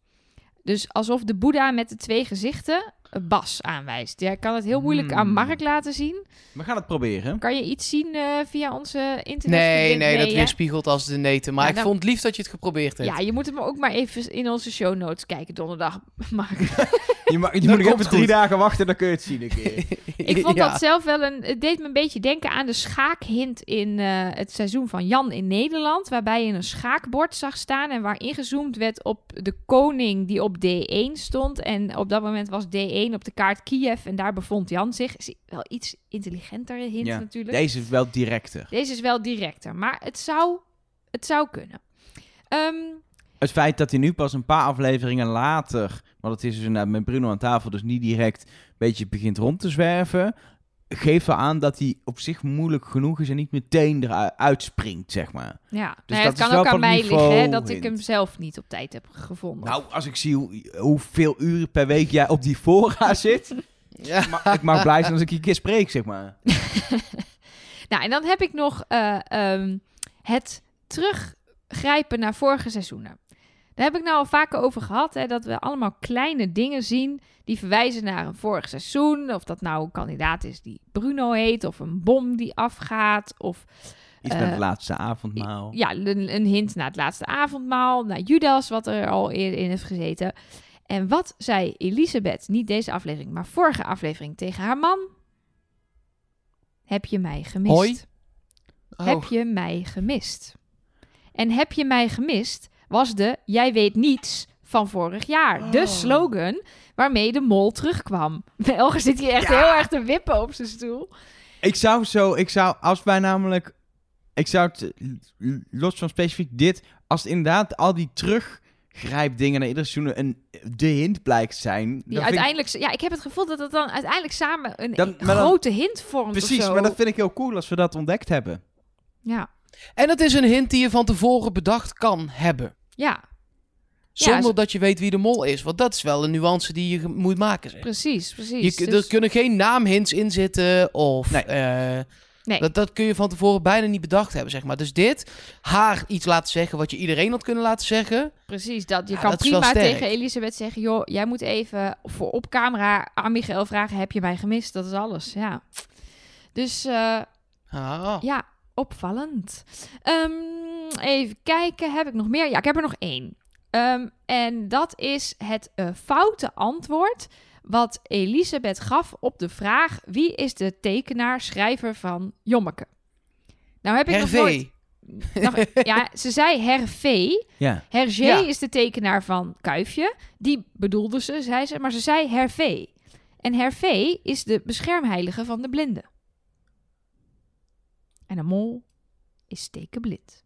Dus alsof de Boeddha met de twee gezichten Bas aanwijst. Jij kan het heel moeilijk aan Hmm. Mark laten zien. We gaan het proberen. Kan je iets zien eh, via onze internet? Nee, nee, dat hè? weerspiegelt als de neten. Maar Ja, ik dan- vond het lief dat je het geprobeerd hebt. Ja, je moet hem ook maar even in onze show notes kijken donderdag, Mark. Je, ma- je moet nog even drie dagen wachten, dan kun je het zien een keer. Ik vond Ja. dat zelf wel een. Het deed me een beetje denken aan de schaakhint in eh, het seizoen van Jan in Nederland. Waarbij je een schaakbord zag staan. En waar ingezoomd werd op de koning die op D1 stond. En op dat moment was D1 op de kaart Kiev. En daar bevond Jan zich. Is wel iets intelligentere hint Ja, natuurlijk. Deze is wel directer. Deze is wel directer. Maar het zou, het zou kunnen. Ehm, Het feit dat hij nu pas een paar afleveringen later, want het is dus inderdaad met Bruno aan tafel, dus niet direct een beetje begint rond te zwerven, wel aan dat hij op zich moeilijk genoeg is en niet meteen eruit uitspringt, zeg maar. ja, Dus dat het kan ook aan mij liggen hè, dat ik hem zelf niet op tijd heb gevonden. Nou, als ik zie hoe, hoeveel uren per week jij op die fora zit, Ja. ma- ik mag blij zijn als ik je een keer spreek, zeg maar. Nou, en dan heb ik nog eh, ehm, het teruggrijpen naar vorige seizoenen. Daar heb ik nou al vaker over gehad, hè, dat we allemaal kleine dingen zien die verwijzen naar een vorig seizoen. Of dat nou een kandidaat is die Bruno heet, of een bom die afgaat, of Iets Eh, met het laatste avondmaal. ja, een, een hint naar het laatste avondmaal, naar Judas, wat er al eerder in heeft gezeten. En wat zei Elisabeth, niet deze aflevering, maar vorige aflevering tegen haar man? Heb je mij gemist? Hoi. Oh. Heb je mij gemist? En heb je mij gemist was de jij weet niets van vorig jaar. De Oh. slogan waarmee de mol terugkwam. Elger zit hier echt Ja. heel erg te wippen op zijn stoel. Ik zou zo, ik zou, als wij namelijk, ik zou het, los van specifiek dit, als het inderdaad al die teruggrijpdingen naar iedere seizoen een, de hint blijkt zijn. Die vind ik- uiteindelijk, ja, ik heb het gevoel dat het dan uiteindelijk samen een dan- grote hint vormt. of precies, zo. maar dat vind ik heel cool als we dat ontdekt hebben. Ja, En het is een hint die je van tevoren bedacht kan hebben. Ja, Zonder zo- dat je weet wie de mol is. Want dat is wel een nuance die je moet maken. Zeg. precies, precies. Je, Dus- Er kunnen geen naamhints in zitten. Of, Nee. eh, Nee. dat, dat kun je van tevoren bijna niet bedacht hebben. Zeg maar. Dus dit, haar iets laten zeggen wat je iedereen had kunnen laten zeggen. Precies, dat. Je Ja, kan dat prima tegen Elisabeth zeggen... joh, jij moet even voor op camera aan Michael vragen... heb je mij gemist? Dat is alles, ja. Dus eh, Ah. ja, opvallend. Ehm, even kijken, heb ik nog meer? Ja, ik heb er nog één. Ehm, en dat is het eh, foute antwoord... wat Elisabeth gaf op de vraag... wie is de tekenaar, schrijver van Jommeke? Nou heb ik nog Hervé. nooit... nog- ja, ze zei Hervé... Ja. Hergé Ja. is de tekenaar van Kuifje. Die bedoelde ze, zei ze, maar ze zei Hervé. En Hervé is de beschermheilige van de blinden. En een mol is stekenblind.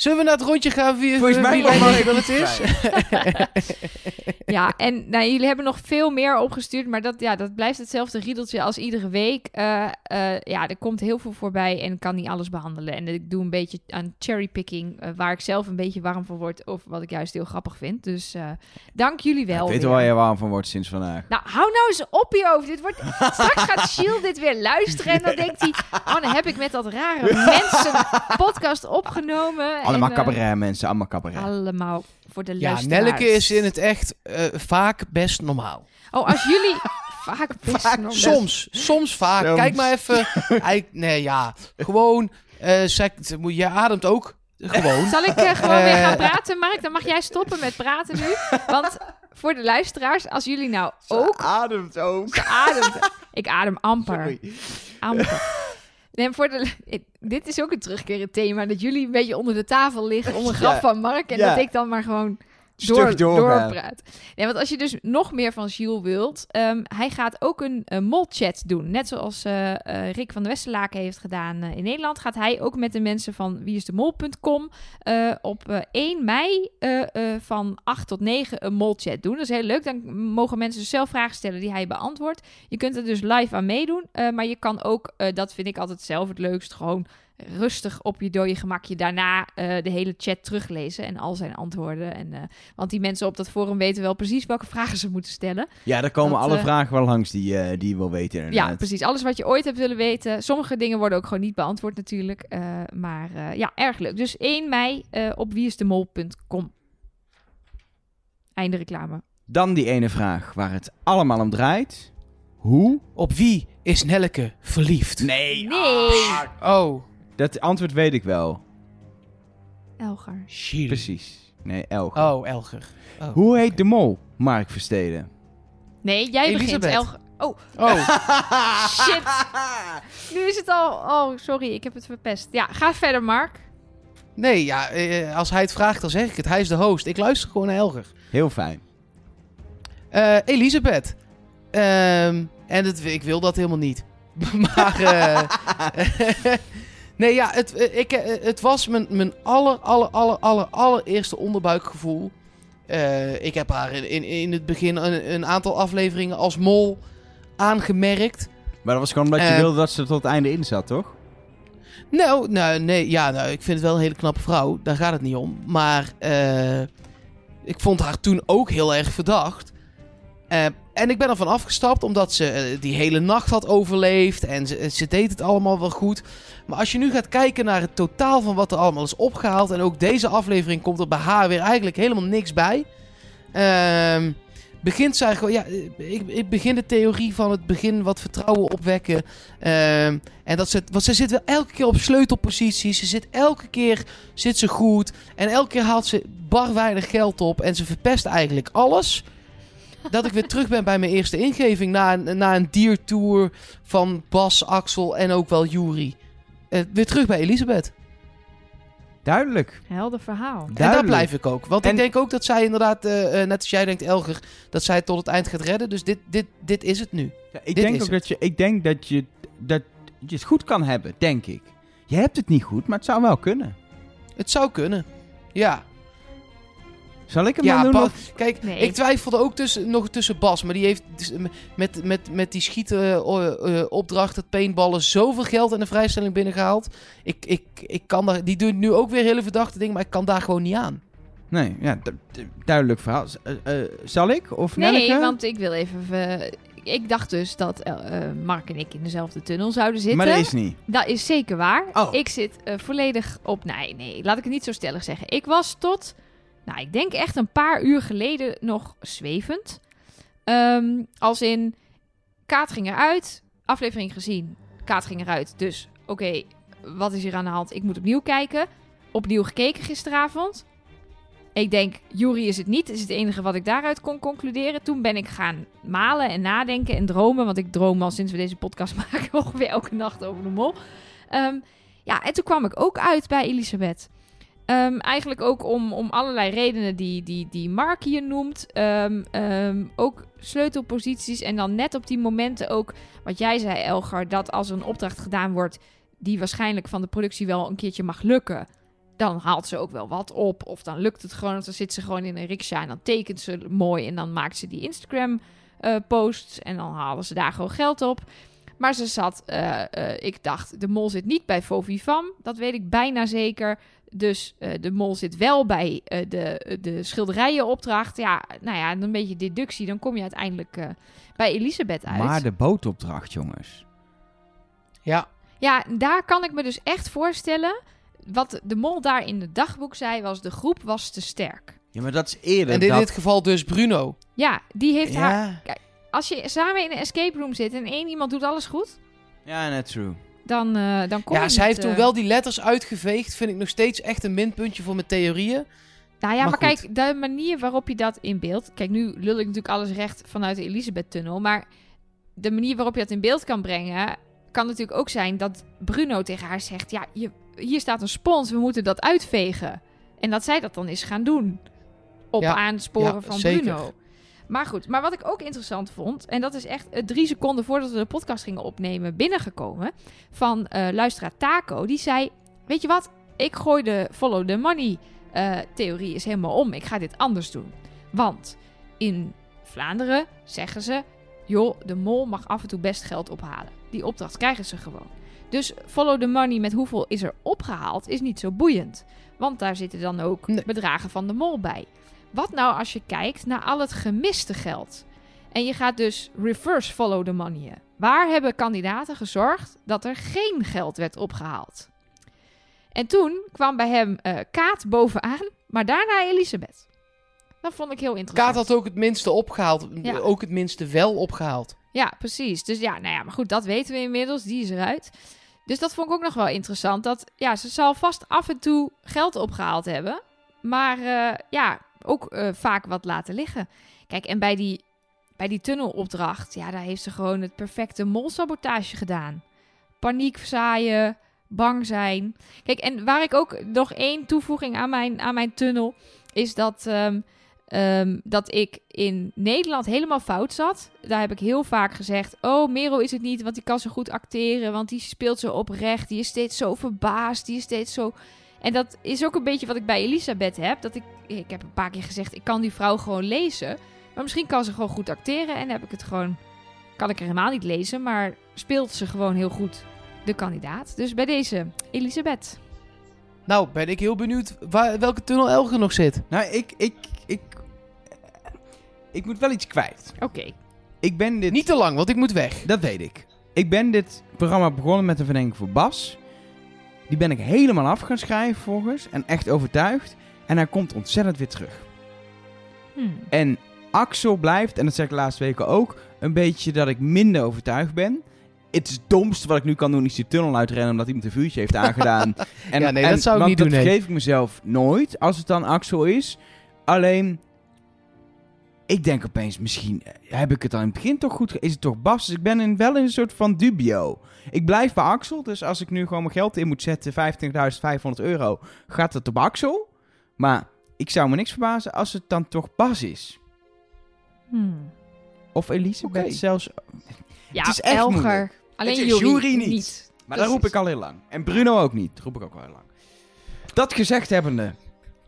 Zullen we naar het rondje gaan wie, Volgens wie mij dat het is? Ja, en nou, jullie hebben nog veel meer opgestuurd, maar dat, ja, dat blijft hetzelfde riedeltje als iedere week. Eh, eh, ja, er komt heel veel voorbij en ik kan niet alles behandelen. En ik doe een beetje aan cherrypicking, eh waar ik zelf een beetje warm van word, of wat ik juist heel grappig vind. Dus eh, dank jullie wel. ik weet weer. er waar je warm van wordt sinds vandaag. Nou, hou nou eens op hierover. Dit wordt... Straks gaat Shield dit weer luisteren en dan denkt hij... Oh, dan heb ik met dat rare mensen podcast opgenomen. Allemaal eh, cabaret mensen, allemaal cabaret. Allemaal voor de Ja, luisteraars. Nelleke is in het echt eh, vaak best normaal. Oh, als jullie... Vaak best Vaak, nog- Soms, soms vaak. Soms. Kijk maar even. Nee, ja, gewoon. eh, ze moet- je ademt ook Gewoon. Zal ik eh, gewoon weer gaan Eh. praten, Mark? Dan mag jij stoppen met praten nu. Want voor de luisteraars, als jullie nou ook ademt ook. ademt... Ik adem amper. Sorry. amper. Nee, voor de, dit is ook een terugkerend thema. Dat jullie een beetje onder de tafel liggen om een grap Ja. van Mark. En Ja. dat ik dan maar gewoon door, doorpraat. Nee, want als je dus nog meer van Jules wilt, ehm, hij gaat ook een molchat doen. Net zoals eh, eh, Rick van de Westerlaken heeft gedaan eh, in Nederland, gaat hij ook met de mensen van wieisdemol.com op eh, 1 mei van 8 tot 9 een molchat doen. Dat is heel leuk. Dan mogen mensen dus zelf vragen stellen die hij beantwoordt. Je kunt er dus live aan meedoen, maar je kan ook, dat vind ik altijd zelf het leukst, gewoon rustig op je dode gemakje daarna eh, de hele chat teruglezen en al zijn antwoorden. En, eh, want die mensen op dat forum weten wel precies welke vragen ze moeten stellen. Ja, daar komen Dat, alle eh, vragen wel langs die, eh, die je wil weten Ja, precies. Alles wat je ooit hebt willen weten. Sommige dingen worden ook gewoon niet beantwoord natuurlijk. eh, maar eh, ja, erg leuk. Dus 1 mei eh, op wieisdemol.com. Einde reclame. Dan die ene vraag waar het allemaal om draait. Hoe? Op wie is Nelleke verliefd? Nee. Nee. Oh, Dat antwoord weet ik wel. Elgar. Gilles. Precies. Nee, Elge. Oh, Elger. Oh, Hoe heet de mol? Mark Versteden. Nee, jij begint. Elgar. Oh, Oh, shit. Nu is het al... Oh, sorry. Ik heb het verpest. Ja, ga verder, Mark. nee, ja, eh, als hij het vraagt, dan zeg ik het. Hij is de host. Ik luister gewoon naar Elger. Heel fijn. Eh, Elisabeth. Ehm, en het, ik wil dat helemaal niet. maar, eh, nee, ja, het, eh, ik, eh, het was mijn, mijn aller, aller, aller, aller, allereerste onderbuikgevoel. Eh, ik heb haar in, in, in het begin een, een aantal afleveringen als mol aangemerkt. Maar dat was gewoon omdat je wilde dat ze tot het einde in zat, toch? Nou, nou, nee, ja, nou, ik vind het wel een hele knappe vrouw. Daar gaat het niet om. Maar ik vond haar toen ook heel erg verdacht. Eh, en ik ben ervan afgestapt omdat ze eh, die hele nacht had overleefd. En ze, deed het allemaal wel goed. Maar als je nu gaat kijken naar het totaal van wat er allemaal is opgehaald. En ook deze aflevering komt er bij haar weer eigenlijk helemaal niks bij. Ehm begint zij gewoon, ja, ik, ik begin de theorie van het begin wat vertrouwen opwekken. Ehm, en dat ze, want ze zit wel elke keer op sleutelposities. Ze zit elke keer zit ze goed. En elke keer haalt ze bar weinig geld op. En ze verpest eigenlijk alles. Dat ik weer terug ben bij mijn eerste ingeving. Na een, na een diertour van Bas, Axel en ook wel Jury. Eh, weer terug bij Elisabeth. Duidelijk. Helder verhaal. En daar blijf ik ook. Want En- ik denk ook dat zij inderdaad, eh, eh, net als jij denkt, Elger, dat zij het tot het eind gaat redden. Dus dit, dit, dit is het nu. Ja, ik Dit denk is ook het. dat je, ik denk dat je, dat je het goed kan hebben, denk ik. Je hebt het niet goed, maar het zou wel kunnen. Het zou kunnen. Ja. Zal ik hem Ja, dan doen? Bas- of- kijk, Nee. ik twijfelde ook tussen, nog tussen Bas. Maar die heeft dus met, met, met die schieten eh, eh, opdracht, het paintballen, zoveel geld in de vrijstelling binnengehaald. Ik, ik, ik kan daar, die doet nu ook weer hele verdachte dingen, maar ik kan daar gewoon niet aan. Nee, ja, du- du- duidelijk verhaal. Z- eh, eh, zal ik? Of Nee, Nelleke? want ik wil even... eh, ik dacht dus dat eh, eh, Mark en ik in dezelfde tunnel zouden zitten. Maar dat is niet. Dat is zeker waar. Oh. Ik zit eh, volledig op. Nee, nee, laat ik het niet zo stellig zeggen. Ik was tot, nou, ik denk echt een paar uur geleden nog zwevend. Ehm, als in, Kaat ging eruit, aflevering gezien, Kaat ging eruit. Dus, oké, wat is hier aan de hand? Ik moet opnieuw kijken. Opnieuw gekeken gisteravond. Ik denk, Jury is het niet. is het enige wat ik daaruit kon concluderen. Toen ben ik gaan malen en nadenken en dromen. Want ik droom al sinds we deze podcast maken ongeveer elke nacht over de mol. Ehm, ja, en toen kwam ik ook uit bij Elisabeth. Ehm, eigenlijk ook om, om allerlei redenen die, die, die Mark hier noemt. Ehm, ehm, ook sleutelposities. En dan net op die momenten ook wat jij zei, Elgar. Dat als een opdracht gedaan wordt die waarschijnlijk van de productie wel een keertje mag lukken. Dan haalt ze ook wel wat op. Of dan lukt het gewoon. Of dan zit ze gewoon in een riksja en dan tekent ze mooi. En dan maakt ze die Instagram eh, posts. En dan halen ze daar gewoon geld op. Maar ze zat, eh, eh, ik dacht, de mol zit niet bij Fovivam. Dat weet ik bijna zeker. Dus eh, de mol zit wel bij eh, de, de schilderijenopdracht. Ja, nou ja, een beetje deductie. Dan kom je uiteindelijk eh, bij Elisabeth uit. Maar de bootopdracht, jongens. Ja, Ja, daar kan ik me dus echt voorstellen. Wat de mol daar in het dagboek zei, was de groep was te sterk. Ja, maar dat is eerder en in dat... dit geval dus Bruno. Ja, die heeft haar... ja. Als je samen in een escape room zit en één iemand doet alles goed... ja, net true. Dan, eh, dan kom je Ja, zij niet, heeft toen eh, wel die letters uitgeveegd. Vind ik nog steeds echt een minpuntje voor mijn theorieën. Nou ja, maar, kijk, de manier waarop je dat in beeld... Kijk, nu lul ik natuurlijk alles recht vanuit de Elisabeth-tunnel. Maar de manier waarop je dat in beeld kan brengen... kan natuurlijk ook zijn dat Bruno tegen haar zegt... Ja, je, hier staat een spons, we moeten dat uitvegen. En dat zij dat dan is gaan doen. Op Ja, aansporen ja, van zeker. Bruno. Maar goed, maar wat ik ook interessant vond... en dat is echt eh, drie seconden voordat we de podcast gingen opnemen... binnengekomen van eh luisteraar Taco. Die zei, weet je wat? Ik gooi de follow the money eh, theorie is helemaal om. Ik ga dit anders doen. Want in Vlaanderen zeggen ze... joh, de mol mag af en toe best geld ophalen. Die opdracht krijgen ze gewoon. Dus follow the money met hoeveel is er opgehaald is niet zo boeiend. Want daar zitten dan ook Nee. bedragen van de mol bij. Wat nou als je kijkt naar al het gemiste geld? En je gaat dus reverse follow the money. Waar hebben kandidaten gezorgd dat er geen geld werd opgehaald? En toen kwam bij hem eh, Kaat bovenaan, maar daarna Elisabeth. Dat vond ik heel interessant. Kaat had ook het minste opgehaald. Ja. Ook het minste wel opgehaald. Ja, precies. Dus ja, nou ja, maar goed, dat weten we inmiddels. Die is eruit. Dus dat vond ik ook nog wel interessant. Dat ja, ze zal vast af en toe geld opgehaald hebben. Maar eh, ja, ook eh, vaak wat laten liggen. Kijk, en bij die, bij die tunnelopdracht, ja, daar heeft ze gewoon het perfecte molsabotage gedaan. Paniek zaaien, bang zijn. Kijk, en waar ik ook nog één toevoeging aan mijn, aan mijn tunnel is dat. ehm, Ehm, dat ik in Nederland helemaal fout zat. Daar heb ik heel vaak gezegd: Oh, Merel is het niet, want die kan zo goed acteren. Want die speelt zo oprecht. Die is steeds zo verbaasd. Die is steeds zo. En dat is ook een beetje wat ik bij Elisabeth heb. Dat ik, ik heb een paar keer gezegd: Ik kan die vrouw gewoon lezen. Maar misschien kan ze gewoon goed acteren. En dan heb ik het gewoon. Kan ik er helemaal niet lezen. Maar speelt ze gewoon heel goed, de kandidaat. Dus bij deze, Elisabeth. Nou, ben ik heel benieuwd waar, welke tunnel Elger nog zit. Nou, ik, ik, ik, ik moet wel iets kwijt. Oké. Ik ben dit... Niet te lang, want ik moet weg. Dat weet ik. Ik ben dit programma begonnen met een verdenking voor Bas. Die ben ik helemaal af gaan schrijven volgens. En echt overtuigd. En hij komt ontzettend weer terug. Hmm. En Axel blijft, en dat zeg ik de laatste weken ook, een beetje dat ik minder overtuigd ben. Het is domste wat ik nu kan doen, is die tunnel uitrennen omdat iemand een vuurtje heeft aangedaan. en, Ja, nee, dat zou ik niet doen, Dat nee. vergeef ik mezelf nooit, als het dan Axel is. Alleen, ik denk opeens, misschien eh, heb ik het dan in het begin toch goed... Is het toch Bas? Dus ik ben in, wel in een soort van dubio. Ik blijf bij Axel, dus als ik nu gewoon mijn geld in moet zetten, 25.500 euro, gaat het op Axel. Maar ik zou me niks verbazen als het dan toch Bas is. Hmm. Of Elisabeth zelfs. Ja, Het is echt Elger. moeilijk. Alleen Jury, niet. niet. Maar dat roep ik al heel lang. En Bruno ook niet. Dat roep ik ook al heel lang. Dat gezegd hebbende,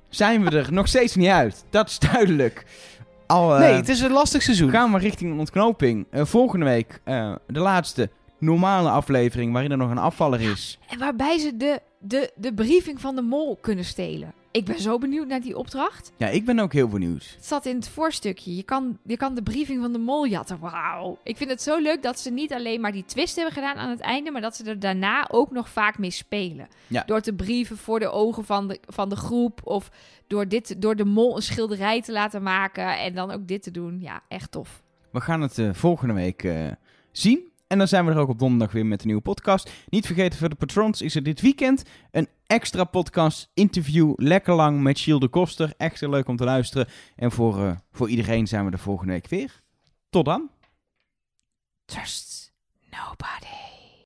zijn we er nog steeds niet uit. Dat is duidelijk. Al, eh, nee, het is een lastig seizoen. gaan we richting een ontknoping. Eh, volgende week eh, de laatste normale aflevering waarin er nog een afvaller is. En waarbij ze de, de, de briefing van de mol kunnen stelen. Ik ben zo benieuwd naar die opdracht. Ja, ik ben ook heel benieuwd. Het zat in het voorstukje. Je kan, je kan de briefing van de mol jatten. Wauw. Ik vind het zo leuk dat ze niet alleen maar die twist hebben gedaan aan het einde, maar dat ze er daarna ook nog vaak mee spelen. Ja. Door te brieven voor de ogen van de, van de groep. Of door, dit, door de mol een schilderij te laten maken. En dan ook dit te doen. Ja, echt tof. We gaan het eh, volgende week eh, zien. En dan zijn we er ook op donderdag weer met een nieuwe podcast. Niet vergeten, voor de patrons is er dit weekend een extra podcast interview. Lekker lang met Gilles de Koster. Echt heel leuk om te luisteren. En voor, eh, voor iedereen zijn we er volgende week weer. Tot dan. Trust nobody.